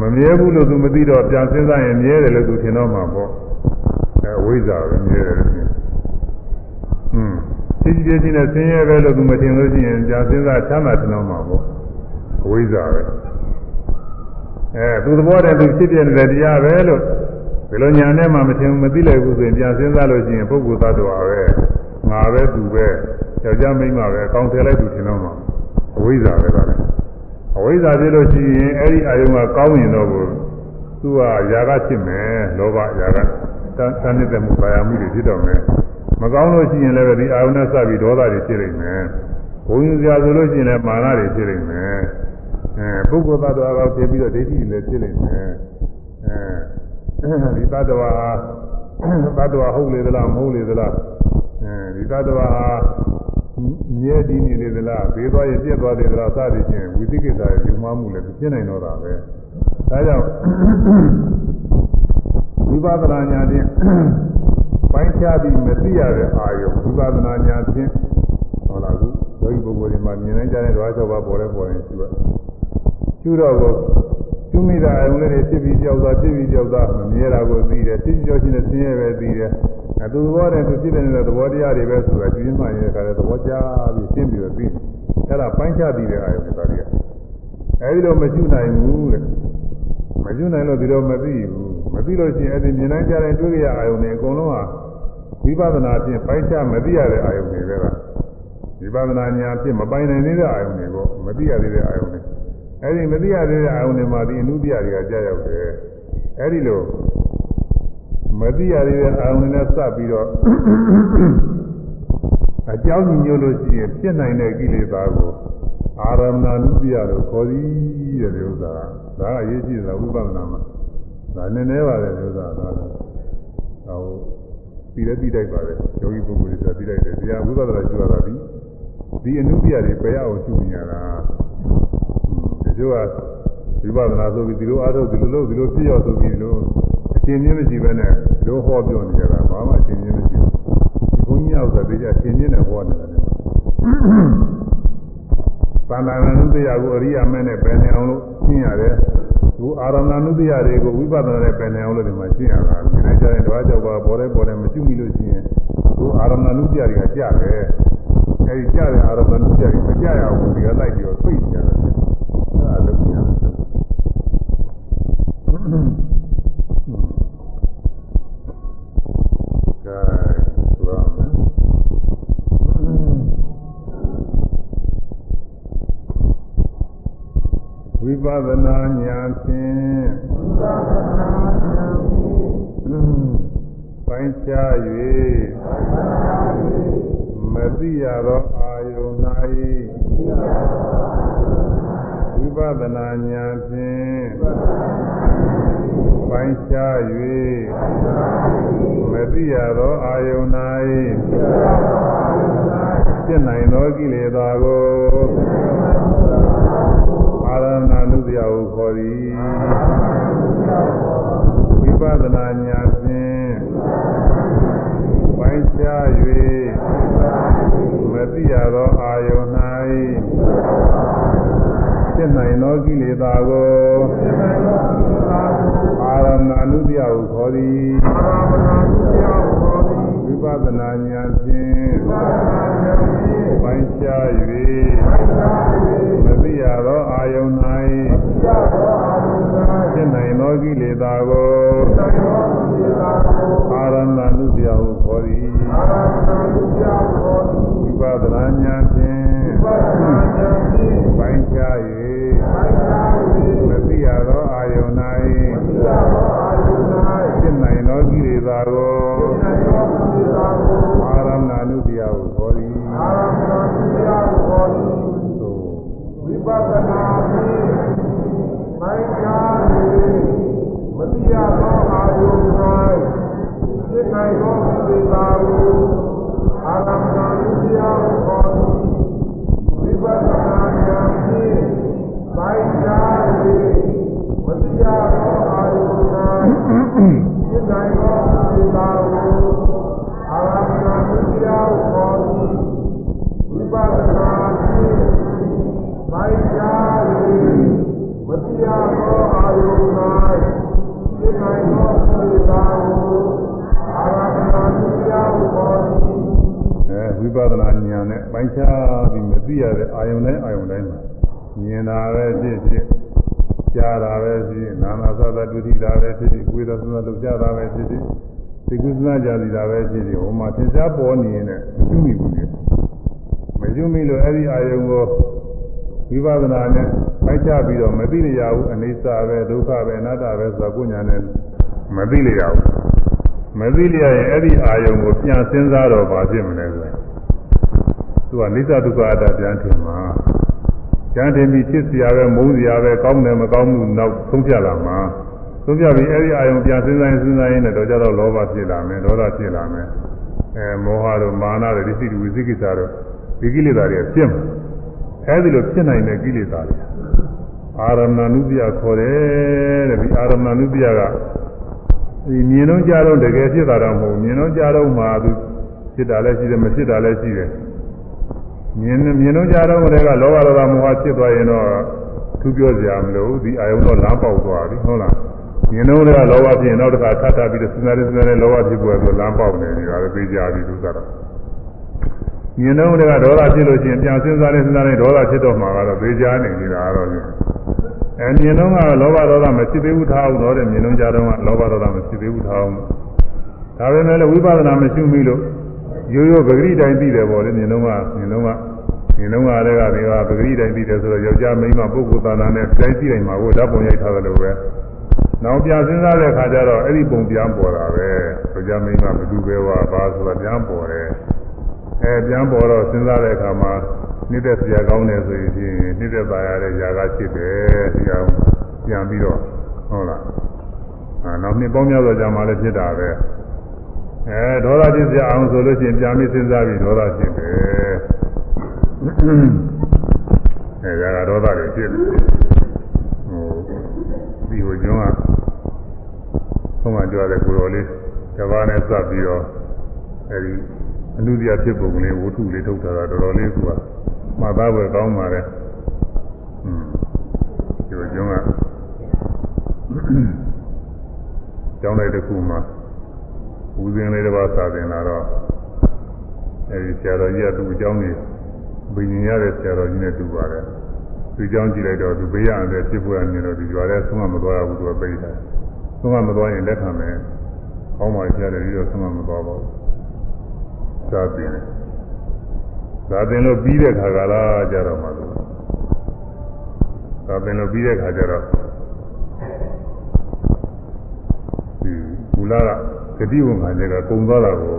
မမြဲဘူးလို့သူမသိတော့ပြန်စဉ်းစားရင်မြဲတယ်လို့သူထင်တော့မှာပေါ့အဲဝိဇ္ဇာပဲမြဲတယ်လို့ထင်อืมသိကြည့်ချင်းနဲ့ဆင်းရဲပဲလို့သူမထင်လို့ရှိရင်ကြာစဉ်းစားချမ်းသာထင်တော့မှာပေါ့အဝိဇ္ဇာပဲအဲသူသဘောတည်းသူဖြစ်ပြနေတဲ့တရားပဲလို့ဘယ်လိုညာနဲ့မှမထင်ဘူးမသိလိုက်ဘူးဆိုရင်ကြာစဉ်းစားလို့ရှိရင်ပုဂ္ဂိုလ်သတ္တဝါပဲငါပဲသူပဲယောက်ျားမိန်းမပဲအကောင်းထည့်လိုက်သူထင်တော့မှာအဝိဇ္ဇာပဲကလည်း အဝိဇ္ဇာဖြစ်လို့ရှိရင်အဲ့ဒီအာယုံကကောင်းရင်တော့ကိုသူကຢာကဖြစ်မယ်လောဘຢာကတန်းနေတဲ့မှုပါရမှုတွေဖြစ်တော့မယ်မကောင်းလို့ရှိရင်လည်းဒီအာယုန်နဲ့စပြီးဒေါသတွေဖြစ်နေမယ်။ဘုံယူစရာဆိုလို့ရှိရင်လည်းမာနတွေဖြစ်နေမယ်။အဲပုဂ္ဂိုလ်သတ္တဝါကောဖြစ်ပြီးတော့ဒိဋ္ဌိလည်းဖြစ်နေမယ်။အဲဒီသတ္တဝါသတ္တဝါဟုတ်လေသလားမဟုတ်လေသလားအဲဒီသတ္တဝါ မြဲတည်နေလေသလားဘေးသွားရင်ပြက်သွားတယ်သလားစသည်ဖြင့်ဝိသိကိစ္စရဲ့ယူမမှုလည်းဖြစ်နိုင်တော့တာပဲ။ဒါကြောင့်ဝိပဿနာဉာဏ်ဖြင့်ပိုင်းခြားပြီးမသိရတဲ့အာယုဝိပဿနာဉာဏ်ဖြင့်ဟောလာခုယောဂီပုဂ္ဂိုလ်တွေမှာမြင်နိုင်ကြတဲ့ဓဝါ၆ပါးပေါ်လဲပေါ်ရင်ရှိပါကျူတော့ကိုကျူမိတာအယုံလေးတွေဖြစ်ပြီးကြောက်တာဖြစ်ပြီးကြောက်တာမမြဲတာကိုသိတယ်ဖြစ်ပြီးကြောက်ခြင်းနဲ့ဆင်းရဲပဲသိတယ် အတူသဘောတည်းသူဖြစ်နေတဲ့သဘောတရားတွေပဲဆိုတာကျင်းမှရင်ခါတဲ့သဘောကျပြီးရှင်းပြီးတော့သိတယ်အဲ့ဒါပိုင်းခြားပြီးတဲ့အာယုတွေဒါတွေကအဲဒီလိုမကျူနိုင်ဘူးတဲ့မကျူနိုင်လို့ဒီလိုမသိဘူးမသိလို့ရှိရင်အဲ့ဒီမြင်နိုင်ကြတဲ့တွေ့ကြရအာယုန်တွေအကုန်လုံးဟာဝိပဿနာဖြင့်ပိုင်းခြားမသိရတဲ့အာယုန်တွေပဲကဝိပဿနာဉာဏ်ဖြင့်မပိုင်နိုင်သေးတဲ့အာယုန်တွေပေါ့မသိရသေးတဲ့အာယုန်တွေအဲ့ဒီမသိရသေးတဲ့အာယုန်တွေမှာဒီအနုတ္တိယတွေကကြာရောက်တယ်အဲ့ဒီလို မသိရသေးတဲ့အာယုန်တွေနဲ့စပ်ပြီးတော့အကြောင်းညွှန်လို့ရှိရင်ဖြစ်နိုင်တဲ့ကိလေသာကိုအာရမဏနုတ္တိယလို့ခေါ်သည်တဲ့ဒီဥစ္စာဒါကအရေးကြီးတာဝိပဿနာမှာဒါနည်းနည်းပါလေဥစ္စာဒါဟိုပြီးလည်းပြီးတိုက်ပါလေယောဂီပုဂ္ဂိုလ်တွေဆိုပြီးတိုက်တယ်တရားဝိပဿနာကျူရတာဒီဒီအနုပြတွေပယ်ရအောင်ကျူနေရတာဒီလိုကဝိပဿနာဆိုပြီးဒီလိုအားထုတ်ဒီလိုလုပ်ဒီလိုပြည့်ရောက်ဆိုပြီးဒီလိုအ ရှင်းချင်းမရှိဘဲနဲ့လိုဟောပြောနေကြတာဘာမှအရှင်းချင်းမရှိဘူးဒီဘုန်းကြီးရောက်တဲ့ဒီအရှင်းချင်းနဲ့ဟောနေတာလေသန္တာနုတ္တရာကိုအရိယာမဲနဲ့ပယ်နေအောင်လို့ရှင်းရတယ်သူအာရမဏနုတ္တရာတွေကိုဝိပဿနာနဲ့ပယ်နေအောင်လို့ဒီမှာရှင်းရတာဒီနေ့ကျရင်တော့ကြောက်ပါပေါ်တယ်ပေါ်တယ်မကျွမိလို့ရှိရင်သူအာရမဏနုတ္တရာတွေကကြတယ်အဲဒီကြတဲ့အာရမဏနုတ္တရာတွေမကြရဘူးဒီကလိုက်ပြီးတော့သိကြတယ်အဲ့ဒါလုပ်ကြရတယ် ကဲဆိုရမယ်ဝိပဿနာဉာဏ်ဖြင့်ပိုင်းခြား၍မသိရသောအာယုန်၌ဝိပဿနာဉာဏ်ဖြင့် ပိုင်းခြား၍မသိရသောအာယုန်၌ဖြစ်နိုင်သောကိလေသာကိုအာရဏနုတ္တယဟုခေါ်သည်ဝိပဿနာဉာဏ်ဖြင့်ပိုင်းခြား၍မသိရသောအာယုန်၌ဖြစ်နိုင်သောကိလေသာကို အာရဏနုတ္တယဟုခေါ်သည်ဝိပဿနာဉာဏ်ဖြင့်ပိုင်းခြား၍မသိရသောအာယုန်၌ဖြစ်နိုင်သောကိလေသာကိုအာရဏနုတ္တယဟုခေါ်သည်ဝိပဿနာဉာဏ်ဖြင့်ပိုင်းခြား၍ ဝိပဿနာဖြင့်မိုင်းကား၍မတိရသောအာယုန်၌ဖြစ်နိုင်သောသေသာကိုအာရမဏုတရားခေါ်သည်ဝိပဿနာဉာဏ်ဖြင့်မိုင်းကား၍မတိရသောအာယု အာရမဏတရားကိုခေါ်သည်အဲဝိပဿနာဉာဏ်နဲ့ပိုင်းခြားပြီးမသိရတဲ့အာယုန်တိုင်းအာယုန်တိုင်းမှာမြင်တာပဲဖြစ်ဖြစ်ကြားတာပဲဖြစ်ဖြစ်နာနာသသဒုတိတာပဲဖြစ်ဖြစ်ကိုယ်တော်သနာလုပ်ကြတာပဲဖြစ်ဖြစ်သိကုသနာကြစီတာပဲဖြစ်ဖြစ်ဟိုမှာသင်္ချာပေါ်နေရင်လည်းမကျွမိဘူးလေမကျွမိလို့အဲ့ဒီအာယုန်ကိုဝိပဿနာနဲ့ပိုင်းခြားပြီးတော့မသိရဘူးအနိစ္စပဲဒုက္ခပဲအနတ္တပဲဆိုတာကိုညာနဲ့ မသိလျောက်မသိလျောက်ရင်အဲ့ဒီအာယုံကိုပြန်စဉ်းစားတော့ဘာဖြစ်မလဲဆိုရင်သူကနိစ္စဒုက္ခအတ္တပြန်ထင်မှာကျန်တယ်ပြီးဖြစ်စရာပဲမုန်းစရာပဲကောင်းတယ်မကောင်းဘူးနောက်ဆုံးဖြတ်လာမှာဆုံးဖြတ်ပြီးအဲ့ဒီအာယုံပြန်စဉ်းစားစဉ်းစားရင်းနဲ့တော့ကြတော့လောဘဖြစ်လာမယ်ဒေါသဖြစ်လာမယ်အဲမောဟတို့မာနတို့ဒိဋ္ဌိတို့ဝိသိကိစ္စတို့ဒီကိလေသာတွေဖြစ်မှာအဲဒီလိုဖြစ်နိုင်တဲ့ကိလေသာတွေအာရမဏုပ္ပယခေါ်တယ်တဲ့ဒီအာရမဏုပ္ပယက ဒီမြင်တော့ကြတော့တကယ်ဖြစ်တာတော့မဟုတ်ဘူးမြင်တော့ကြတော့မှသူဖြစ်တာလည်းရှိတယ်မဖြစ်တာလည်းရှိတယ်မြင်မြင်တော့ကြတော့ကလေးကလောဘဒေါသမောဟဖြစ်သွားရင်တော့သူပြောကြမလို့ဒီအာယုံတော့လမ်းပေါက်သွားပြီဟုတ်လားမြင်တော့ကလောဘဖြစ်ရင်နောက်တစ်ခါထပ်ထပ်ပြီးတော့စဉ်းစားရစဉ်းစားရလောဘဖြစ်ပေါ်ဆိုလမ်းပေါက်နေပြီဒါလည်းသိကြပြီသူကတော့မြင်တော့ကဒေါသဖြစ်လို့ရှိရင်ပြန်စဉ်းစားရစဉ်းစားရဒေါသဖြစ်တော့မှာကတော့သိကြနေပြီဒါတော့ အဲမြင်တော့ကလောဘဒေါသမရှိသေးဘူးထားအောင်တော့တဲ့မြင်တော့ကြတော့ကလောဘဒေါသမရှိသေးဘူးထားအောင်ဒါပေမဲ့လည်းဝိပဿနာမရှိမိလို့ရိုးရိုးပဂရိတိုင်းသိတယ်ပေါ့လေမြင်တော့ကမြင်တော့ကမြင်တော့ကလည်းကဒီကပဂရိတိုင်းသိတယ်ဆိုတော့ယောက်ျားမိန်းမပုဂ္ဂိုလ်သာနာနဲ့တိုင်းသိနိုင်မှာကိုဓာတ်ပုံရိုက်ထားတယ်လို့ပဲနောက်ပြန်စဉ်းစားတဲ့အခါကျတော့အဲ့ဒီပုံပြန်ပေါ်တာပဲယောက်ျားမိန်းမမတူပဲว่าဘာဆိုတာပြန်ပေါ်တယ် အဲပြန်ပေါ်တော့စဉ်းစားတဲ့အခါမှာနှစ်သက်စရာကောင်းတယ်ဆိုရင်ဖြင့်နှစ်သက်ပါရတဲ့ຢာကဖြစ်တယ်ဒီအောင်ပြန်ပြီးတော့ဟုတ်လားအာနောက်နှစ်ပေါင်းများစွာကြာမှလည်းဖြစ်တာပဲအဲဒေါသဖြစ်စရာအောင်ဆိုလို့ရှိရင်ပြန်ပြီးစဉ်းစားပြီးဒေါသဖြစ်တယ်အဲဒါကဒေါသတွေဖြစ်တယ်ဒီဟိုကျွန်းကဆုံးမကြွတဲ့ကိုတော်လေးတဘာနဲ့စပ်ပြီးတော့အဲဒီ အလူစရာဖြစ်ပုံကလေးဝတ္ထုလေးထုတ်တာတော့တော်တော်လေးကမှတ်သားပွဲကောင်းပါတယ်။ဒီလိုကျွန်းကကျောင်းလိုက်တစ်ခုမှာဦးစင်းလေးတစ်ပါးစာသင်လာတော့အဲဒီဆရာတော်ကြီးကသူ့အကြောင်းကြီးဘိညာရတဲ့ဆရာတော်ကြီးနဲ့တူပါတယ်။သူ့အကြောင်းကြည့်လိုက်တော့သူဘေးရတယ်ဖြစ်ပေါ်ရနေတော့ဒီရွာထဲဆုံးမမသွားဘူးသူကပြေးလာ။ဆုံးမမသွားရင်လက်ခံမယ်။ကောင်းပါဆရာတော်ကြီးတော့ဆုံးမမသွားပါဘူး။ သာသင်သာသင်လို့ပြီးတဲ့ခါကလားကြတော့မှသူသာသင်လို့ပြီးတဲ့ခါကျတော့ဒီဘူလာကဂတိဝန်ခံတဲ့ကကုံသွားတာကို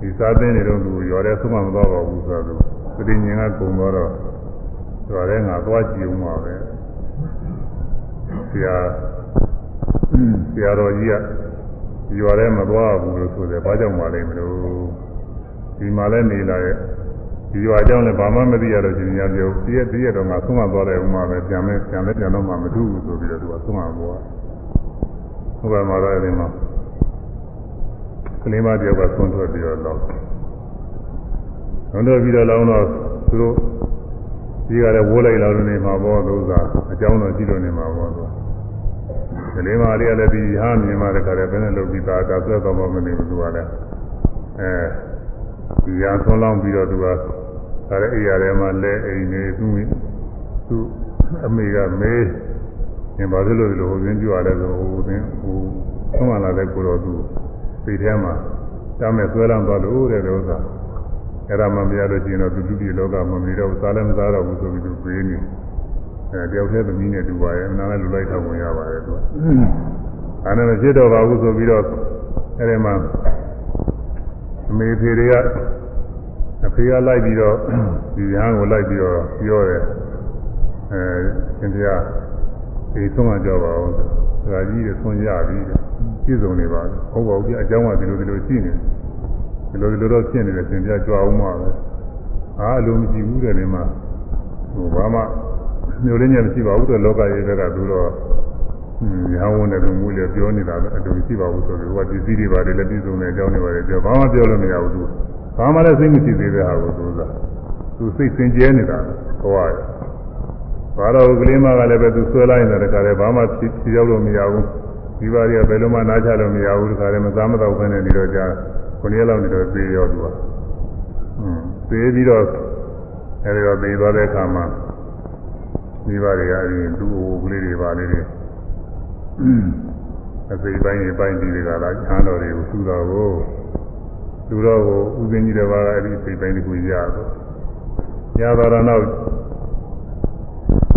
ဒီသာသင်နေတော့သူရော်တဲ့ဆုံးမမသွားပါဘူးဆိုတော့သူပဋိညာဉ်ကကုံသွားတော့ဆိုရဲငါသွားကြည့်ဦးမှာပဲဆရာဆရာတော်ကြီးကရွာထဲမသွားဘူးလို့ဆိုတယ်ဘာကြောင့်မလဲမလို့ ဒီမှာလည်းနေလာရဲ့ဒီရွာကြောင့်လည်းဘာမှမသိရတော့ရှင်ညာပြောဒီရက်ဒီရက်တော့ငါဆုံးမသွားတယ်ဥမာပဲပြန်လဲပြန်လဲပြန်တော့မှမထူးဘူးဆိုပြီးတော့သူကဆုံးမသွားဟုတ်ပါမှာတော့အဲဒီမှာကလေးမတယောက်ကဆုံးထွက်ပြီးတော့လောက်ဆုံးထွက်ပြီးတော့လောင်းတော့သူတို့ဒီကလည်းဝိုးလိုက်လာလို့နေမှာပေါ့သူကအကြောင်းတော့ကြည့်လို့နေမှာပေါ့သူကလေးမလေးကလည်းဒီဟာမြင်မှတခါတည်းဘယ်နဲ့လုပ်ပြီးသားတာဆွဲတော့မှမနေဘူးသူကလည်းအဲ ဒီရာဆုံးလောင်းပြီးတော့သူကဒါလည်းအိယာထဲမှာလဲအိမ်နေသူသူအမေကမေးငင်ပါသလိုလိုဟိုသင်းကြွရတယ်ဆိုဟိုသင်းဟိုဆုံးမလာတဲ့ကိုတော့သူစိတ်ထဲမှာတမ်းမဲ့ဆွဲလန်းသွားလို့တဲ့ဥစ္စာအဲ့ဒါမှမရလို့ရှိရင်တော့သူလူပြည်လောကမှာမနေတော့စားလည်းမစားတော့ဘူးဆိုပြီးသူပြေးနေအဲတယောက်တည်းသမီးနဲ့တူပါရဲ့အနာလည်းလူလိုက်ထောက်ဝင်ရပါတယ်သူကအဲဒါနဲ့ဖြစ်တော့ပါဘူးဆိုပြီးတော့အဲ့ဒီမှာ အမေဖေတွေကအဖေကလိုက်ပြီးတော့ဒီရဟန်းကိုလိုက်ပြီးတော့ပြောတယ်အဲသင်တရားဒီဆုံးမကြောက်ပါဘူးသရာကြီးတွေဆုံးရပြီပြည်စုံနေပါဘူးဟုတ်ပါဘူးပြအကြောင်းကဒီလိုဒီလိုရှိနေဒီလိုဒီလိုတော့ဖြစ်နေတယ်သင်တရားကြွားအောင်မှာပဲအားအလိုမရှိဘူးတဲ့ဒီမှာဟိုဘာမှမျိုးလင်းညာမရှိပါဘူးတဲ့လောကကြီးကသူတော့ ညာဝန်တဲ့လူမျိုးလေးပြောနေတာပဲအတူရှိပါဘူးဆိုပြီးဟိုကဒီစည်းတွေပါတယ်လည်းပြည်စုံနေအကြောင်းတွေပါတယ်ပြောဘာမှပြောလို့မရဘူးသူဘာမှလည်းစိတ်မရှိသေးတဲ့ဟာကိုသူကသူစိတ်စင်ကြဲနေတာဘဝရဘာတော့ကလေးမကလည်းပဲသူဆွဲလိုက်နေတဲ့ခါလဲဘာမှဖြေရောက်လို့မရဘူးဒီပါးတွေကဘယ်လိုမှနားချလို့မရဘူးဒီခါလဲမစားမတော့ဘဲနဲ့နေတော့ကြာခုနှစ်ရက်လောက်နေတော့သေရောသူကอืมသေပြီးတော့အဲဒီတော့သေသွားတဲ့အခါမှာဒီပါးတွေကအဲဒီသူ့ဟိုကလေးတွေပါလေးတွေ အစိပိုင်းတွေပိုင်းပြီးတွေကလာချမ်းတော်တွေကိုသူ့တော်ကိုသူတော်ကိုဥစဉ်ကြီးတစ်ပါးကအဲဒီစိပိုင်းတစ်ခုရတော့ရတော့တော့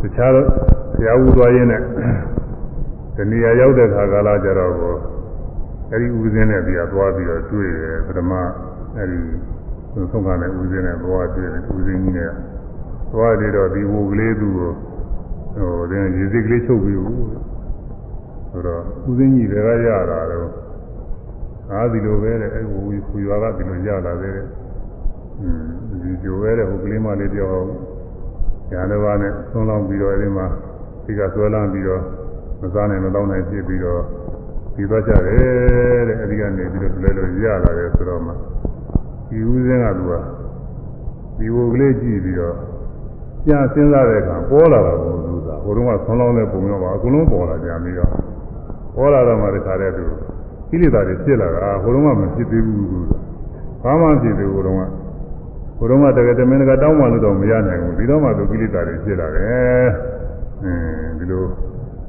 တခြားဆရာဦးသွားရင်းနဲ့ဒီနေရာရောက်တဲ့ခါကာလကြတော့ကိုအဲဒီဥစဉ်နဲ့ပြီးတော့သွားပြီးတော့တွေ့တယ်ပထမအဲဒီသုံးခါနဲ့ဥစဉ်နဲ့သွားတွေ့တယ်ဥစဉ်ကြီးနဲ့သွားပြီးတော့ဒီဝူကလေးသူ့ကိုဟိုဒီရေစိတ်ကလေးချုပ်ပြီးဘူး ဆိုတော့ဥစဉ်ကြီးတွေကရတာတော့အားဒီလိုပဲတဲ့အဲဝူခူရွာကဒီလိုရလာသေးတယ်อืมဒီကြိုပဲတဲ့ဟိုကလေးမလေးပြောညာတစ်ပါးနဲ့သုံးလောင်းပြီးတော့အဲဒီမှာဒီကဆွဲလန်းပြီးတော့မစားနိုင်မတော့နိုင်ဖြစ်ပြီးတော့ဒီသွားကြတယ်တဲ့အဲဒီကနေပြီးတော့လဲလို့ရလာတယ်ဆိုတော့မှဒီဦးစင်းကသူကဒီဝုတ်ကလေးကြည့်ပြီးတော့ပြန်စဉ်းစားတဲ့အခါပေါ်လာတာကိုသူကဟိုတုန်းကဆွမ်းလောင်းတဲ့ပုံရောပါအကုန်လုံးပေါ်လာကြပြီးတော့ ပေါ်လာတော့မှတခါတည်းသူကိလေသာတွေဖြစ်လာတာဟိုတုန်းကမဖြစ်သေးဘူးသူကဘာမှဖြစ်သေးဘူးဟိုတုန်းကဟိုတုန်းကတကယ်တမင်တကတောင်းမှလို့တော့မရနိုင်ဘူးဒီတော့မှသူကိလေသာတွေဖြစ်လာတယ်အင်းဒီလို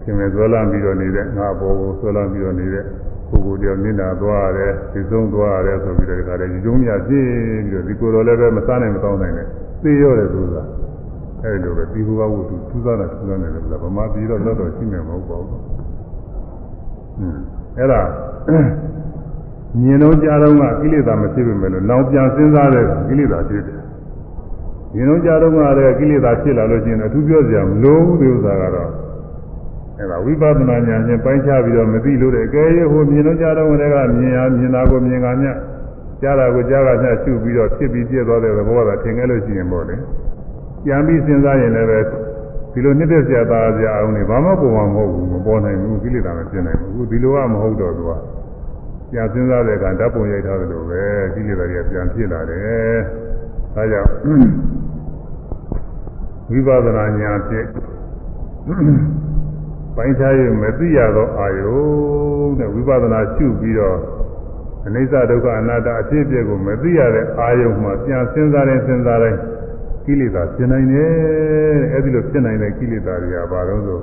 ခင်မဆွဲလန်းပြီးတော့နေတဲ့ငါဘောကိုဆွဲလန်းပြီးတော့နေတဲ့ပုဂ္ဂိုလ်တယောက်နစ်နာသွားရတယ်ဒီဆုံးသွားရတယ်ဆိုပြီးတော့ဒီခါတည်းဒီကျုံးမြပြည့်ပြီးတော့ဒီကိုယ်တော်လည်းပဲမစားနိုင်မတောင်းနိုင်နဲ့သိရတယ်ဆိုတာအဲဒီလိုပဲဒီဘုရားဝတ္ထုသူးစားတာသူးစားနေတယ်ဗမာပြည်တော့တော့တော့ရှိမယ်မဟုတ်ပါဘူးอืม အဲ့ဒါမြင်တော့ကြားတော့ကကိလေသာမဖြစ်ပေမဲ့လို့နောက်ပြန်စဉ်းစားတဲ့ကိလေသာဖြစ်တယ်မြင်တော့ကြားတော့ကလည်းကိလေသာဖြစ်လာလို့ရှိရင်အထူးပြောစရာမလိုဘူးဒီဥစ္စာကတော့အဲ့ဒါဝိပဿနာဉာဏ်နဲ့ပိုင်းခြားပြီးတော့မသိလို့တဲ့အကယ်၍ဟိုမြင်တော့ကြားတော့ကလည်းမြင်ရမြင်တာကိုမြင်ကမြကြားတာကိုကြားကမြရှုပြီးတော့ဖြစ်ပြီးပြည့်သွားတဲ့သဘောကထင်ခဲ့လို့ရှိရင်ပေါ့လေပြန်ပြီးစဉ်းစားရင်လည်းပဲ ဒီလိုနှစ်သက်စရာသားစရာအောင်နေဘာမှပုံမှန်မဟုတ်ဘူးမပေါ်နိုင်ဘူးကိလေသာမဖြစ်နိုင်ဘူးအခုဒီလိုကမဟုတ်တော့သူကပြန်စဉ်းစားတဲ့အခါဓာတ်ပုံရိုက်ထားသလိုပဲကိလေသာတွေကပြန်ဖြစ်လာတယ်ဒါကြောင့်ဝိပဿနာဉာဏ်ဖြင့်ပိုင်းခြားရမသိရသောအာယုန်တဲ့ဝိပဿနာရှုပြီးတော့အနိစ္စဒုက္ခအနတ္တအဖြစ်အပျက်ကိုမသိရတဲ့အာယုန်မှာပြန်စဉ်းစားရင်စဉ်းစားတိုင်း ကိလေသာဖြစ်နိုင်တယ်အဲ့ဒီလိုဖြစ်နိုင်တဲ့ကိလေသာတွေကဘာလို့ဆို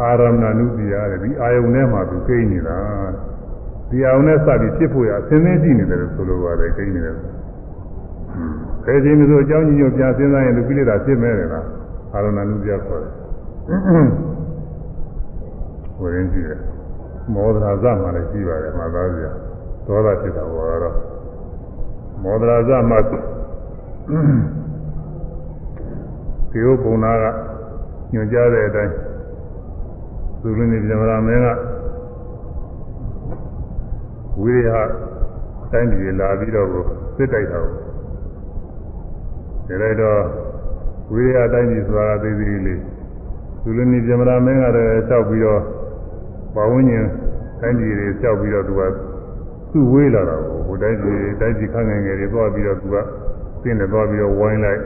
အာရမဏနုတိယတဲ့ဒီအာယုန်ထဲမှာသူကိန်းနေတာဒီအာယုန်နဲ့စပြီးဖြစ်ဖို့ရအစင်းသင်းကြည့်နေတယ်လို့ဆိုလိုပါတယ်ကိန်းနေတယ်ဘယ်ချိန်မှဆိုအကြောင်းကြီးညို့ပြန်စဉ်းစားရင်သူကိလေသာဖြစ်မဲ့တယ်လားအာရမဏနုတိယခေါ်တယ်ဝိရင်းကြည့်တယ်မောဒရာဇမှာလည်းရှိပါတယ်မှာသားစရာသောတာဖြစ်တာဘောတော့မောဒရာဇမှာ ဒီဥပုံနာကညွှန်ကြားတဲ့အတိုင်းသူလူနေပြမလာမင်းကဝိရိယတိုင်းပြည်လာပြီးတော့စစ်တိုက်တာကိုဒါလိုက်တော့ဝိရိယတိုင်းပြည်ဆိုတာသိသေးလေးသူလူနေပြမလာမင်းကလည်းလျှောက်ပြီးတော့ပဝန်းကျင်တိုင်းပြည်တွေလျှောက်ပြီးတော့သူကသူ့ဝေးလာတာကိုဟိုတိုင်းပြည်တိုင်းပြည်ခန့်ငယ်ငယ်တွေသွားပြီးတော့သူကသင်တယ်သွားပြီးတော့ဝိုင်းလိုက်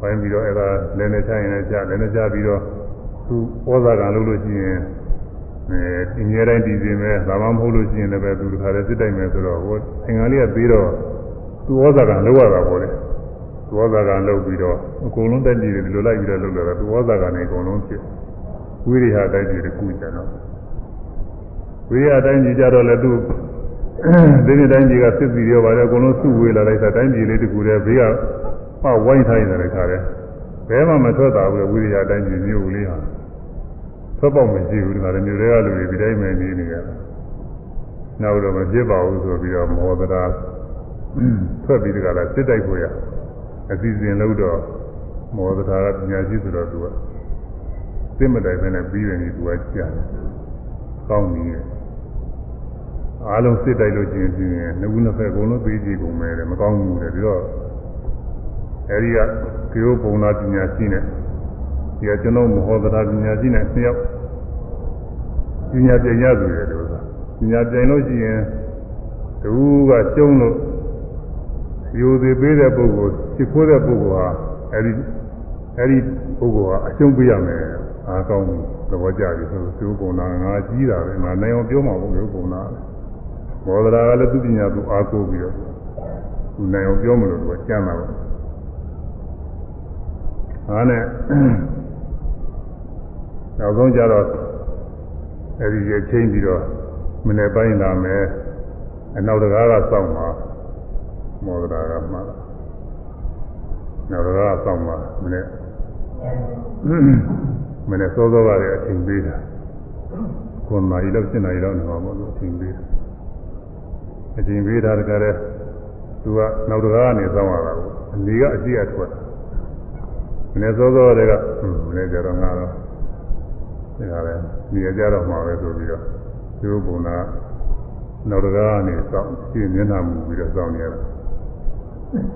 ဝိုင်းပြီးတော့အဲ့ဒါလည်းနဲ့ချရင်လည်းချလည်းနဲ့ချပြီးတော့သူဩဇာကံလုပ်လို့ရှိရင်အဲအငြင်းတိုင်းတည်စင်မဲ့ဒါမှမဟုတ်လို့ရှိရင်လည်းပဲသူတခါတည်းစစ်တိုက်မယ်ဆိုတော့ဟိုအင်္ဂါလေးကပြီးတော့သူဩဇာကံလုပ်ရတာပေါ့လေသူဩဇာကံလုပ်ပြီးတော့အကုန်လုံးတက်ကြည့်တယ်ဒီလိုလိုက်ပြီးတော့လုပ်လာတာသူဩဇာကံနဲ့အကုန်လုံးဖြစ်ဝိရိယတိုက်ကြည့်တယ်ခုကျတော့ဝိရိယတိုင်းကြီးကြတော့လည်းသူဒီနေ့တိုင်းကြီးကစစ်စီရောပါတယ်အကုန်လုံးစုဝေးလာလိုက်တာတိုင်းကြီးလေးတကူတည်းဘေးက ဟောဝိုင်းထိုင်းနေတယ်ခါတယ်ဘယ်မှမထွက်တာဘူးဝိရိယတိုင်းကြီးမျိုးလေးဟာထွက်ပေါက်မရှိဘူးဒီမှာလည်းမျိုးတွေကလူတွေဒီတိုင်းပဲနေနေရတာနောက်တော့မဖြစ်ပါဘူးဆိုပြီးတော့မောဒရာထွက်ပြီးတကလားစစ်တိုက်ကိုရအစီအစဉ်လို့တော့မောဒရာကပညာရှိဆိုတော့သူကစစ်မတိုင်ပဲနဲ့ပြီးတယ်ဒီသူကကြာတယ်ကောင်းနေတယ်အားလုံးစစ်တိုက်လို့ရှိရင်ပြင်နှစ်ဦးနှစ်ဖက်အကုန်လုံးသေးကြည့်ကုန်မယ်တဲ့မကောင်းဘူးတဲ့ပြီးတော့ အဲဒီကကေယုပုံနာပညာရှိနဲ့ဒီကကျွန်တော်မဟောသရာပညာရှိနဲ့နှစ်ယောက်ပညာပြညာသူတယ်လို့ဆိုတာပညာပြလို့ရှိရင်တူကကျုံးလို့ယူသေးပေးတဲ့ပုဂ္ဂိုလ်ချစ်ခိုးတဲ့ပုဂ္ဂိုလ်ဟာအဲဒီအဲဒီပုဂ္ဂိုလ်ဟာအရှုံးပေးရမယ်အားကောင်းဘူးသဘောကျပြီဆိုသူပုံနာငါကြီးတာပဲငါနိုင်အောင်ပြောမှာပေါ့လို့ပုံနာဘောဒရာကလည်းသူပညာသူအားကိုးပြီးတော့သူနိုင်အောင်ပြောမလို့သူကကြမ်းတာပေါ့ ဟာနဲ့နောက်ဆုံးကြတော့အဲဒီရချင်းပြီးတော့မနေ့ပိုင်းလာမယ်အနောက်တကားကစောင့်ပါမောဒရာကမှနောက်တကားကစောင့်ပါမနေ့မနေ့စောစောကလည်းအချိန်ပေးတာခွန်မာရီတော့7နာရီလောက်နေမှာပေါ့လို့အချိန်ပေးတာအချိန်ပေးတာတကယ်လည်းသူကနောက်တကားကနေစောင့်ရတာကိုအနေကအကြည့်အထွက် မနေ့စောစောတွေကမနေ့ကျတော့ငါတော့ဒါကလည်းနေကြတော့မှာပဲဆိုပြီးတော့ဒီဘုံနာနောက်တကားကနေစောင့်ကြည့်မျက်နှာမူပြီးတော့စောင့်နေရတာ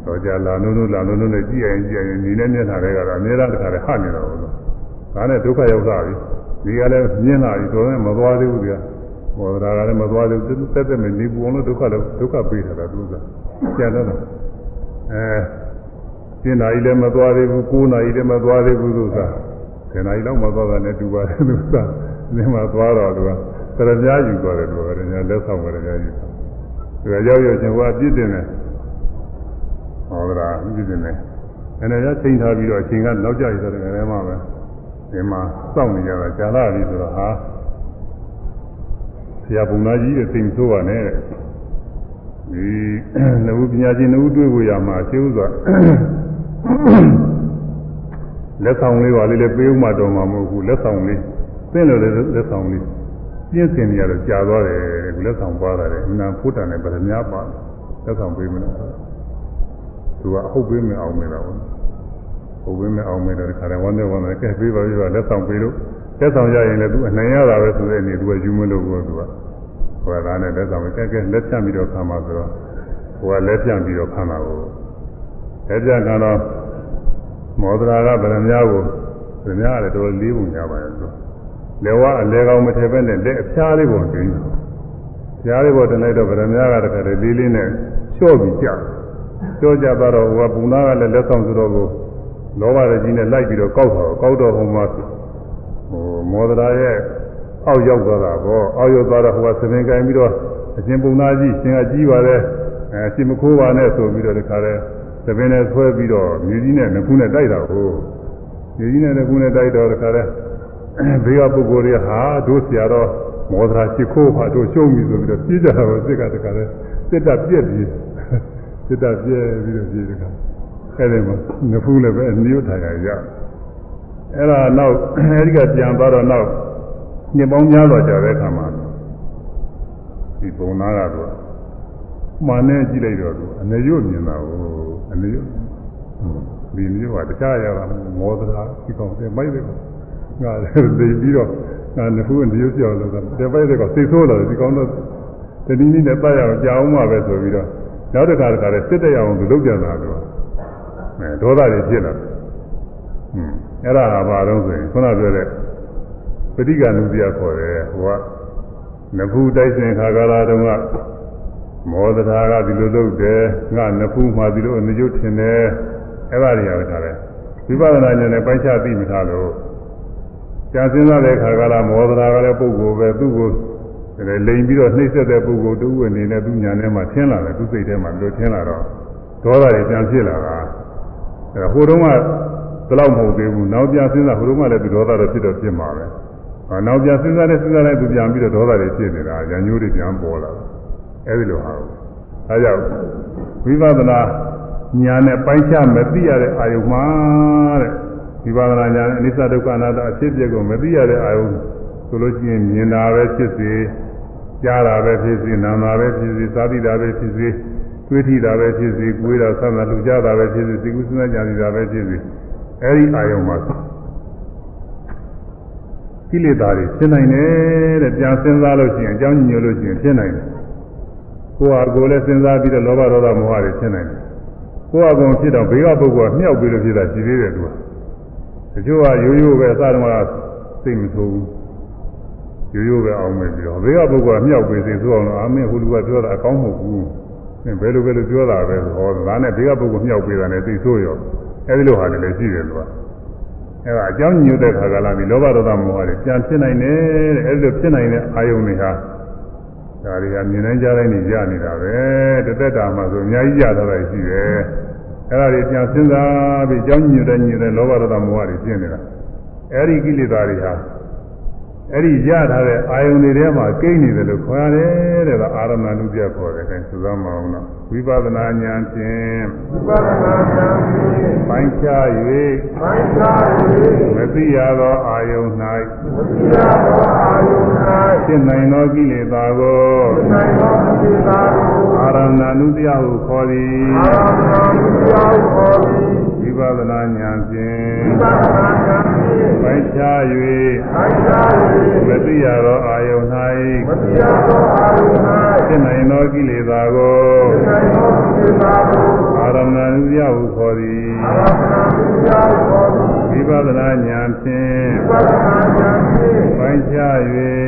တော့ကြာလာနုံနုံလာနုံနုံနဲ့ကြည့်ရင်ကြည့်ရင်နေနဲ့မျက်နှာတွေကတော့အများအားတခါတည်းဟနေတော့ဘူးဒါနဲ့ဒုက္ခရောက်လာပြီဒီကလည်းမြင်လာပြီတော်တယ်မသွားသေးဘူးဒီကဘောဒရာကလည်းမသွားသေးဘူးတက်တက်မနေဘူးအောင်လို့ဒုက္ခလည်းဒုက္ခပေးထားတာသူကကျန်တော့အဲ ရှင်းနာရီလည်းမသွားသေးဘူး9နာရီလည်းမသွားသေးဘူးသူက10နာရီလောက်မသွားတာနဲ့တူပါတယ်သူကဒီမှာသွားတော့သူကသရပြားယူသွားတယ်သူကလည်းလက်ဆောင်ပဲလည်းယူသူကရောက်ရောက်ချင်းဟိုကပြစ်တင်တယ်ဟောဒရာပြစ်တင်တယ်အဲ့ဒါရချိန်ထားပြီးတော့အချိန်ကနောက်ကျရတဲ့ငယ်ထဲမှာပဲဒီမှာစောင့်နေကြတာကြာလာပြီဆိုတော့ဟာဆရာဘုံသားကြီးရဲ့စိတ်ဆိုးပါနဲ့ဒီနှုတ်ပညာရှင်နှုတ်တွေ့ကိုရမှာရှင်းဥစွာ လက်ဆောင်လေးပါလေးလည်းပေးဥမှတော်မှာမဟုတ်ဘူးလက်ဆောင်လေးသင်လို့လည်းလက်ဆောင်လေးပြင်းစင်နေရတော့ကြာသွားတယ်လက်ဆောင်ပါတာတယ်အမှန်ဖုတ်တန်နဲ့ဗရမ ्या ပါလက်ဆောင်ပေးမလို့သူကအဟုတ်ပေးမအောင်မလားဟုတ်ပေးမအောင်မလို့ဒီခါတည်းဝမ်းနဲ့ဝမ်းနဲ့ကဲပေးပါပြပါလက်ဆောင်ပေးလို့လက်ဆောင်ရရင်လည်းသူအနိုင်ရတာပဲဆိုတဲ့အနေသူကယူမလို့ဘူးသူကဟိုကသားနဲ့လက်ဆောင်ကဲကဲလက်ဖြန့်ပြီးတော့ခံပါဆိုတော့ဟိုကလက်ဖြန့်ပြီးတော့ခံတာကို လက်ဖြန့်ကတော့မောဒရာကဗရမ ्या ကိုသူများကလည်းတော်တော်လေးပုံရပါတယ်သူလေဝါအလဲကောင်းမထည့်ပဲနဲ့လက်အဖျားလေးပုံတင်တယ်ဖျားလေးပုံတင်လိုက်တော့ဗရမ ्या ကတခါတည်းလေးလေးနဲ့လျှော့ပြီးကြာလျှော့ကြသွားတော့ဟိုကပုံနာကလည်းလက်ဆောင်ဆိုတော့ကိုလောဘရကြီးနဲ့လိုက်ပြီးတော့ကောက်တော့ကောက်တော့ဟိုမှာဟိုမောဒရာရဲ့အောက်ရောက်သွားတာပေါ့အောက်ရောက်သွားတော့ဟိုကသမင်ကင်ပြီးတော့အရှင်ပုံနာကြီးရှင်ကကြီးပါတယ်အဲရှင်မခိုးပါနဲ့ဆိုပြီးတော့ဒီခါလဲ သမင်နဲ့ဆွဲပြီးတော့မြေကြီးနဲ့ငခုနဲ့တိုက်တာကိုမြေကြီးနဲ့ငခုနဲ့တိုက်တော့ဒီခါလဲဘေးကပုဂ္ဂိုလ်တွေဟာတို့ဆရာတော်မောဒရာရှိခိုးပါတို့ရှုံးပြီဆိုပြီးတော့ပြေးကြတာကိုစစ်ကတခါလဲစစ်တပ်ပြက်ပြီးစစ်တပ်ပြက်ပြီးတော့ပြေးတခါအဲ့ဒီမှာငဖူးလည်းပဲအနည်းထိုင်ရရအဲ့ဒါနောက်အဲ့ဒီကပြန်သွားတော့နောက်ညပေါင်းများစွာကြာတဲ့အခါမှာဒီဘုံနာကတော့မှန်နဲ့ကြည့်လိုက်တော့သူအနေရွတ်မြင်တာကို အနေရွတ်ဒီမျိုးကတခြားရတာမောဒရာဒီကောင်တဲ့မိုက်တဲ့ကောင်ငါလည်းသိပြီးတော့ငါနှစ်ခုအနေရွတ်ပြောလို့ကတဲ့ပိုက်တဲ့ကောင်သိဆိုးလာတယ်ဒီကောင်တော့တတိနည်းနဲ့ပတ်ရအောင်ကြာအောင်မှပဲဆိုပြီးတော့နောက်တစ်ခါတစ်ခါလည်းစစ်တဲ့အောင်သူလုပ်ကြတာတော့အဲဒေါသတွေဖြစ်လာတယ်ဟွန်းအဲ့ဒါဟာဘာလို့ဆိုရင်ခုနပြောတဲ့ပဋိက္ခဏုတရားခေါ်တယ်ဟိုကနဖူးတိုက်စင်ခါကာလတုန်းက မောဒရာကဒီလိုလုပ်တယ်ငါနဖူးမှဒီလိုအနေရုပ်ထင်တယ်အဲ့ဒါတွေရတယ်ခါတယ်ဝိပဿနာဉာဏ်နဲ့ပိုင်းခြားသိမိထားလို့ကြာစင်းစားတဲ့ခါကာလမောဒရာကလည်းပုဂ္ဂိုလ်ပဲသူ့ကိုလိန်ပြီးတော့နှိမ့်ဆက်တဲ့ပုဂ္ဂိုလ်တူအနေနဲ့သူညာထဲမှာထင်းလာတယ်သူစိတ်ထဲမှာလို့ထင်းလာတော့ဒေါသတွေပြန်ဖြစ်လာတာအဲဟိုတုန်းကဒီလောက်မဟုတ်သေးဘူးနောက်ပြန်စဉ်းစားဟိုတုန်းကလည်းဒီဒေါသတွေဖြစ်တော့ဖြစ်မှာပဲဟောနောက်ပြန်စဉ်းစားတဲ့စဉ်းစားတဲ့သူပြန်ပြီးတော့ဒေါသတွေဖြစ်နေတာရံညိုးတွေပြန်ပေါ်လာတယ် အဲဒီလိုဟာအဲကြောင့်ဝိပဿနာညာနဲ့ပိုင်းခြားမသိရတဲ့အာယုမှာတဲ့ဝိပဿနာညာနဲ့အနိစ္စဒုက္ခအနတ္တအဖြစ်အပျက်ကိုမသိရတဲ့အာယုဆိုလို့ရှိရင်မြင်တာပဲဖြစ်စေကြားတာပဲဖြစ်စေနားတာပဲဖြစ်စေသာသိတာပဲဖြစ်စေတွေးထိတာပဲဖြစ်စေကိုယ်တာဆန္ဒလူကြတာပဲဖြစ်စေစိတ်ကူးစဉ်းစားကြတာပဲဖြစ်စေအဲဒီအာယုမှာကိလေသာတွေဖြစ်နိုင်တယ်တဲ့ပြန်စဉ်းစားလို့ရှိရင်အကြောင်းညွှန်လို့ရှိရင်ဖြစ်နိုင်တယ် ကိုယ်ဟာကိုယ်လည်းစဉ်းစားပြီးတော့လောဘဒေါသမောဟတွေဖြစ်နိုင်တယ်ကိုယ်ဟာကိုယ်ဖြစ်တော့ဘေးကပုဂ္ဂိုလ်ကမြောက်ပြီးလို့ဖြစ်တာရှိသေးတယ်သူကတချို့ကရိုးရိုးပဲအစတုန်းကစိတ်မဆိုးဘူးရိုးရိုးပဲအောင်မယ်ပြီးတော့ဘေးကပုဂ္ဂိုလ်ကမြောက်ပြီးစိတ်ဆိုးအောင်လို့အာမင်းဟိုလူကပြောတာအကောင်းမဟုတ်ဘူးဘယ်လိုပဲလို့ပြောတာပဲဟောဒါနဲ့ဘေးကပုဂ္ဂိုလ်မြောက်ပြီးတာနဲ့သိဆိုးရောအဲဒီလိုဟာတွေလည်းရှိတယ်သူကအဲဒါအကြောင်းညွှန်တဲ့ခါကလာပြီးလောဘဒေါသမောဟတွေပြန်ဖြစ်နိုင်တယ်တဲ့အဲဒီလိုဖြစ်နိုင်တဲ့အာယုန်တွေဟာ ဒါတွေကမြင်နိုင်ကြတိုင်းနေရနေတာပဲတသက်တာမှဆိုအများကြီးရတာလည်းရှိတယ်အဲဒါတွေပြန်စဉ်းစားပြီးအကြောင်းညွှန်တဲ့ညွှန်တဲ့လောဘဒေါသမောဟတွေဖြစ်နေတာအဲဒီကိလေသာတွေဟာ အဲ့ဒီရထားတဲ့အာယုန်တွေထဲမှာကိန်းနေတယ်လို့ခေါ်ရတယ်တဲ့ဒါအာရမဏုပြခေါ်တယ်ခင်သုသမအောင်တော့ဝိပဿနာဉာဏ်ဖြင့်ဝိပဿနာဉာဏ်ဖြင့်ပိုင်းခြား၍ပိုင်းခြား၍မသိရသောအာယုန်၌မသိရသောအာယုန်၌ဖြစ်နိုင်သောကိလေသာကိုဖြစ်နိုင်သောကိလေသာကိုအာရမ ဏုပြဟုခေါ်သည်အာရမဏုပြဟုခေါ်သည်ဝိပဿနာဉာဏ်ဖြင့်ဝိပဿနာဉာဏ်ဖြင့်ပိုင်းခြား၍ပိုင်းခြား၍မသိရသောအာယုန်၌မသိရသောအာယုန်၌ဖြစ်နိုင်သောကိလေသာကိုဖြစ်နိုင်သောကိလေသာကိုအာရမဏုပြဟုခေါ်သည်အာရမဏုပြဟုခေါ်သည်ဝိပဿနာဉာဏ်ဖြင့်ဝိပဿနာဉာဏ်ဖြင့်ပိုင်းခြား၍ပိုင်းခြား၍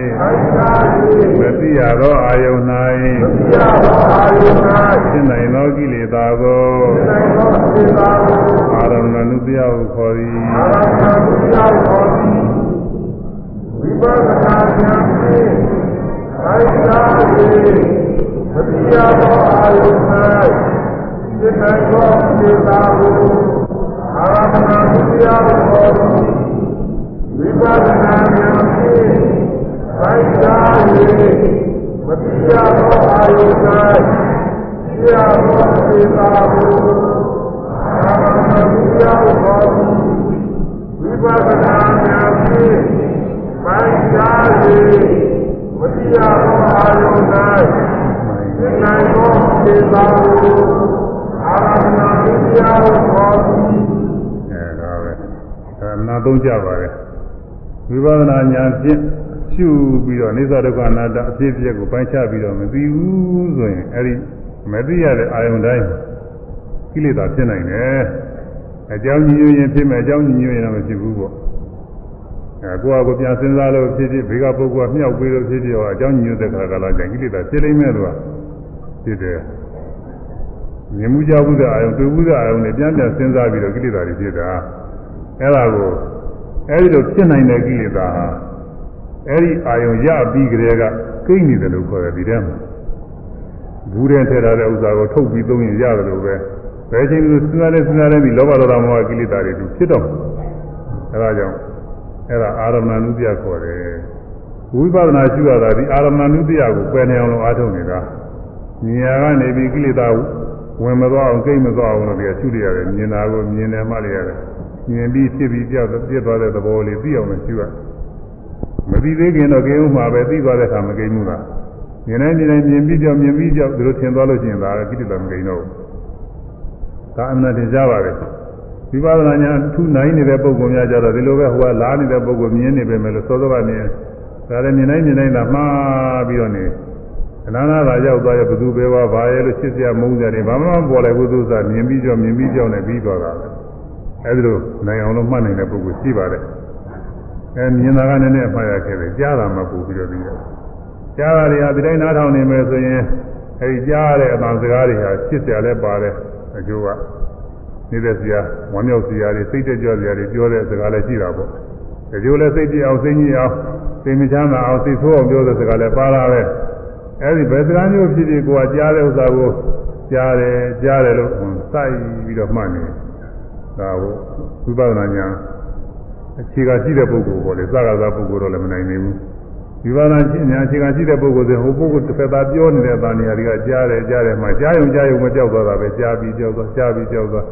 မသိရသောအာယုန်၌မသိရသောအာယုန်၌ဖြစ်နိုင်သောကိလေသာကိုဖြစ်နိုင်သောကိလေသာကိုအာရမဏုပြဟုခေါ်သည်အာရမဏုပြဟုခေါ်သည်ဝိပဿနာဉာဏ်ဖြင့်ပိုင်းခြား၍မသိရသောအာယုန်၌ဖြစ်နိုင်သောကိလေသာကိုအာရမဏုပြဟုခေါ်သည်ဝိပဿနာဉာဏ်ဖြင့် ပိုင်းခြား၍မသိရသောအာယုန်၌ဖြစ်ရသောကိလေသာကိုအာရမဏုပြဟုခေါ်သည်ဝိပဿနာဉာဏ်ဖြင့်ပိုင်းခြား၍မတိရသောအာယုန်၌သိနိုင်သောသေသာကိုအာရမဏဒုတိယကိုခေါ်သည်အဲဒါပဲအဲနာသုံးကြပါလေဝိပဿနာဉာဏ်ဖြင့် ရှုပြီးတော့အိသဒုက္ခအနာတ္တအဖြစ်အပျက်ကိုပိုင်းခြားပြီးတော့မသိဘူးဆိုရင်အဲဒီမသိရတဲ့အာယုန်တိုင်းကိလေသာဖြစ်နိုင်တယ်အကြောင်းညွှန်ရင်ဖြစ်မယ်အကြောင်းညွှန်ရင်တော့မဖြစ်ဘူးပေါ့အဲကိုယ့်အကိုပြန်စဉ်းစားလို့ဖြစ်ဖြစ်ဘေကပုဂ္ဂိုလ်ကမြောက်ပြီးလို့ဖြစ်ဖြစ်ဟောအကြောင်းညွှန်တဲ့ခါကလာကျန်ကိလေသာဖြစ်လိမ့်မယ်လို့ဖြစ်တယ်မြင်မှုကြောက်မှုတဲ့အာယုံတွေ့မှုတဲ့အာယုံနဲ့ပြန်ပြန်စဉ်းစားပြီးတော့ကိလေသာတွေဖြစ်တာအဲ့ဒါကိုအဲ့ဒီလိုဖြစ်နိုင်တဲ့ကိလေသာဟာ အဲ့ဒီအာယုံရပြီးကြတဲ့ကကိန်းနေတယ်လို့ခေါ်တယ်ဒီထဲမှာဘူးတဲ့ထည့်ထားတဲ့ဥစ္စာကိုထုတ်ပြီးသုံးရင်ရတယ်လို့ပဲဘယ်ချိန်လို့စဉ်းစားလဲစဉ်းစားလဲပြီးလောဘဒေါသမောဟကိလေသာတွေသူဖြစ်တော့အဲ့ဒါကြောင့်အဲ့ဒါအာရမဏနုတ္တယခေါ်တယ်ဝိပဿနာရှုရတာဒီအာရမဏနုတ္တယကိုပယ်နေအောင်လို့အားထုတ်နေတာဉာဏ်ကနေပြီးကိလေသာဝင်မသွားအောင်ကိမသွားအောင်လို့ဒီရှုရရတယ်မြင်တာကိုမြင်တယ်မှလည်းရတယ်မြင်ပြီးဖြစ်ပြီးပြောက်ပြစ်သွားတဲ့သဘောလေးသိအောင်လို့ရှုရ မသိသေးခင်တော့ကိန်းဥမှာပဲသိသွားတဲ့အခါမကိန်းဘူးလားမြင်တိုင်းမြင်တိုင်းမြင်ပြီးကြောက်မြင်ပြီးကြောက်ဒီလိုထင်သွားလို့ရှိရင်ဒါကကိလေသာမကိန်းတော့ဘူးဒါအမှန်တင်ကြပါပဲဝိပဿနာဉာဏ်ထူနိုင်နေတဲ့ပုံကောင်များကြတော့ဒီလိုပဲဟိုကလားနေတဲ့ပုံကောင်မြင်နေပဲမယ်လို့သောသောကမြင်ဒါလည်းမြင်တိုင်းမြင်တိုင်းသာမှားပြီးတော့နေအနန္တသာရောက်သွားရဲ့ဘသူပဲဝါဘာရဲ့လို့ချစ်စရာမုန်းစရာတွေဘာမှမပေါ်လိုက်ဘူးသူစားမြင်ပြီးကြောမြင်ပြီးကြောနဲ့ပြီးသွားတာပဲအဲဒီလိုနိုင်အောင်လို့မှတ်နိုင်တဲ့ပုဂ္ဂိုလ်ရှိပါတယ် အဲမြင်တာကနည်းနည်းမှားရခဲ့တယ်ကြားတာမှပူပြီးတော့ပြီးတော့ကြားတာတွေဟာဒီတိုင်းနားထောင်နေမယ်ဆိုရင်အဲဒီကြားရတဲ့အတန်စကားတွေဟာချစ်စရာလည်းပါတယ်အကျိုးကနေတဲ့စရာဝမ်းမြောက်စရာတွေစိတ်တကြွစရာတွေပြောတဲ့စကားလည်းရှိတာပေါ့ဒီလိုလဲစိတ်ကြည်အောင်စိတ်ကြီးအောင်စိတ်မချမ်းသာအောင်စိတ်ဆိုးအောင်ပြောတဲ့စကားလည်းပါလာပဲအဲဒီဘယ်စကားမျိုးဖြစ်ဖြစ်ကိုယ်ကကြားတဲ့ဥစ္စာကိုကြားတယ်ကြားတယ်လို့စိုက်ပြီးတော့မှတ်နေဒါကိုဝိပဿနာဉာဏ် အခြေခံရှိတဲ့ပုဂ္ဂိုလ်ပေါ့လေစကားသာပုဂ္ဂိုလ်တော့လည်းမနိုင်နိုင်ဘူးဝိပဿနာဉာဏ်အခြေခံရှိတဲ့ပုဂ္ဂိုလ်ဆိုဟိုပုဂ္ဂိုလ်တစ်ဖက်သားပြောနေတဲ့တာနေရာတွေကကြားတယ်ကြားတယ်မှကြားယုံကြားယုံမကြောက်သွားတာပဲကြားပြီးကြောက်သွားကြားပြီးကြောက်သွား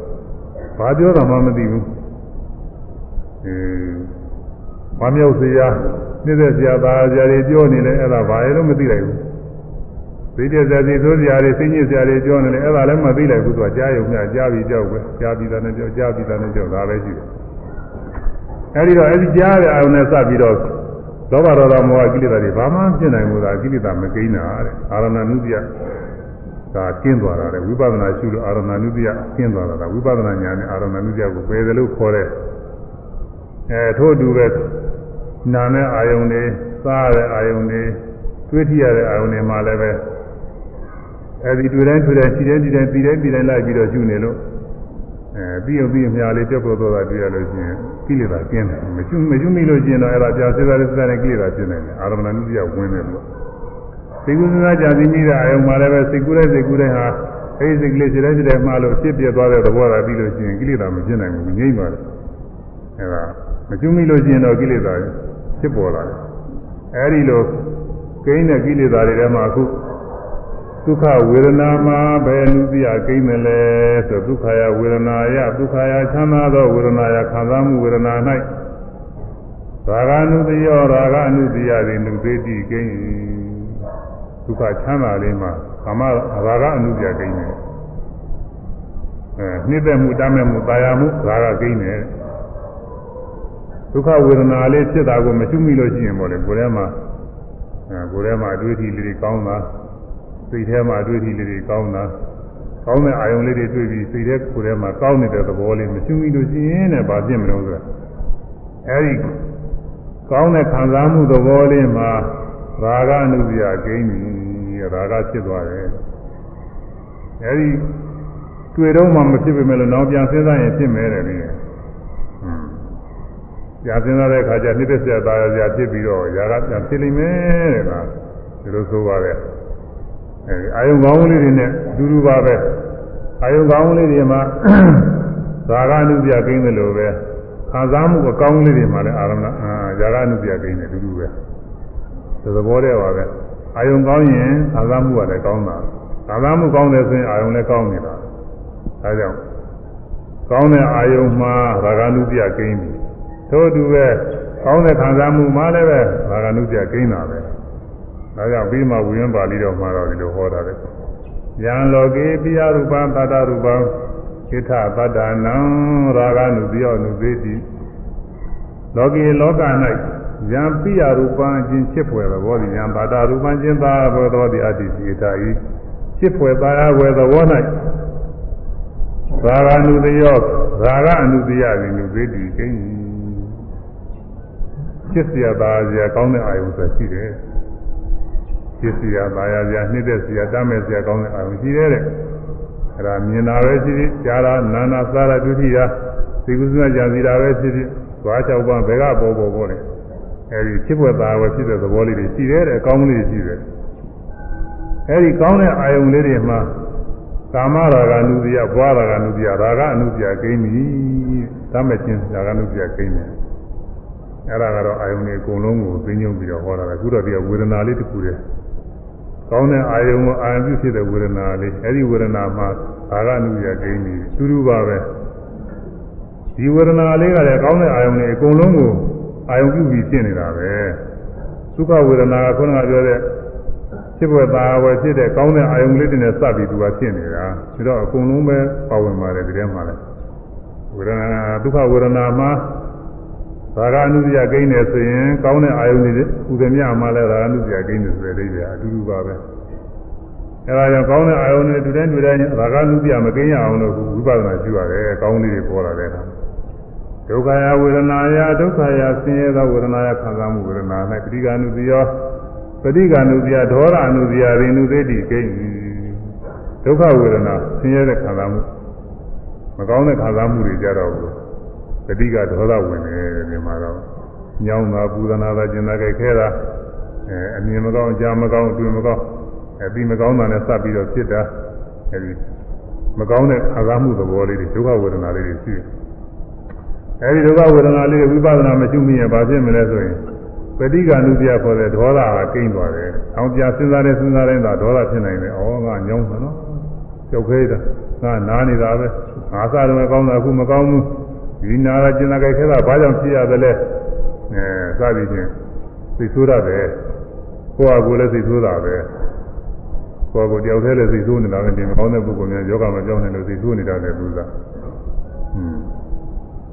ဘာပြောတာမှမသိဘူးအဲဘာမြောက်စရာနှိမ့်သက်စရာသားစရာတွေပြောနေလဲအဲ့ဒါဘာလို့မသိလိုက်ဘူးသိတဲ့စရာတွေသိုးစရာတွေသိညစ်စရာတွေပြောနေလဲအဲ့ဒါလည်းမသိလိုက်ဘူးသူကကြားယုံများကြားပြီးကြောက်ပဲကြားပြီးသားနဲ့ကြောက်ကြားပြီးသားနဲ့ကြောက်ဒါပဲရှိတယ် အဲ့ဒီတော့အဲ့ဒီကြားတဲ့အာရုံနဲ့စပြီးတော့လောဘဒေါသမောဟကိလေသာတွေဘာမှဖြစ်နိုင်ဘူးလားကိလေသာမကိန်းတာတဲ့အာရဏနုတ္တိယဒါကျင်းသွားတာလေဝိပဿနာရှုလို့အာရဏနုတ္တိယကျင်းသွားတာဝိပဿနာဉာဏ်နဲ့အာရဏနုတ္တိယကိုပယ်တယ်လို့ခေါ်တဲ့အဲထို့အတူပဲနာနဲ့အာယုန်တွေစားတဲ့အာယုန်တွေတွေးထရတဲ့အာယုန်တွေမှာလည်းပဲအဲဒီတွေ့တိုင်းတွေ့တိုင်းခြေတိုင်းခြေတိုင်းပြီးတိုင်းပြီးတိုင်းလိုက်ပြီးတော့ရှုနေလို့ အဲပြီးအောင်ပြီးအများလေးပြတ်ပေါ်သွားတာတွေ့ရလို့ရှိရင်ကိလေသာကျင်းတယ်မရှုမရှုမိလို့ကျင်တော့အဲ့ဒါကြာစေစားလေးစေစားနဲ့ကိလေသာကျင်းတယ်အာရမဏနုတ္တိယဝင်တယ်လို့စိတ်ကူးစဉ်းစားကြသိမိတဲ့အာယုံမှာလည်းပဲစိတ်ကူးတဲ့စိတ်ကူးတဲ့ဟာအဲဒီစိတ်ကလေးခြေတိုင်းခြေတိုင်းမှားလို့ဖြစ်ပြသွားတဲ့သဘောသာပြီးလို့ရှိရင်ကိလေသာမကျင်းနိုင်ဘူးငြိမ့်ပါတယ်အဲ့ဒါမရှုမိလို့ကျင်တော့ကိလေသာဖြစ်ပေါ်လာတယ်အဲဒီလိုကိန်းတဲ့ကိလေသာတွေထဲမှာအခု ဒုက္ခဝေဒနာမှာဘယ်နုပြကိန်းတယ်လဲဆိုဒုက္ခယဝေဒနာယဒုက္ခယချမ်းသာသောဝေဒနာယခံစားမှုဝေဒနာ၌ရာဂ ानु တယောရာဂ ानु တယသည်နုသေးတိကိန်းဒုက္ခချမ်းသာလေးမှာကာမရာဂ ानु ပြကိန်းတယ်အဲနှိမ့်သက်မှုတမ်းမဲ့မှုတာယာမှုရာဂကိန်းတယ်ဒုက္ခဝေဒနာလေးဖြစ်တာကိုမရှိမိလို့ရှိရင်ပေါ့လေကိုယ်ထဲမှာအဲကိုယ်ထဲမှာအတွေ့အထိလေးတွေကောင်းတာ စိတ်ထဲမှာအတွေ့အထိလေးတွေကောင်းတာကောင်းတဲ့အာယုံလေးတွေတွေ့ပြီးစိတ်ထဲကိုယ်ထဲမှာကောင်းနေတဲ့သဘောလေးမရှိမိလို့ရှိရင်လည်းဘာဖြစ်မလို့ဆိုတာအဲဒီကောင်းတဲ့ခံစားမှုသဘောလေးမှာရာဂအနုပြာဂိမ်းပြီရာဂဖြစ်သွားတယ်အဲဒီတွေ့တော့မှမဖြစ်ပေမဲ့လို့နောက်ပြန်စဉ်းစားရင်ဖြစ်မယ်တယ်လေကြာစဉ်းစားတဲ့အခါကျနှိမ့်သက်စရာသားရစရာဖြစ်ပြီးတော့ຢာကပြန်ဖြစ်လိမ့်မယ်တဲ့လားဒီလိုဆိုပါတယ် အဲဒီအာယုံကောင်းလေးတွေနဲ့အတူတူပါပဲအာယုံကောင်းလေးတွေမှာသာဂအနုပြကိန်းတယ်လို့ပဲခံစားမှုအကောင်းလေးတွေမှာလည်းအာရမဏအာຢာကအနုပြကိန်းတယ်အတူတူပဲဒီသဘောတည်းပါပဲအာယုံကောင်းရင်ခံစားမှုကလည်းကောင်းတာခံစားမှုကောင်းတယ်ဆိုရင်အာယုံလည်းကောင်းနေတာဒါကြောင့်ကောင်းတဲ့အာယုံမှာရာဂအနုပြကိန်းတယ်ထို့အတူပဲကောင်းတဲ့ခံစားမှုမှလည်းပဲရာဂအနုပြကိန်းတာပဲ ဒါကြောင့်ပြီးမှဝိယံပါဠိတော်မှာတော့ဒီလိုဟောတာလေယံလောကေပိယရူပံတတ္တရူပံဣထပတ္တနံရာဂနုတိယောနုသေတိလောကေလောက၌ယံပိယရူပံအချင်းချစ်ဖွယ်သဘောသည်ယံဘာတာရူပံချင်းသာဘောသောသည်အတ္တိစီတာဤချစ်ဖွယ်သာယာဖွယ်သဘော၌ရာဂနုတိယောရာဂအနုတိယသည်နုသေတိကိဉ္ချစ်စရာသာစရာကောင်းတဲ့အာယုံဆိုရှိတယ် ချစ်စရာသာယာစရာနှိမ့်သက်စရာတမ်းမဲ့စရာကောင်းတဲ့အာယုံရှိတယ်တဲ့အဲ့ဒါမြင်တာပဲရှိဖြစ်ကြားတာနာနာစားတာတွေ့ထိတာသိကုသနာကြံစီတာပဲရှိဖြစ်သွား၆ပါးဘယ်ကပေါ်ပေါ်ပေါ်လဲအဲ့ဒီချစ်ဖွယ်သာဝယ်ဖြစ်တဲ့သဘောလေးတွေရှိတယ်တဲ့အကောင်းလေးတွေရှိတယ်အဲ့ဒီကောင်းတဲ့အာယုံလေးတွေမှာကာမရာဂအနုပြယဘွာရာဂအနုပြယရာဂအနုပြယကိန်းပြီတမ်းမဲ့ခြင်းရာဂအနုပြယကိန်းတယ်အဲ့ဒါကတော့အာယုန်တွေအကုန်လုံးကိုသိညွှန်းပြီးတော့ဟောတာပဲအခုတော့ဒီဝေဒနာလေးတစ်ခုတည်း ကောင်းတဲ့အာယုန်ကိုအာရုံပြုဖြစ်တဲ့ဝေဒနာလေးအဲ့ဒီဝေဒနာမှာဘာကအနုရကိန်းနေတူတူပါပဲဒီဝေဒနာလေးကလည်းကောင်းတဲ့အာယုန်တွေအကုန်လုံးကိုအာယုန်ပြုပြီးဖြစ်နေတာပဲသုခဝေဒနာကခုနကပြောတဲ့ဖြစ်ပွက်သာဝယ်ဖြစ်တဲ့ကောင်းတဲ့အာယုန်လေးတွေနဲ့စပ်ပြီးသူကဖြစ်နေတာဒါတော့အကုန်လုံးပဲပါဝင်ပါတယ်ဒီထဲမှာလည်းဝေဒနာဒုက္ခဝေဒနာမှာ ရာဂအနုစရကိန်းတယ်ဆိုရင်ကောင်းတဲ့အာယုန်တွေဥဒမြမှာလည်းရာဂအနုစရကိန်းတယ်ဆိုတဲ့အိဗေအတူတူပါပဲအဲဒါကြောင့်ကောင်းတဲ့အာယုန်တွေတူတဲ့တူတဲ့ရာဂအနုစရမကိန်းရအောင်လို့ဝိပဿနာရှိရတယ်ကောင်းလေးတွေပေါ်လာတဲ့အခါဒုက္ခယဝေဒနာယဒုက္ခယဆင်းရဲသောဝေဒနာယခံစားမှုဝေဒနာ၌ပဋိက္ခဏုစယောပဋိက္ခဏုစယဒေါရအနုစယရိနုသေတိကိန်းဒုက္ခဝေဒနာဆင်းရဲတဲ့ခံစားမှုမကောင်းတဲ့ခံစားမှုတွေကြတော့ဘူး တတိကဒေါသဝင်တယ်ဒီမှာတော့ညောင်းတာပူဇနာတာကျင်တာကြိုက်ခဲတာအဲအမြင်မကောင်းအကြားမကောင်းအတွင်မကောင်းအပြီးမကောင်းတာနဲ့စပ်ပြီးတော့ဖြစ်တာအဲဒီမကောင်းတဲ့အာဃာမှုသဘောလေးတွေဒုက္ခဝေဒနာလေးတွေရှိတယ်အဲဒီဒုက္ခဝေဒနာလေးတွေဝိပဿနာမရှိမိရင်ဘာဖြစ်မလဲဆိုရင်ပဋိက္ခဏုပြခေါ်တဲ့ဒေါသကကိန်းသွားတယ်။အောင်ပြစဉ်းစားတဲ့စဉ်းစားတိုင်းသာဒေါသဖြစ်နိုင်တယ်။ဩငါညောင်းတယ်နော်။ကြောက်ခဲတာငါနားနေတာပဲ။ငါစားတယ်မကောင်းတာအခုမကောင်းဘူး။ ဒီနာရကျင်နာကြိုက်ခဲတာဘာကြောင့်ဖြစ်ရသလဲ။အဲစသည်ဖြင့်သိဆိုးရတယ်။ကိုယ့်အကူလည်းသိဆိုးတာပဲ။ကိုယ့်ကိုတယောက်တည်းလည်းသိဆိုးနေတာပဲဒီမကောင်းတဲ့ပုဂ္ဂိုလ်များယောဂမကြောက်နေလို့သိဆိုးနေတာလည်းသူက။ဟွန်း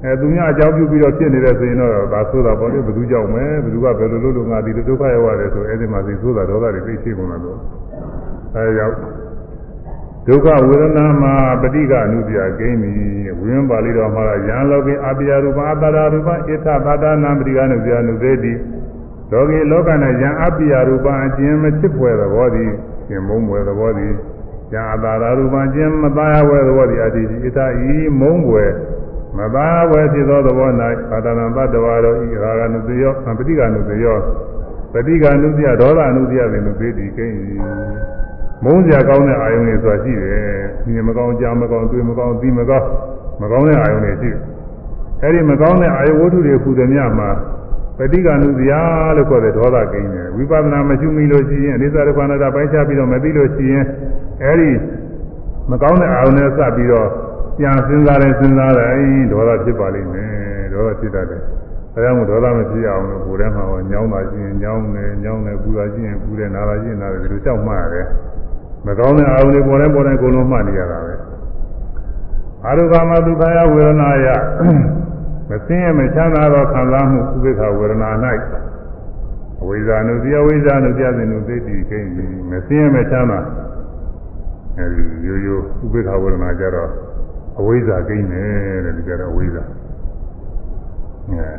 အဲသူများအကြောင်းပြုပြီးတော့ဖြစ်နေတဲ့ဆိုရင်တော့ဒါဆိုတာပေါ့လေဘယ်သူကြောင့်မဲဘယ်သူကဘယ်လိုလုပ်လို့ငါဒီဒုက္ခရောက်ရတယ်ဆိုအဲ့ဒီမှာသိဆိုတာဒေါသတွေသိရှိကုန်တာလို့အဲကြောင့် ဒုက္ခဝေဒနာမှာပဋိက္ခအနုပြကိန်းပြီဝိဉ္ပါဠိတော်မှာယံလောကိအာပိယရူပအတ္တရာရူပဣထပါဒနာပဋိက္ခအနုပြအနုသေတိလောကီလောက၌ယံအပိယရူပအကျဉ်းမချစ်ဖွယ်သဘောသည်ရှင်မုံဖွယ်သဘောသည်ယံအတ္တရာရူပအကျဉ်းမသားရဖွယ်သဘောသည်အတ္တိဣထဤမုံဖွယ်မသာဝယ်ဖြစ်သောသဘော၌ပါဒနာတ္တဝါတို့ဤရာဂနုတယောပဋိက္ခဏုတယောပဋိက္ခဏုတယဒေါသအနုတယပင်လို့သိတည်ကိန်း မုန်းစရာကောင်းတဲ့အာယုန်တွေဆိုတာရှိတယ်။ဒီမကောင်းကြားမကောင်းတွေ့မကောင်းသိမကောင်းမကောင်းတဲ့အာယုန်တွေရှိတယ်။အဲဒီမကောင်းတဲ့အာယုဝတ္ထုတွေခုသည်များမှာပဋိက္ခဏုတယလို့ခေါ်တဲ့ဒေါသကိန်းတယ်။ဝိပဿနာမရှိမိလို့ရှိရင်အနိစ္စဒုက္ခအနတ္တပိုင်းခြားပြီးတော့မသိလို့ရှိရင်အဲဒီမကောင်းတဲ့အာယုန်တွေစပ်ပြီးတော့ပြန်စဉ်းစားတယ်စဉ်းစားတယ်အဲဒေါသဖြစ်ပါလိမ့်မယ်ဒေါသဖြစ်တတ်တယ်ဒါကြောင့်မို့ဒေါသမဖြစ်အောင်လို့ကိုယ်ထဲမှာဟောညောင်းတာရှိရင်ညောင်းတယ်ညောင်းတယ်ပူတာရှိရင်ပူတယ်နာတာရှိရင်နာတယ်ဒီလိုကြောက်မှရတယ် မကောင်းတဲ့အာရုံတွေပေါ်တိုင်းပေါ်တိုင်းအကုန်လုံးမှတ်နေရတာပဲအာရုံကမဒုက္ခယဝေဒနာယမစင်းရမချမ်းသာသောခံစားမှုဥပေက္ခဝေဒနာ၌အဝိဇ္ဇာနုပြဝိဇ္ဇာနုပြစဉ်နုသိတိကိန်းမစင်းရမချမ်းသာအဲဒီရိုးရိုးဥပေက္ခဝေဒနာကြတော့အဝိဇ္ဇာကိန်းတယ်တဲ့ဒီကြတော့အဝိဇ္ဇာအဲ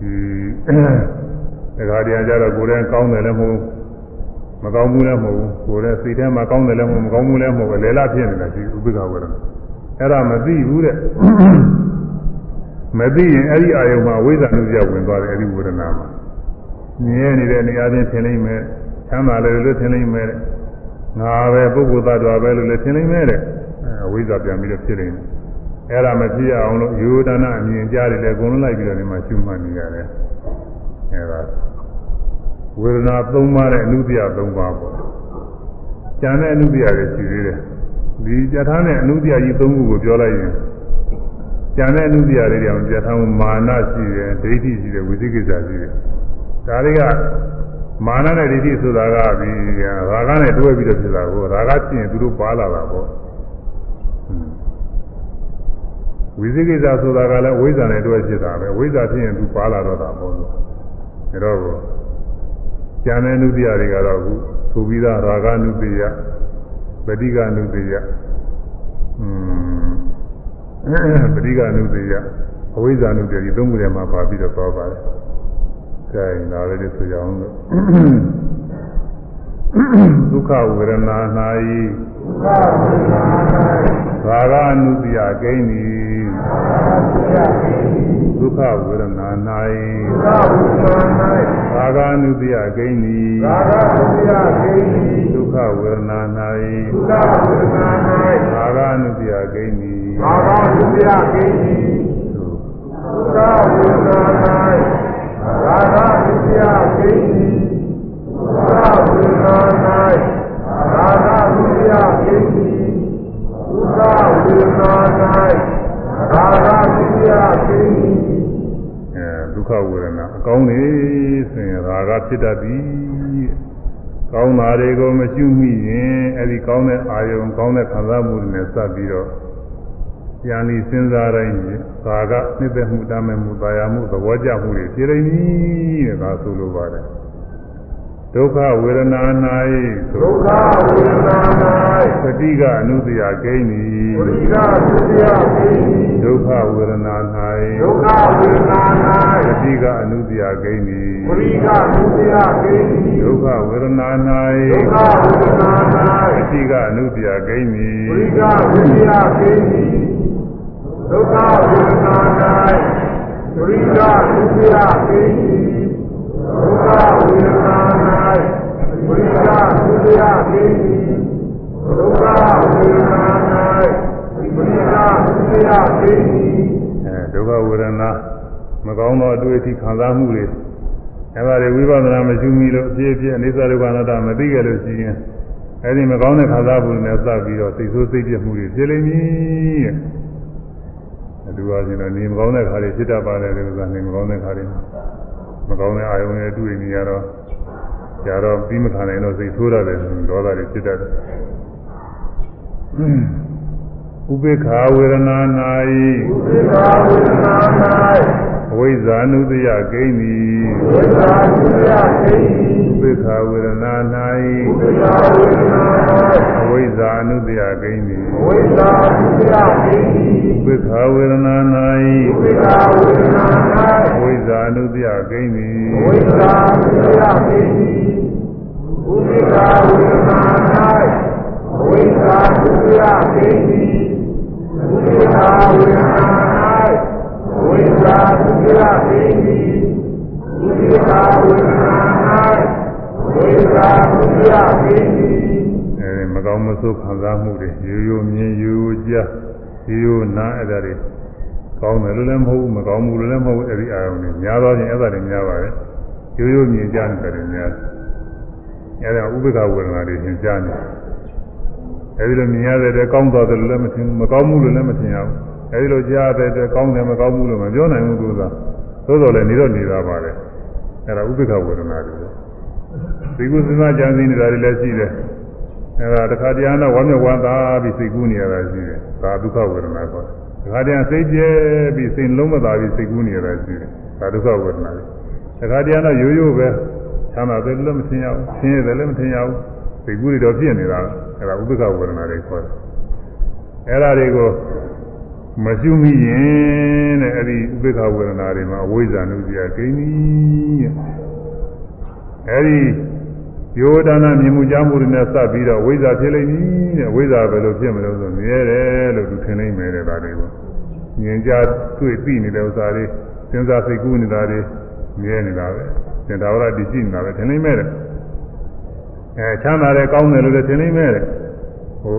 ဒီဒါကြတရားကြတော့ကိုယ်တည်းကောင်းတယ်လည်းမဟုတ် မကောင်းဘူးလည်းမဟုတ်ဘူးကိုယ်တည်းစိတ်ထဲမှာကောင်းတယ်လည်းမဟုတ်မကောင်းဘူးလည်းမဟုတ်ပဲလေလာဖြစ်နေတာဒီဥပိ္ပခဝရအဲ့ဒါမသိဘူးတဲ့မသိရင်အဲ့ဒီအာယုံမှာဝိဇ္ဇာနုပြဝင်သွားတယ်အဲ့ဒီဝေဒနာမှာမြဲနေတဲ့နေရာချင်းထင်လိမ့်မယ်ချမ်းသာတယ်လို့ထင်လိမ့်မယ်ငါပဲပုဂ္ဂိုလ်သားတော်ပဲလို့လည်းထင်လိမ့်မယ်တဲ့အဝိဇ္ဇာပြန်ပြီးတော့ဖြစ်နေတယ်အဲ့ဒါမဖြစ်အောင်လို့ယူဒနာအမြင်ကြားတယ်လေအကုန်လုံးလိုက်ပြီးတော့ဒီမှာရှုမှတ်နေရတယ်အဲ့ဒါ ဝေဒနာ၃ပါးနဲ့အနုတ္တိယ၃ပါးပေါ့ကျန်တဲ့အနုတ္တိယတွေရှိသေးတယ်ဒီကြထားတဲ့အနုတ္တိယကြီး၃ခုကိုပြောလိုက်ရင်ကျန်တဲ့အနုတ္တိယတွေတောင်ကြထားမှုမာနရှိတယ်ဒိဋ္ဌိရှိတယ်ဝိသိကိစ္စရှိတယ်ဒါတွေကမာနနဲ့ဒိဋ္ဌိဆိုတာကဒီရာဂနဲ့တွဲပြီးတော့ဖြစ်တာကိုရာဂဖြစ်ရင်သူတို့ပါလာတာပေါ့ဝိသိကိစ္စဆိုတာကလည်းဝိဇ္ဇာနဲ့တွဲဖြစ်တာပဲဝိဇ္ဇာဖြစ်ရင်သူပါလာတော့တာပေါ့လို့ဒါတော့ ကျန်တဲ့နုတ္တိယတွေကတော့အခုဆိုပြီးသားရာဂနုတ္တိယပဋိကနုတ္တိယอืมပဋိကနုတ္တိယအဝိဇ္ဇာနုတ္တိယဒီသုံးခုထဲမှာပါပြီးတော့သွားပါတယ်ကဲဒါလည်းဒီဆိုကြအောင်လို့ဒုက္ခဝေဒနာ၌ ဘာဂအနုတ္တိယကိန်းသည်ဒုက္ခဝေဒနာ၌ဘာဂအနုတ္တိယကိန်းသည်ဒုက္ခဝေဒနာ၌ဘာဂအနုတ္တိယကိန်းသည်ဘာသာဒုတိယကိန်းကြီးသာဝေဒနာ၌ဘာသာဒုတိယကိန်းကြီးသာဝေဒနာ၌ ဘာသာဒုတိယကိန်းကြီးသာဝေဒနာ၌ဘာသာဒုတိယကိန်းကြီးအဲဒုက္ခဝေဒနာအကောင်းနေဆိုရင်ရာဂဖြစ်တတ်သည်ကောင်းတာတွေကိုမရှိမိရင်အဲ့ဒီကောင်းတဲ့အာယုံကောင်းတဲ့ခံစားမှုတွေနဲ့စပ်ပြီးတော့ပြန်ပြီးစဉ်းစားတိုင်းရာဂနှစ်သက်မှုတမ်းမဲ့မှုတာယာမှုသဘောကျမှုတွေဖြစ်နေပြီတဲ့ဒါဆိုလိုပါတယ် ဒုက္ခဝေဒနာ၌ဒုက္ခဝေဒနာ၌သတိကအနုတ္တိယဂိမ့်သည်သတိကအနုတ္တိယဂိမ့်သည်ဒုက္ခဝေဒနာ၌ဒုက္ခဝေဒနာ၌သတိကအနုတ္တိယဂိမ့်သည်သတိကအနုတ္တိယဂိမ့်သည်ဒုက္ခဝေဒနာ၌ဒုက္ခဝေဒနာ၌သတိကအနုတ္တိယဂိမ့်သည်သတိကအနုတ္တိယဂိမ့်သည်ဒုက္ခဝေဒနာ၌သတိကအနုတ္တိယဂိမ့်သည် ဒုက္ခဝေဒနာမကောင်းသောအတွေ့အထိခံစားမှုတွေအဲဒါတွေဝိပဿနာမရှိမိလို့အပြည့်အပြည့်အနိစ္စဒုက္ခအနတ္တမသိကြလို့ရှိရင်အဲဒီမကောင်းတဲ့ခံစားမှုတွေနဲ့စပ်ပြီးတော့စိတ်ဆိုးစိတ်ပြတ်မှုတွေဖြစ်လိမ့်မည်တဲ့အတူပါချင်းတော့နေမကောင်းတဲ့ခါတွေဖြစ်တတ်ပါတယ်ဒီဥစ္စာနေမကောင်းတဲ့ခါတွေ မကောင်းတဲ့အာယုံတွေတွေ့နေရတော့ကြတော့ပြီးမခံနိုင်တော့စိတ်ဆိုးရတယ်ဒေါသတွေဖြစ်တတ်တယ်ဥပေက္ခဝေဒနာ၌သစ္စာဝေဒနာအဝိဇ္ဇာနုတ္တယကိန်းသည်၌ဝိဇာဒုတိယကိန်းကြီးဥပေက္ခဝေဒနာသစ္စာဝေဒနာ၌ အဝိဇ္ဇာနုတ္တယကိန်းသည်၌ဝိဇာဒုတိယကိန်းကြီးဥပေက္ခဝေဒနာဝိဇာဝေဒနာ၌အဝိဇ္ဇာနုတ္တယကိန်းသည်၌ဝိဇာဒုတိယကိန်းကြီးဥပိ္ပာဝေဒနာ၌ဝိဇာဒုတိယကိန်းကြီးဥပိ္ပာဝေဒနာ၌ဝိဇာဒုတိယကိန်းကြီးဥပိ္ပာဝေဒနာ၌ဝိဇာဒုတိယကိန်းကြီးအဲဒီ မကောင်းမဆိုးခံစားမှုတွေရိုးရိုးမြင်ရိုးရိုးကြားရိုးရိုးနားအဲ့ဒါတွေကောင်းတယ်လို့လည်းမဟုတ်ဘူးမကောင်းဘူးလို့လည်းမဟုတ်ဘူးအဲ့ဒီအာရုံတွေများသောချင်းအဲ့ဒါတွေများပါတယ်ရိုးရိုးမြင်ကြတယ်တွေများအဲ့ဒါဥပ္ပခဝေဒနာတွေသင်ကြားနေအဲဒီလိုမြင်ရတဲ့အတွက်ကောင်းသွားတယ်လို့လည်းမထင်ဘူးမကောင်းဘူးလို့လည်းမထင်ရဘူးအဲဒီလိုကြားတဲ့အတွက်ကောင်းတယ်မကောင်းဘူးလို့မပြောနိုင်ဘူးသူကသို့တော်လည်းနေတော့နေတာပါလေအဲ့ဒါဥပ္ပခဝေဒနာတွေဒီကုသနာကြံစည်နေတာတွေလည်းရှိတယ် အဲဒါတစ်ခါတည်းကတော့ဝမ်းမြောက်ဝမ်းသာပြီးစိတ်ကူးနေရတာရှိတယ်ဒါဒုက္ခဝေဒနာခေါ်တယ်တစ်ခါတည်းစိတ်ကျဲပြီးစိတ်လုံးမသာပြီးစိတ်ကူးနေရတာရှိတယ်ဒါဒုက္ခဝေဒနာတွေတစ်ခါတည်းကတော့ရိုးရိုးပဲချမ်းသာတယ်လည်းမထင်ရဘူးဆင်းရဲတယ်လည်းမထင်ရဘူးစိတ်ကူးတွေတော့ဖြစ်နေတာအဲဒါဥပ္ပခဝေဒနာတွေခေါ်တယ်အဲဒါတွေကိုမရှိမိရင်တဲ့အဲ့ဒီဥပ္ပခဝေဒနာတွေမှာအဝိဇ္ဇာနုစရာကိန်းကြီးတဲ့အဲ့ဒီ ယောဒနာမြင်မှုကြားမှုတွေနဲ့စပ်ပြီးတော့ဝိဇ္ဇာဖြစ်လိမ့်မည်တဲ့ဝိဇ္ဇာပဲလို့ဖြစ်မလို့ဆိုမြဲတယ်လို့သူထင်နိုင်မယ်တဲ့ဒါတွေကိုမြင်ကြတွေ့သိနေတဲ့ဥစ္စာတွေစဉ်းစားစိတ်ကူးနေတာတွေမြဲနေတာပဲသင်္တာဝရတည်ရှိနေတာပဲထင်နိုင်မယ်တဲ့အဲချမ်းသာတယ်ကောင်းတယ်လို့လည်းထင်နိုင်မယ်တဲ့ဟို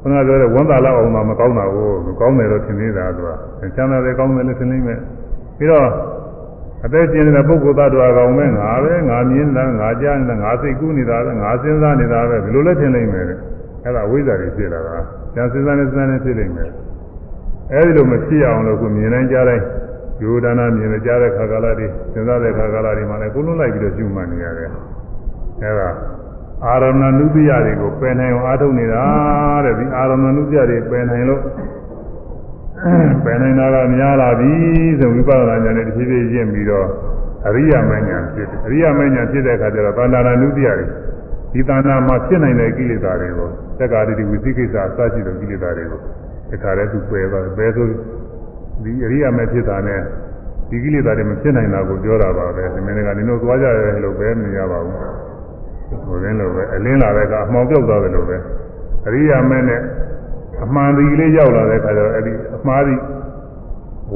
ခဏပြောတဲ့ဝန်တာလောက်အောင်မှမကောင်းတာကိုကောင်းတယ်လို့ထင်နေတာသူကချမ်းသာတယ်ကောင်းတယ်လို့ထင်နိုင်မယ်ပြီးတော့ အသက်ရှင်နေတဲ့ပုဂ္ဂိုလ်သတ္တဝါကောင်ပဲငါပဲငါမြင်နေတာငါကြားနေတာငါစိတ်ကူးနေတာပဲငါစဉ်းစားနေတာပဲဘယ်လိုလဲထင်နိုင်မယ်တဲ့အဲ့ဒါဝိဇ္ဇာတွေဖြစ်လာတာကျန်စဉ်းစားနေစဉ်းစားနေဖြစ်နိုင်မယ်အဲဒီလိုမဖြစ်အောင်လို့ခုမြင်နိုင်ကြတိုင်းယောဒနာမြင်ကြတဲ့ခါကာလတွေစဉ်းစားတဲ့ခါကာလတွေမှာလည်းကိုလုံးလိုက်ပြီးတော့ရှုမှတ်နေရတယ်အဲ့ဒါအာရမဏနုတ္တိယတွေကိုပယ်နိုင်အောင်အားထုတ်နေတာတဲ့ဒီအာရမဏနုတ္တိယတွေပယ်နိုင်လို့ ပယ်နိုင်တာကများလာပြီဆိုဝိပဿနာဉာဏ်နဲ့တစ်ဖြည်းဖြည်းရင့်ပြီးတော့အရိယာမဉာဏ်ဖြစ်တယ်အရိယာမဉာဏ်ဖြစ်တဲ့အခါကျတော့သန္တာရနုတ္တိယတွေဒီသန္တာမှာဖြစ်နိုင်တဲ့ကိလေသာတွေကိုသက္ကာတိဝိသိကိစ္စအစရှိတဲ့ကိလေသာတွေကိုတခါတည်းသူပယ်သွားတယ်ပယ်ဆိုဒီအရိယာမဖြစ်တာနဲ့ဒီကိလေသာတွေမဖြစ်နိုင်တာကိုပြောတာပါပဲဒီမင်းကနင်တို့သွားကြရဲလို့ပဲမရပါဘူးဟိုရင်းလို့ပဲအလင်းလာတဲ့ကအမှောင်ပြောက်သွားတယ်လို့ပဲအရိယာမဲနဲ့ အမှန်ဒီလေးရောက်လာတဲ့အခါကျတော့အဲ့ဒီအမှားဒီ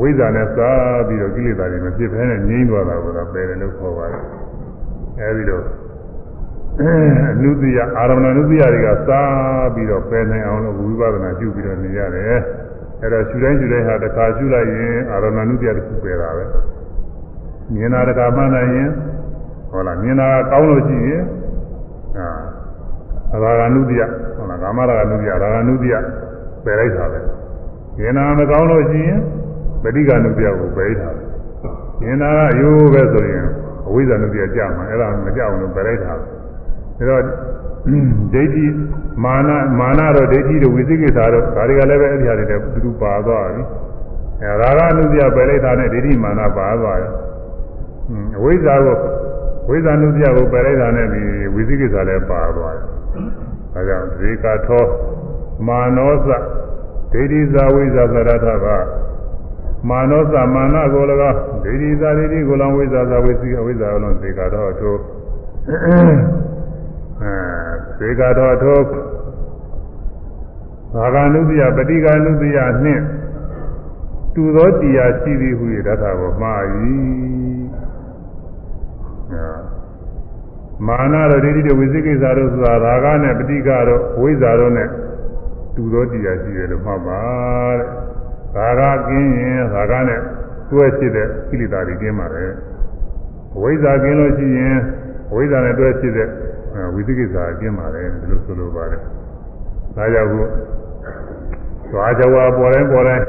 ဝိဇ္ဇာနဲ့စားပြီးတော့ကိလေသာတွေမဖြစ်ဘဲနဲ့ငြိမ်းသွားတာကိုတော့ပယ်တယ်လို့ခေါ်ပါတယ်အဲဒီတော့အနုတ္တိယအာရမဏနုတ္တိယတွေကစားပြီးတော့ပယ်နိုင်အောင်လို့ဝိပဿနာရှုပြီးတော့နေရတယ်အဲ့တော့ရှုတိုင်းရှုတိုင်းဟာတစ်ခါရှုလိုက်ရင်အာရမဏနုတ္တိယတစ်ခုပယ်တာပဲမြင်တာတစ်ခါမှန်နိုင်ရင်ဟုတ်လားမြင်တာကောင်းလို့ရှိရင်အာရာဂနုတ္တိယဟုတ်လားကာမရာဂနုတ္တိယရာဂနုတ္တိယ ပယ်လိုက်တာပဲမြင်တာမကောင်းလို့ရှိရင်ပဋိက္ခဏုတ္တိယကိုပယ်ထားတယ်မြင်တာကရိုးပဲဆိုရင်အဝိဇ္ဇာနုတ္တိယကြာမှာအဲ့ဒါမကြောက်ဘူးပယ်လိုက်တာဒါတော့ဒိဋ္ဌိမာနမာနတော့ဒိဋ္ဌိတို့ဝိသိကိစ္စတော့ဒါတွေကလည်းပဲအဲ့ဒီဟာတွေတူတူပါသွားပြီအဲရာဂနုတ္တိယပယ်လိုက်တာနဲ့ဒိဋ္ဌိမာနပါသွားတယ်အဝိဇ္ဇာကိုဝိဇ္ဇာနုတ္တိယကိုပယ်လိုက်တာနဲ့ဒီဝိသိကိစ္စလည်းပါသွားတယ်ဒါကြောင့်ဒီကထော မာနောသဒိဋ္ဌိဇာဝိဇ္ဇာသရထကမာနောသမာနကို၎င်းဒိဋ္ဌိဇာဒိဋ္ဌိကို၎င်းဝိဇ္ဇာဇာဝိသိအဝိဇ္ဇာကို၎င်းဒီကထောထိုအဲဒီကထောထိုဘာဂနုတ္တိယပฏิကနုတ္တိယနှင့်တူသောတရားရှိသည်ဟုရတ္ထကိုမှား၏မာနတို့ဒိဋ္ဌိတို့ဝိသိကိစ္စတို့ဆိုတာရာဂနဲ့ပฏิကတို့ဝိဇ္ဇာတို့နဲ့ တူသောတရားရှိတယ်လို့မှတ်ပါတဲ့ရာဂကင်းရင်ရာဂနဲ့တွဲဖြစ်တဲ့ကိလေသာတွေကင်းပါတယ်ဝိဇ္ဇာကင်းလို့ရှိရင်ဝိဇ္ဇာနဲ့တွဲဖြစ်တဲ့ဝိသိကိစ္စကင်းပါတယ်ဒီလိုဆိုလိုပါတယ်ဒါကြောင့်ခုသွားကြဝါပေါ်တိုင်းပေါ်တိုင်း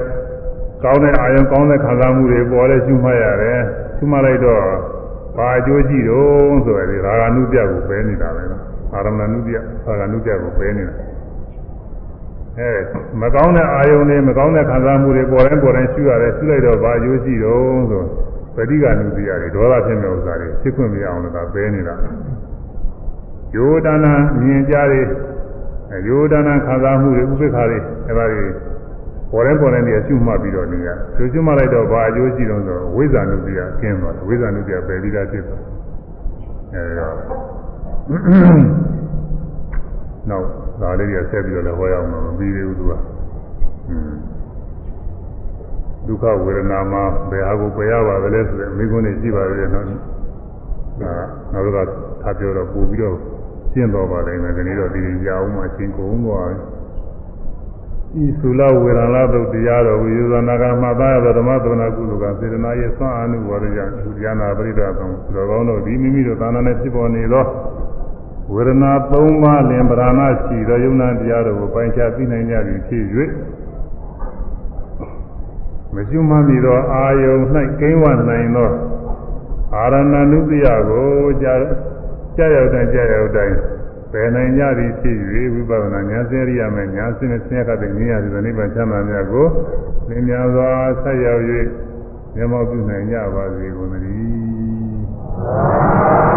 ကောင်းတဲ့အာယုံကောင်းတဲ့ခံစားမှုတွေပေါ်လဲရှုမှတ်ရတယ်ရှုမှတ်လိုက်တော့ဘာအကျိုးရှိတော့ဆိုရယ်ရာဂနုပြကိုပဲနေတာပဲနော်အာရမဏနုပြရာဂနုပြကိုပဲနေတာ အဲမကောင်းတဲ့အာယုံတွေမကောင်းတဲ့ခံစားမှုတွေပေါ်တိုင်းပေါ်တိုင်းရှုရတယ်ရှုလိုက်တော့ဘာအကျိုးရှိတော့ဆိုပဋိက္ခဏုပြတွေဒေါသဖြစ်မဲ့ဥစ္စာတွေဖြစ်ခွင့်မရအောင်လို့ဒါပဲနေတာယောဒနာမြင်ကြတွေယောဒနာခံစားမှုတွေဥပိ္ပခါတွေအဲဒါတွေပေါ်တိုင်းပေါ်တိုင်းတွေရှုမှတ်ပြီးတော့နေရရှုရှုမှတ်လိုက်တော့ဘာအကျိုးရှိတော့ဆိုဝိဇ္ဇာနုပြကင်းသွားတယ်ဝိဇ္ဇာနုပြပယ်ပြီးသားဖြစ်သွားအဲဒါနောက် ဒါလေးတွေဆက်ပြီးတော့လည်းဟောရအောင်မပြီးသေးဘူးသူကဒုက္ခဝေဒနာမှာဘယ်ဟာကိုပယ်ရပါသလဲဆိုတဲ့မိကုန်းတွေရှိပါသေးတယ်နော်ဒါနောက်ကထားပြောတော့ပို့ပြီးတော့ရှင်းတော့ပါလိမ့်မယ်ဒီနေ့တော့ဒီရင်ကြအောင်မှအချင်းကုန်သွားပြီဤသုလဝေဒနာသုတ်တရားတော်ဝိယဇနာကမှသာရသောဓမ္မသနာကုသကစေတနာရဲ့ဆွမ်းအာနုဝရယသူဉာဏပရိဒသောတော်ကောင်းတို့ဒီမိမိတို့သာနာနဲ့ဖြစ်ပေါ်နေသော ဝေဒနာ၃ပါးလင်ပရဏရှိသောယုံနာတရားတို့ကိုပိုင်းခြားသိနိုင်ကြပြီဖြစ်၍မကျွမ်းမီသောအာယုန်၌ကိန်းဝနိုင်သောအာရဏနုတ္တိယကိုကြာကြာရောက်တိုင်းကြာရောက်တိုင်းပယ်နိုင်ကြသည်ဖြစ်၍ဝိပဿနာဉာဏ်စရိယာမဲ့ဉာဏ်စင်းနဲ့ဆင်းရဲတဲ့ဉာဏ်ရသည်နိဗ္ဗာန်ချမ်းသာမြတ်ကိုလင်းများစွာဆက်ရောက်၍မျက်မှောက်ပြုနိုင်ကြပါစေကုန်သတည်း